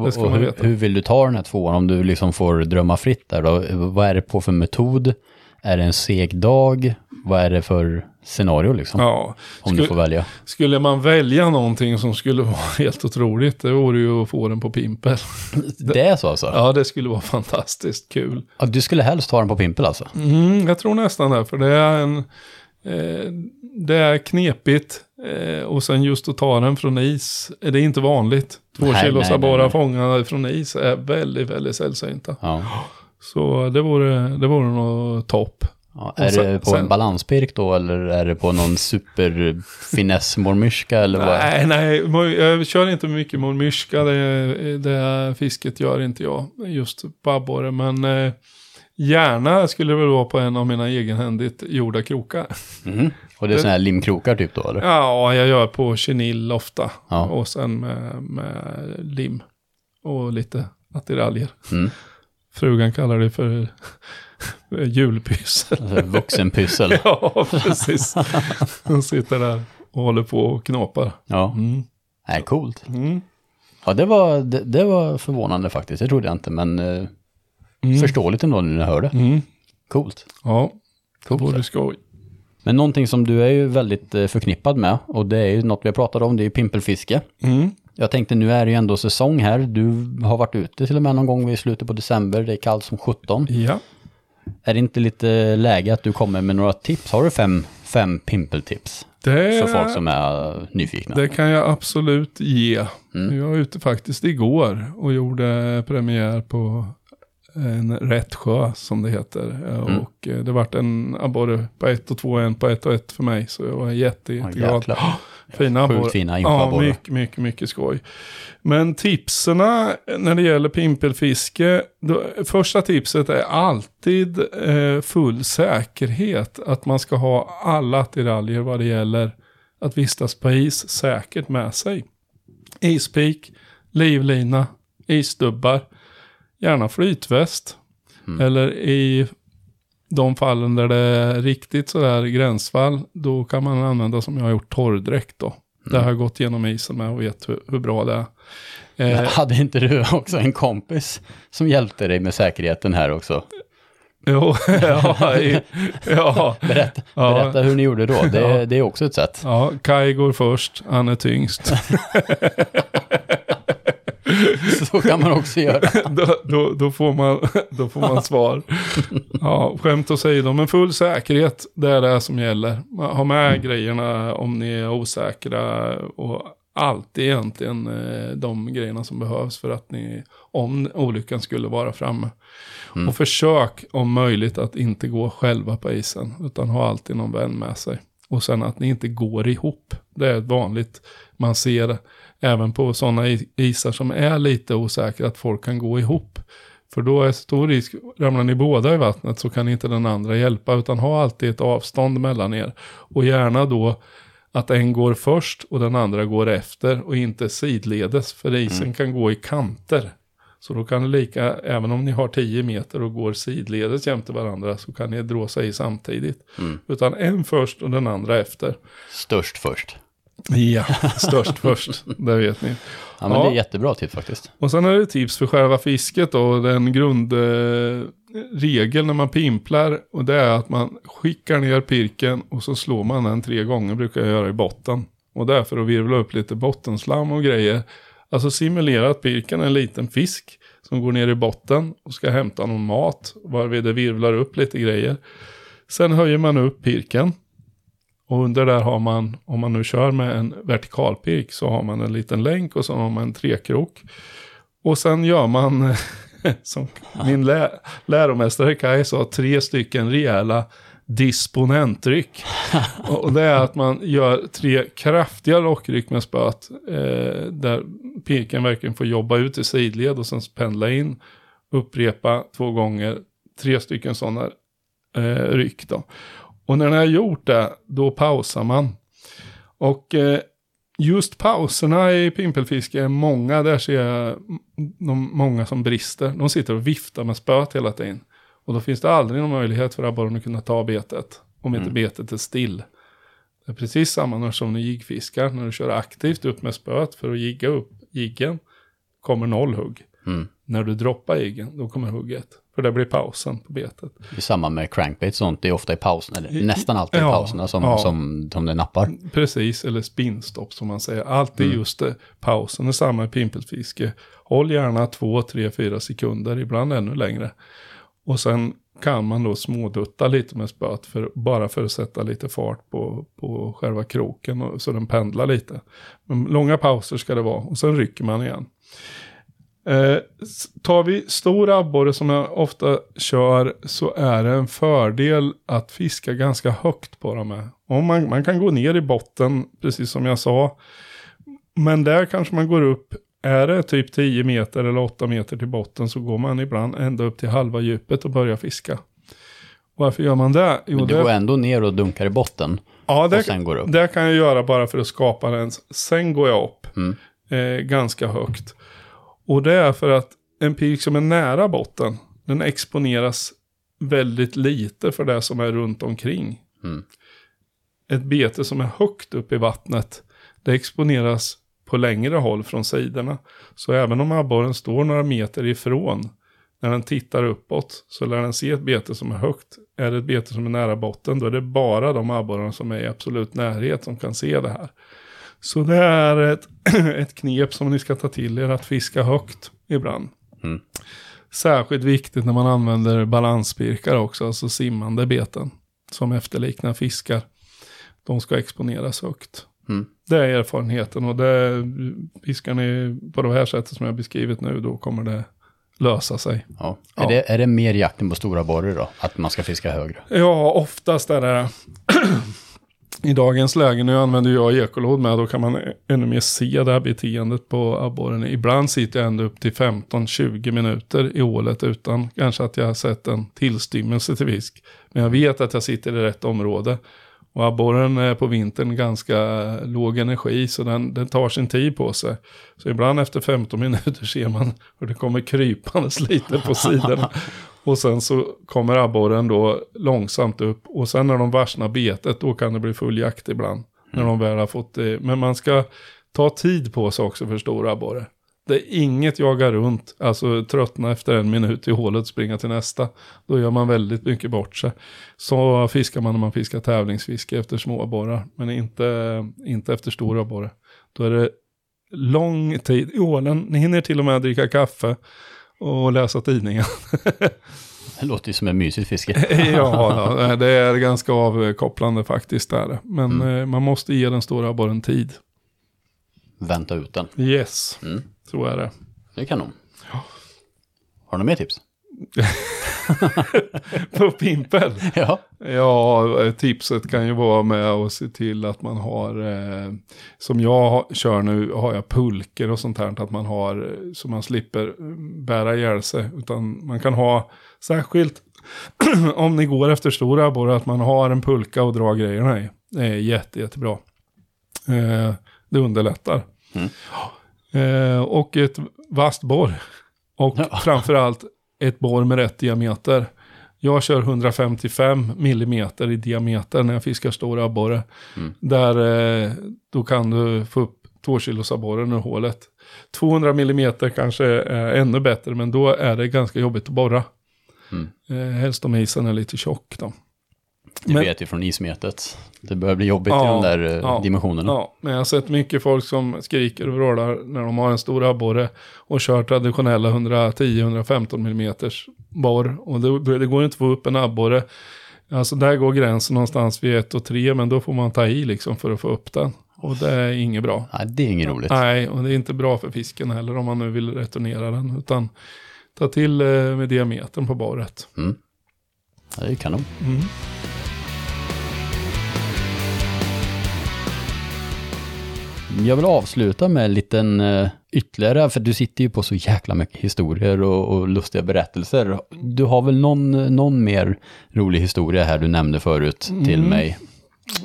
[SPEAKER 2] Det ska
[SPEAKER 1] Och
[SPEAKER 2] man
[SPEAKER 1] hur,
[SPEAKER 2] veta.
[SPEAKER 1] hur vill du ta den här tvåan om du liksom får drömma fritt där då? Vad är det på för metod? Är det en seg dag? Vad är det för scenario liksom?
[SPEAKER 2] Ja,
[SPEAKER 1] Om du
[SPEAKER 2] skulle,
[SPEAKER 1] får välja.
[SPEAKER 2] skulle man välja någonting som skulle vara helt otroligt, det vore ju att få den på pimpel.
[SPEAKER 1] Det är så alltså? Ja.
[SPEAKER 2] Ja, det skulle vara fantastiskt kul.
[SPEAKER 1] du skulle helst ha den på pimpel alltså?
[SPEAKER 2] Mm, jag tror nästan det, för det är en... Eh, det är knepigt. Eh, och sen just att ta den från is, är det inte vanligt. Två
[SPEAKER 1] Nej,
[SPEAKER 2] kilos fångade från is är väldigt, väldigt sällsynta.
[SPEAKER 1] Ja.
[SPEAKER 2] Så det vore, det vore nog topp.
[SPEAKER 1] Ja. Är
[SPEAKER 2] sen-
[SPEAKER 1] det på
[SPEAKER 2] sen-
[SPEAKER 1] en balanspirk då eller är det på någon superfiness mormyrska eller vad?
[SPEAKER 2] Nej, nej, jag kör inte mycket mormyrska. Det, det fisket gör inte jag just på abborre. Men eh, gärna skulle det väl vara på en av mina egenhändigt gjorda krokar.
[SPEAKER 1] Mhm. Och det är sådana här limkrokar typ då eller?
[SPEAKER 2] Ja, jag gör på chenil ofta.
[SPEAKER 1] Ja.
[SPEAKER 2] Och sen med, med lim. Och lite attiraljer.
[SPEAKER 1] Mm.
[SPEAKER 2] Frugan kallar det för julpyssel.
[SPEAKER 1] Alltså, vuxenpyssel.
[SPEAKER 2] ja, precis. Hon sitter där och håller på och knapar.
[SPEAKER 1] Ja,
[SPEAKER 2] Mm.
[SPEAKER 1] Nej, coolt.
[SPEAKER 2] Mm.
[SPEAKER 1] Ja, det var, det, det var förvånande faktiskt. Det trodde jag inte, men eh,
[SPEAKER 2] Mm.
[SPEAKER 1] förståeligt ändå när jag hörde.
[SPEAKER 2] Mm.
[SPEAKER 1] Coolt.
[SPEAKER 2] Ja, det
[SPEAKER 1] Coolt.
[SPEAKER 2] vore skoj.
[SPEAKER 1] Men någonting som du är ju väldigt eh, förknippad med, och det är ju något vi har pratat om, det är ju pimpelfiske.
[SPEAKER 2] Mm.
[SPEAKER 1] Jag tänkte nu är det ju ändå säsong här. Du har varit ute till och med någon gång vid slutet på december. Det är kallt som 17.
[SPEAKER 2] Ja.
[SPEAKER 1] Är det inte lite läge att du kommer med några tips? Har du fem, fem pimpeltips
[SPEAKER 2] Det,
[SPEAKER 1] för folk som är nyfikna?
[SPEAKER 2] det kan jag absolut ge.
[SPEAKER 1] Mm.
[SPEAKER 2] Jag var ute faktiskt igår och gjorde premiär på en rätt sjö som det heter.
[SPEAKER 1] Mm.
[SPEAKER 2] Och eh, det vart en abborre på ett och två, en på ett och ett för mig. Så jag var jätte, jätteglad.
[SPEAKER 1] jäklar.
[SPEAKER 2] Fina
[SPEAKER 1] Sjukt fina
[SPEAKER 2] Ja, mycket, mycket, mycket skoj. Men tipserna när det gäller pimpelfiske. Då, första tipset är alltid eh, full säkerhet. Att man ska ha alla attiraljer vad det gäller att vistas på is säkert med sig. Ispik, livlina, isdubbar, gärna flytväst.
[SPEAKER 1] Mm.
[SPEAKER 2] Eller i de fallen där det är riktigt sådär gränsfall, då kan man använda som jag har gjort torrdräkt då. Det har jag gått igenom isen med och vet hur, hur bra det är. Eh,
[SPEAKER 1] Hade inte du också en kompis som hjälpte dig med säkerheten här också?
[SPEAKER 2] jo, ja, i, ja,
[SPEAKER 1] Berätta,
[SPEAKER 2] Ja.
[SPEAKER 1] berätta hur ni gjorde då. Det,
[SPEAKER 2] Ja.
[SPEAKER 1] det är också ett sätt.
[SPEAKER 2] ja, Kai går först, han är tyngst.
[SPEAKER 1] Så kan man också göra.
[SPEAKER 2] då, då, då, får man, då får man svar. Ja, skämt åsido, men full säkerhet, det är det som gäller. Ha med grejerna om ni är osäkra och alltid egentligen eh, de grejerna som behövs för att ni, om olyckan skulle vara framme. Och försök om möjligt att inte gå själva på isen, utan ha alltid någon vän med sig. Och sen att ni inte går ihop. Det är ett vanligt man ser även på sådana isar som är lite osäkra, att folk kan gå ihop. För då är stor risk, ramlar ni båda i vattnet så kan inte den andra hjälpa, utan ha alltid ett avstånd mellan er. Och gärna då att en går först och den andra går efter och inte sidledes, för isen kan gå i kanter. Så då kan det lika, även om ni har 10 meter och går sidledes jämte varandra, så kan ni dråsa i samtidigt.
[SPEAKER 1] Mm.
[SPEAKER 2] Utan en först och den andra efter.
[SPEAKER 1] Störst först.
[SPEAKER 2] Ja, störst först, det vet ni.
[SPEAKER 1] Ja, men
[SPEAKER 2] Ja.
[SPEAKER 1] det är jättebra tips faktiskt.
[SPEAKER 2] Och sen är det tips för själva fisket då. Den grundregeln eh, regel när man pimplar. Och det är att man skickar ner pirken och så slår man den tre gånger brukar jag göra i botten. Och det är för att virvla upp lite bottenslam och grejer. Alltså simulera att pirken är en liten fisk som går ner i botten och ska hämta någon mat. Varvid det virvlar upp lite grejer. Sen höjer man upp pirken. Och under där har man, om man nu kör med en vertikalpirk, så har man en liten länk och så har man en trekrok. Och sen gör man, som min lä läromästare Kaj sa, tre stycken rejäla disponentryck. och det är att man gör tre kraftiga lockryck med spöet. Eh, där pirken verkligen får jobba ut i sidled och sen pendla in. Upprepa två gånger, tre stycken sådana eh, ryck då. Och när ni har gjort det, då pausar man. Och eh, just pauserna i pimpelfiske är många, där ser jag de, många som brister. De sitter och viftar med spöet hela tiden. Och då finns det aldrig någon möjlighet för abborren att kunna ta betet. Om inte
[SPEAKER 1] Mm.
[SPEAKER 2] betet är still. Det är precis samma som när jiggfiskar. När du kör aktivt upp med spöet för att jigga upp jiggen. Kommer noll hugg.
[SPEAKER 1] Mm.
[SPEAKER 2] När du droppar jiggen, då kommer hugget. För det blir pausen på betet.
[SPEAKER 1] Det är samma med crankbait och sånt, det är ofta i pausen, eller nästan alltid i
[SPEAKER 2] Ja,
[SPEAKER 1] pauserna som,
[SPEAKER 2] ja.
[SPEAKER 1] som, som det nappar.
[SPEAKER 2] Precis, eller spinstopp som man säger. Allt är
[SPEAKER 1] Mm.
[SPEAKER 2] just det. Pausen är samma i pimpelfiske. Håll gärna två, tre, fyra sekunder, ibland ännu längre. Och sen kan man då smådutta lite med spöet, för, bara för att sätta lite fart på, på själva kroken, och, så den pendlar lite. Men långa pauser ska det vara, och sen rycker man igen. Eh, tar vi stor abborre som jag ofta kör så är det en fördel att fiska ganska högt på dem. Om man, man kan gå ner i botten, precis som jag sa. Men där kanske man går upp, är det typ 10 meter eller 8 meter till botten så går man ibland ända upp till halva djupet och börjar fiska. Varför gör man det? Jo,
[SPEAKER 1] Men du
[SPEAKER 2] det-
[SPEAKER 1] går ändå ner och dunkar i botten
[SPEAKER 2] Ja, det, det kan jag göra bara för att skapa den. Sen går jag upp
[SPEAKER 1] Mm.
[SPEAKER 2] eh, ganska högt. Och det är för att en pik som är nära botten, den exponeras väldigt lite för det som är runt omkring.
[SPEAKER 1] Mm.
[SPEAKER 2] Ett bete som är högt upp i vattnet, det exponeras på längre håll från sidorna. Så även om abborren står några meter ifrån, när den tittar uppåt, så lär den se ett bete som är högt. Är det ett bete som är nära botten, då är det bara de abborrarna som är i absolut närhet som kan se det här. Så det är ett, ett knep som ni ska ta till er, att fiska högt ibland.
[SPEAKER 1] Mm.
[SPEAKER 2] Särskilt viktigt när man använder balansspirkar också, alltså simmande beten, som efterliknar fiskar. De ska exponeras högt.
[SPEAKER 1] Mm.
[SPEAKER 2] Det är erfarenheten och det fiskar ni på det här sättet som jag beskrivit nu, då kommer det lösa sig.
[SPEAKER 1] Ja.
[SPEAKER 2] Ja.
[SPEAKER 1] Är, det, är det mer jakten på stora borrar då? Att man ska fiska högre?
[SPEAKER 2] Ja, oftast är det dagens läge, nu använder jag ekolod med, då kan man ännu mer se det här beteendet på abborren. Ibland sitter jag ända upp till 15-20 minuter i ålet utan kanske att jag har sett en tillstymmelse till fisk. Men jag vet att jag sitter i rätt område. Och abborren är på vintern ganska låg energi så den, den tar sin tid på sig. Så ibland efter 15 minuter ser man hur det kommer krypandes lite på sidorna. Och sen så kommer abborren då långsamt upp. Och sen när de varsnar betet då kan det bli full jakt ibland. När de väl har fått det. Men man ska ta tid på sig också för stora abborre. Det är inget jaga runt, alltså tröttna efter en minut i hålet och springa till nästa. Då gör man väldigt mycket bort sig. Så fiskar man när man fiskar tävlingsfiske efter små abborrar. Men inte, inte efter stora abborre. Då är det lång tid i ålen. Ni hinner till och med dricka kaffe och läsa tidningen.
[SPEAKER 1] Det låter ju som ett mysigt fiske.
[SPEAKER 2] ja, det är ganska avkopplande faktiskt. Där. Men eh, man måste ge den stora abborren tid.
[SPEAKER 1] Vänta ut den.
[SPEAKER 2] Yes,
[SPEAKER 1] Mm.
[SPEAKER 2] så är det.
[SPEAKER 1] Det är kanon. Har du mer tips?
[SPEAKER 2] På pimpel?
[SPEAKER 1] Ja.
[SPEAKER 2] Ja, tipset kan ju vara med att se till att man har, eh, som jag kör nu, har jag pulker och sånt här, att man har, så man slipper bära ihjäl sig. Utan man kan ha, särskilt om ni går efter stora abborre, att man har en pulka och dra grejerna i. Det är jätte, jättebra. Eh, det underlättar.
[SPEAKER 1] Mm.
[SPEAKER 2] Eh, och ett vasst borr. Och
[SPEAKER 1] Ja.
[SPEAKER 2] framförallt ett borr med rätt diameter. Jag kör 155 millimeter i diameter när jag fiskar stora abborre.
[SPEAKER 1] Mm.
[SPEAKER 2] Där eh, då kan du få upp 2 kilos abborren ur hålet. 200 millimeter kanske är ännu bättre men då är det ganska jobbigt att borra.
[SPEAKER 1] Mm.
[SPEAKER 2] Eh, helst om isen är lite tjock då.
[SPEAKER 1] Det
[SPEAKER 2] Men-
[SPEAKER 1] vet vi från ismetet. Det börjar bli jobbigt i
[SPEAKER 2] Ja,
[SPEAKER 1] de där eh,
[SPEAKER 2] ja,
[SPEAKER 1] dimensionerna.
[SPEAKER 2] Ja, men jag har sett mycket folk som skriker och vrålar när de har en stor abborre och kör traditionella 110-115 mm borr. Och det, det går inte att få upp en abborre. Alltså där går gränsen någonstans vid 1 och 3, men då får man ta i liksom för att få upp den. Och det är inget bra.
[SPEAKER 1] Nej, det är inget roligt.
[SPEAKER 2] Nej, och det är inte bra för fisken heller om man nu vill returnera den. Utan ta till eh, med diametern på borret.
[SPEAKER 1] Mm. Ja, det är kanon.
[SPEAKER 2] Mm.
[SPEAKER 1] Jag vill avsluta med en liten uh, ytterligare, för du sitter ju på så jäkla mycket historier och, och lustiga berättelser. Du har väl någon, någon mer rolig historia här du nämnde förut till
[SPEAKER 2] Mm.
[SPEAKER 1] mig,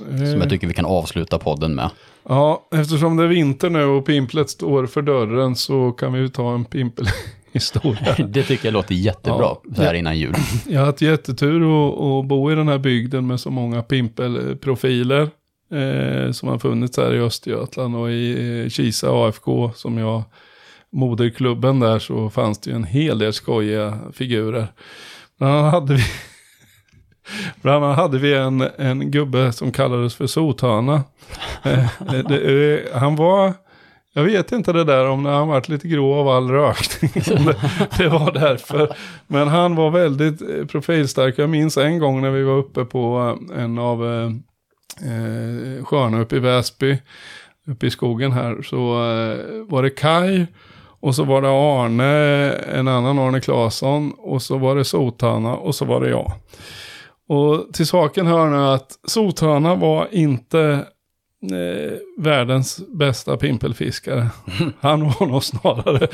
[SPEAKER 1] som
[SPEAKER 2] Eh,
[SPEAKER 1] jag tycker vi kan avsluta podden med.
[SPEAKER 2] Ja, eftersom det är vinter nu och pimplet står för dörren så kan vi ju ta en pimpelhistoria.
[SPEAKER 1] Det tycker jag låter jättebra
[SPEAKER 2] Ja.
[SPEAKER 1] så här innan jul.
[SPEAKER 2] Jag har haft jättetur att, att bo i den här bygden med så många pimpelprofiler eh, som har funnits här i Östergötland och i eh, Kisa AFK som jag moderklubben där så fanns det ju en hel del skojiga figurer. Bland annat hade vi, bland annat hade vi en, en gubbe som kallades för Sothörna. Eh, det, eh, han var, jag vet inte det där om när han varit lite grå av all rökning. det, det var därför. Men han var väldigt eh, profilstark. Jag minns en gång när vi var uppe på eh, en av eh, eh, eh, uppe i Väsby. Uppe i skogen här. Så eh, var det Kai. Och så var det Arne, en annan Arne Claesson. Och så var det Sothörna och så var det jag. Och till saken hör nu att Sothörna var inte eh, världens bästa pimpelfiskare. Han var nog snarare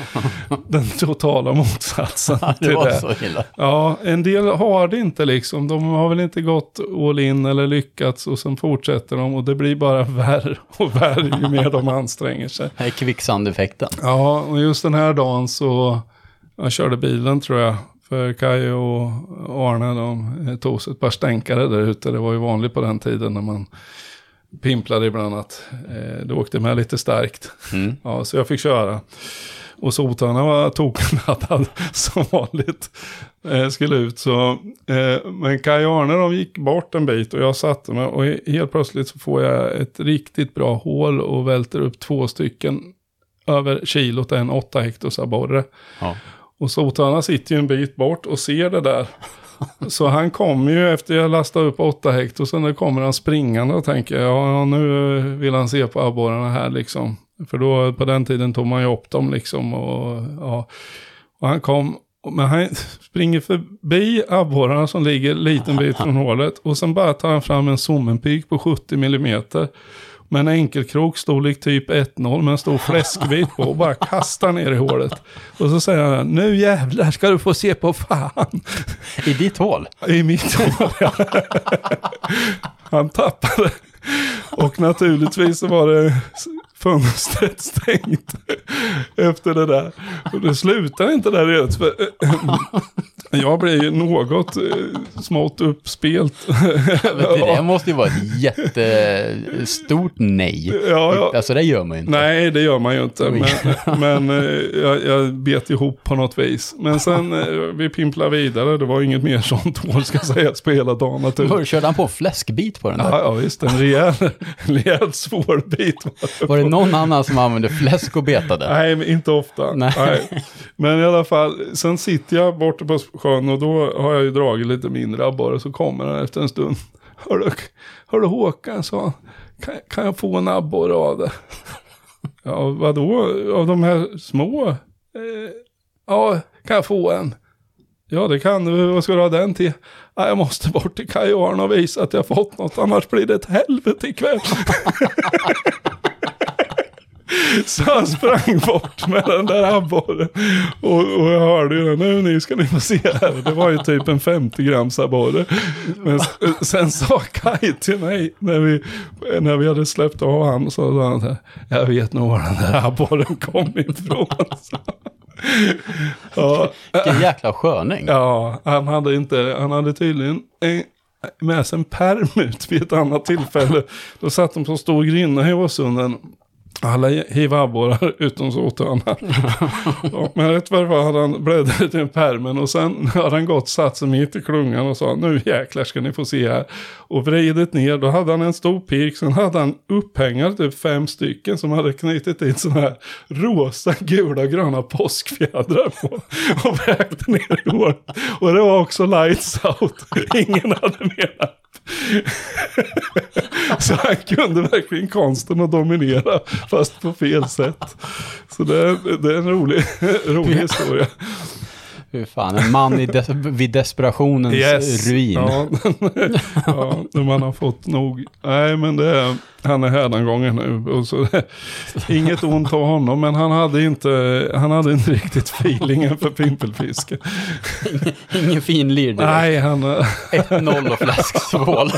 [SPEAKER 2] den totala motsatsen
[SPEAKER 1] Det
[SPEAKER 2] till
[SPEAKER 1] var
[SPEAKER 2] det.
[SPEAKER 1] så illa.
[SPEAKER 2] Ja, en del har det inte liksom. De har väl inte gått all in eller lyckats och sen fortsätter de och det blir bara värre och värre ju mer de anstränger sig.
[SPEAKER 1] Det är kvicksandeffekten.
[SPEAKER 2] Ja, och just den här dagen så jag körde bilen tror jag. För Kaj och Arne de tog sig ett par stänkare där ute. Det var ju vanligt på den tiden när man pimplade ibland att eh, det åkte med lite starkt.
[SPEAKER 1] Mm.
[SPEAKER 2] Ja, så jag fick köra. Och sotarna var tokladdad som vanligt. Eh, skulle ut så. Eh, men Kaj Arne de gick bort en bit och jag satte mig. Och he- helt plötsligt så får jag ett riktigt bra hål och välter upp två stycken över kilot en 8 hektars abborre.
[SPEAKER 1] Ja.
[SPEAKER 2] Och sotarna sitter ju en bit bort och ser det där. Så han kommer ju efter jag lastat upp åtta hektar, så nu kommer han springande och tänker, ja nu vill han se på abborrarna här liksom. För då på den tiden tog man ju upp dem liksom och ja. Och han kom, men han springer förbi abborrarna som ligger en liten bit från hålet. Och sen bara tar han fram en sommenpik på 70 millimeter. Med en enkelkrok, storlek typ 1-0 med en stor fläskbit på och bara kastar ner i hålet. Och så säger han, nu jävlar ska du få se på fan.
[SPEAKER 1] I ditt hål?
[SPEAKER 2] I mitt hål, ja. Han tappade. Och naturligtvis så var det fönstret stängt efter det där. Och det slutar inte där. För jag blev ju något eh, smått uppspelt.
[SPEAKER 1] Du, det måste ju vara ett jättestort nej.
[SPEAKER 2] Ja, ja.
[SPEAKER 1] Alltså det gör man ju inte.
[SPEAKER 2] Nej, det gör man ju inte. Men, men eh, jag, jag bet ihop på något vis. Men sen eh, vi pimplade vidare. Det var inget mer sånt hål ska sägas på hela dagen. naturligtvis.
[SPEAKER 1] Körde han på en fläskbit på den där?
[SPEAKER 2] Ja, ja visst. En rejäl, en rejäl svår bit. var det.
[SPEAKER 1] Någon annan som använde fläsk och betade?
[SPEAKER 2] Nej, men inte ofta.
[SPEAKER 1] Nej.
[SPEAKER 2] Nej. Men i alla fall, sen sitter jag borta på sjön och då har jag ju dragit lite mindre abborre. Så kommer han efter en stund. Hörru, hörru Håkan, sa. Kan, kan jag få en abborre av det? Ja, vadå? Av de här små? Eh, ja, kan jag få en? Ja, det kan du. Vad ska du ha den till? Ja, jag måste bort till Kaj och Arne och visa att jag fått något, annars blir det ett helvete ikväll. Så han sprang bort med den där abborren. Och, och jag hörde ju nu, nu ska ni få se här. Det var ju typ en 50 grams abborre. Men sen sa Kaj till mig när vi, när vi hade släppt av han. Så sa han så här, jag vet nog var den där abborren kom ifrån. Så. Ja,
[SPEAKER 1] Vilken jäkla sköning.
[SPEAKER 2] Ja, han hade inte, han hade tydligen en, med sig en perm ut vid ett annat tillfälle. Då satt de på stor grinna i Åsunden. Alla hivabborrar utom sotarna. ja, men rätt vad det var hade han bläddrat i den permen och sen hade han gått satt sig mitt i klungan och sa nu jäklar ska ni få se här. Och vridit ner, då hade han en stor pik, sen hade han upphängare, typ fem stycken som hade knutit in sådana här rosa, gula, gröna påskfjädrar på. Och vräkte ner i håret. Och det var också lights out. Ingen hade menat. Så han kunde verkligen konsten att dominera, fast på fel sätt. Så det är, det är en rolig, rolig historia.
[SPEAKER 1] Fy fan, en man i des vid desperationens ruin.
[SPEAKER 2] Ja, ja, man har fått nog. Nej, men det är, han är hädangången nu. Och så, inget ont av honom, men han hade inte, han hade inte riktigt feelingen för pimpelfiske.
[SPEAKER 1] Ingen fin lir direkt.
[SPEAKER 2] Nej, han...
[SPEAKER 1] 1-0 och fläsksvål.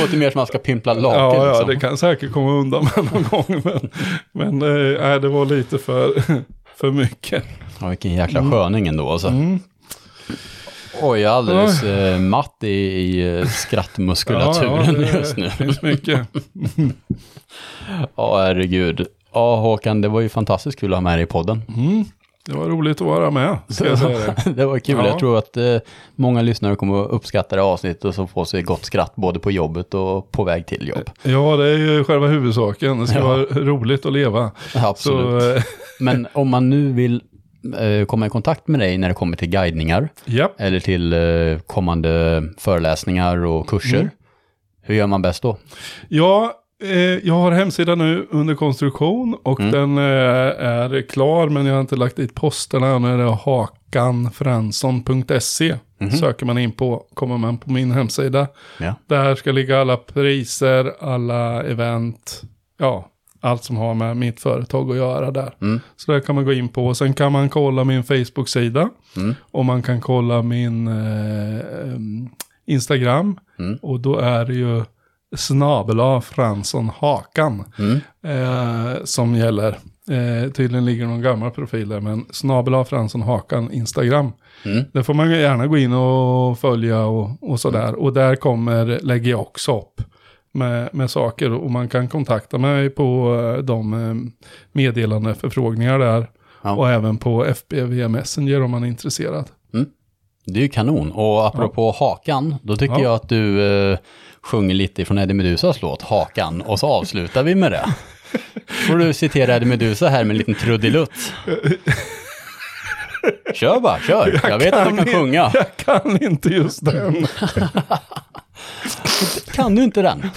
[SPEAKER 1] Låter mer som att man ska pimpla laken.
[SPEAKER 2] Ja, ja,
[SPEAKER 1] liksom.
[SPEAKER 2] det kan säkert komma undan med någon gång. Men, men eh, nej, det var lite för, för mycket.
[SPEAKER 1] Ja, vilken jäkla sköning ändå alltså.
[SPEAKER 2] Mm.
[SPEAKER 1] Oj, jag är alldeles eh, matt i, i eh, skrattmuskulaturen
[SPEAKER 2] det
[SPEAKER 1] just nu.
[SPEAKER 2] finns mycket.
[SPEAKER 1] Ja, herregud. Ja, Håkan, det var ju fantastiskt kul att ha med dig i podden.
[SPEAKER 2] Mm. Det var roligt att vara med, ska jag säga det.
[SPEAKER 1] det var kul.
[SPEAKER 2] Ja.
[SPEAKER 1] Jag tror att eh, många lyssnare kommer att uppskatta det avsnittet och så få sig gott skratt både på jobbet och på väg till jobb.
[SPEAKER 2] Ja, det är ju själva huvudsaken. Det ska
[SPEAKER 1] Ja.
[SPEAKER 2] vara roligt att leva.
[SPEAKER 1] Absolut.
[SPEAKER 2] Så, eh,
[SPEAKER 1] Men om man nu vill eh, komma i kontakt med dig när det kommer till guidningar
[SPEAKER 2] ja.
[SPEAKER 1] eller till eh, kommande föreläsningar och kurser,
[SPEAKER 2] Mm.
[SPEAKER 1] hur gör man bäst då?
[SPEAKER 2] Ja, jag har hemsidan nu under konstruktion och
[SPEAKER 1] Mm.
[SPEAKER 2] den eh, är klar men jag har inte lagt dit posterna. Nu är det hakanfransson.se.
[SPEAKER 1] Mhm.
[SPEAKER 2] Söker man in på, kommer man på min hemsida.
[SPEAKER 1] Ja.
[SPEAKER 2] Där ska ligga alla priser, alla event, ja, allt som har med mitt företag att göra där.
[SPEAKER 1] Mm.
[SPEAKER 2] Så där kan man gå in på. Sen kan man kolla min Facebook-sida.
[SPEAKER 1] Mm.
[SPEAKER 2] Och man kan kolla min eh, em, Instagram.
[SPEAKER 1] Mm.
[SPEAKER 2] Och då är det ju snabela Fransson Hakan
[SPEAKER 1] Mm.
[SPEAKER 2] eh, som gäller. Eh, tydligen ligger någon gammal profil där, men snabela Fransson Hakan Instagram.
[SPEAKER 1] Mm.
[SPEAKER 2] Där får man gärna gå in och följa och, och sådär. Och där kommer, lägger jag också upp med, med saker. Och man kan kontakta mig på eh, de eh, meddelande förfrågningar där.
[SPEAKER 1] Ja.
[SPEAKER 2] Och även på FBV Messenger om man är intresserad.
[SPEAKER 1] Det är ju kanon. Och apropå Hakan, då tycker
[SPEAKER 2] Ja.
[SPEAKER 1] jag att du eh, sjunger lite ifrån Eddie Medusas låt Hakan och så avslutar vi med det. Får du citera Eddie Medusa här med en liten trudelutt. Kör bara, kör. Jag, vet att du kan
[SPEAKER 2] inte-
[SPEAKER 1] sjunga.
[SPEAKER 2] Jag kan inte just den.
[SPEAKER 1] Kan du inte den?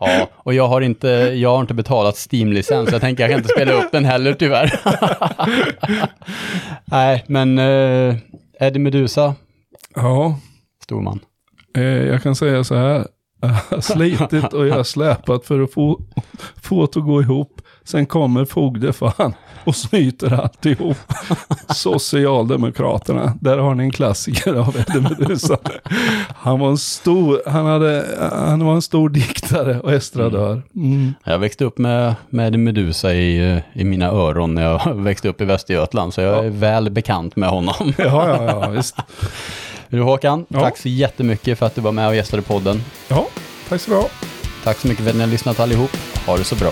[SPEAKER 1] Ja, och jag har inte, jag har inte betalat Steam-licens, så jag tänker jag kan inte spela upp den heller tyvärr. Nej, men eh, Eddie Medusa,
[SPEAKER 2] Ja,
[SPEAKER 1] stor man.
[SPEAKER 2] Eh, jag kan säga så här. Jag har slitit och jag har släpat för att få, få det att gå ihop. Sen kommer fogdefan och snyter alltihop. Socialdemokraterna, där har ni en klassiker av Eddie Meduza. Han var en stor, han, hade, han var en stor diktare och estradör. Mm.
[SPEAKER 1] Jag växte upp med, med Eddie Medusa i, eh, i mina öron när jag växte upp i Västergötland, så jag är väl bekant med honom.
[SPEAKER 2] Ja, ja, ja, visst.
[SPEAKER 1] Du Håkan,
[SPEAKER 2] Ja.
[SPEAKER 1] tack så jättemycket för att du var med och gästade podden.
[SPEAKER 2] Ja, tack så bra.
[SPEAKER 1] Tack så mycket för att ni har lyssnat allihop. Ha det så bra.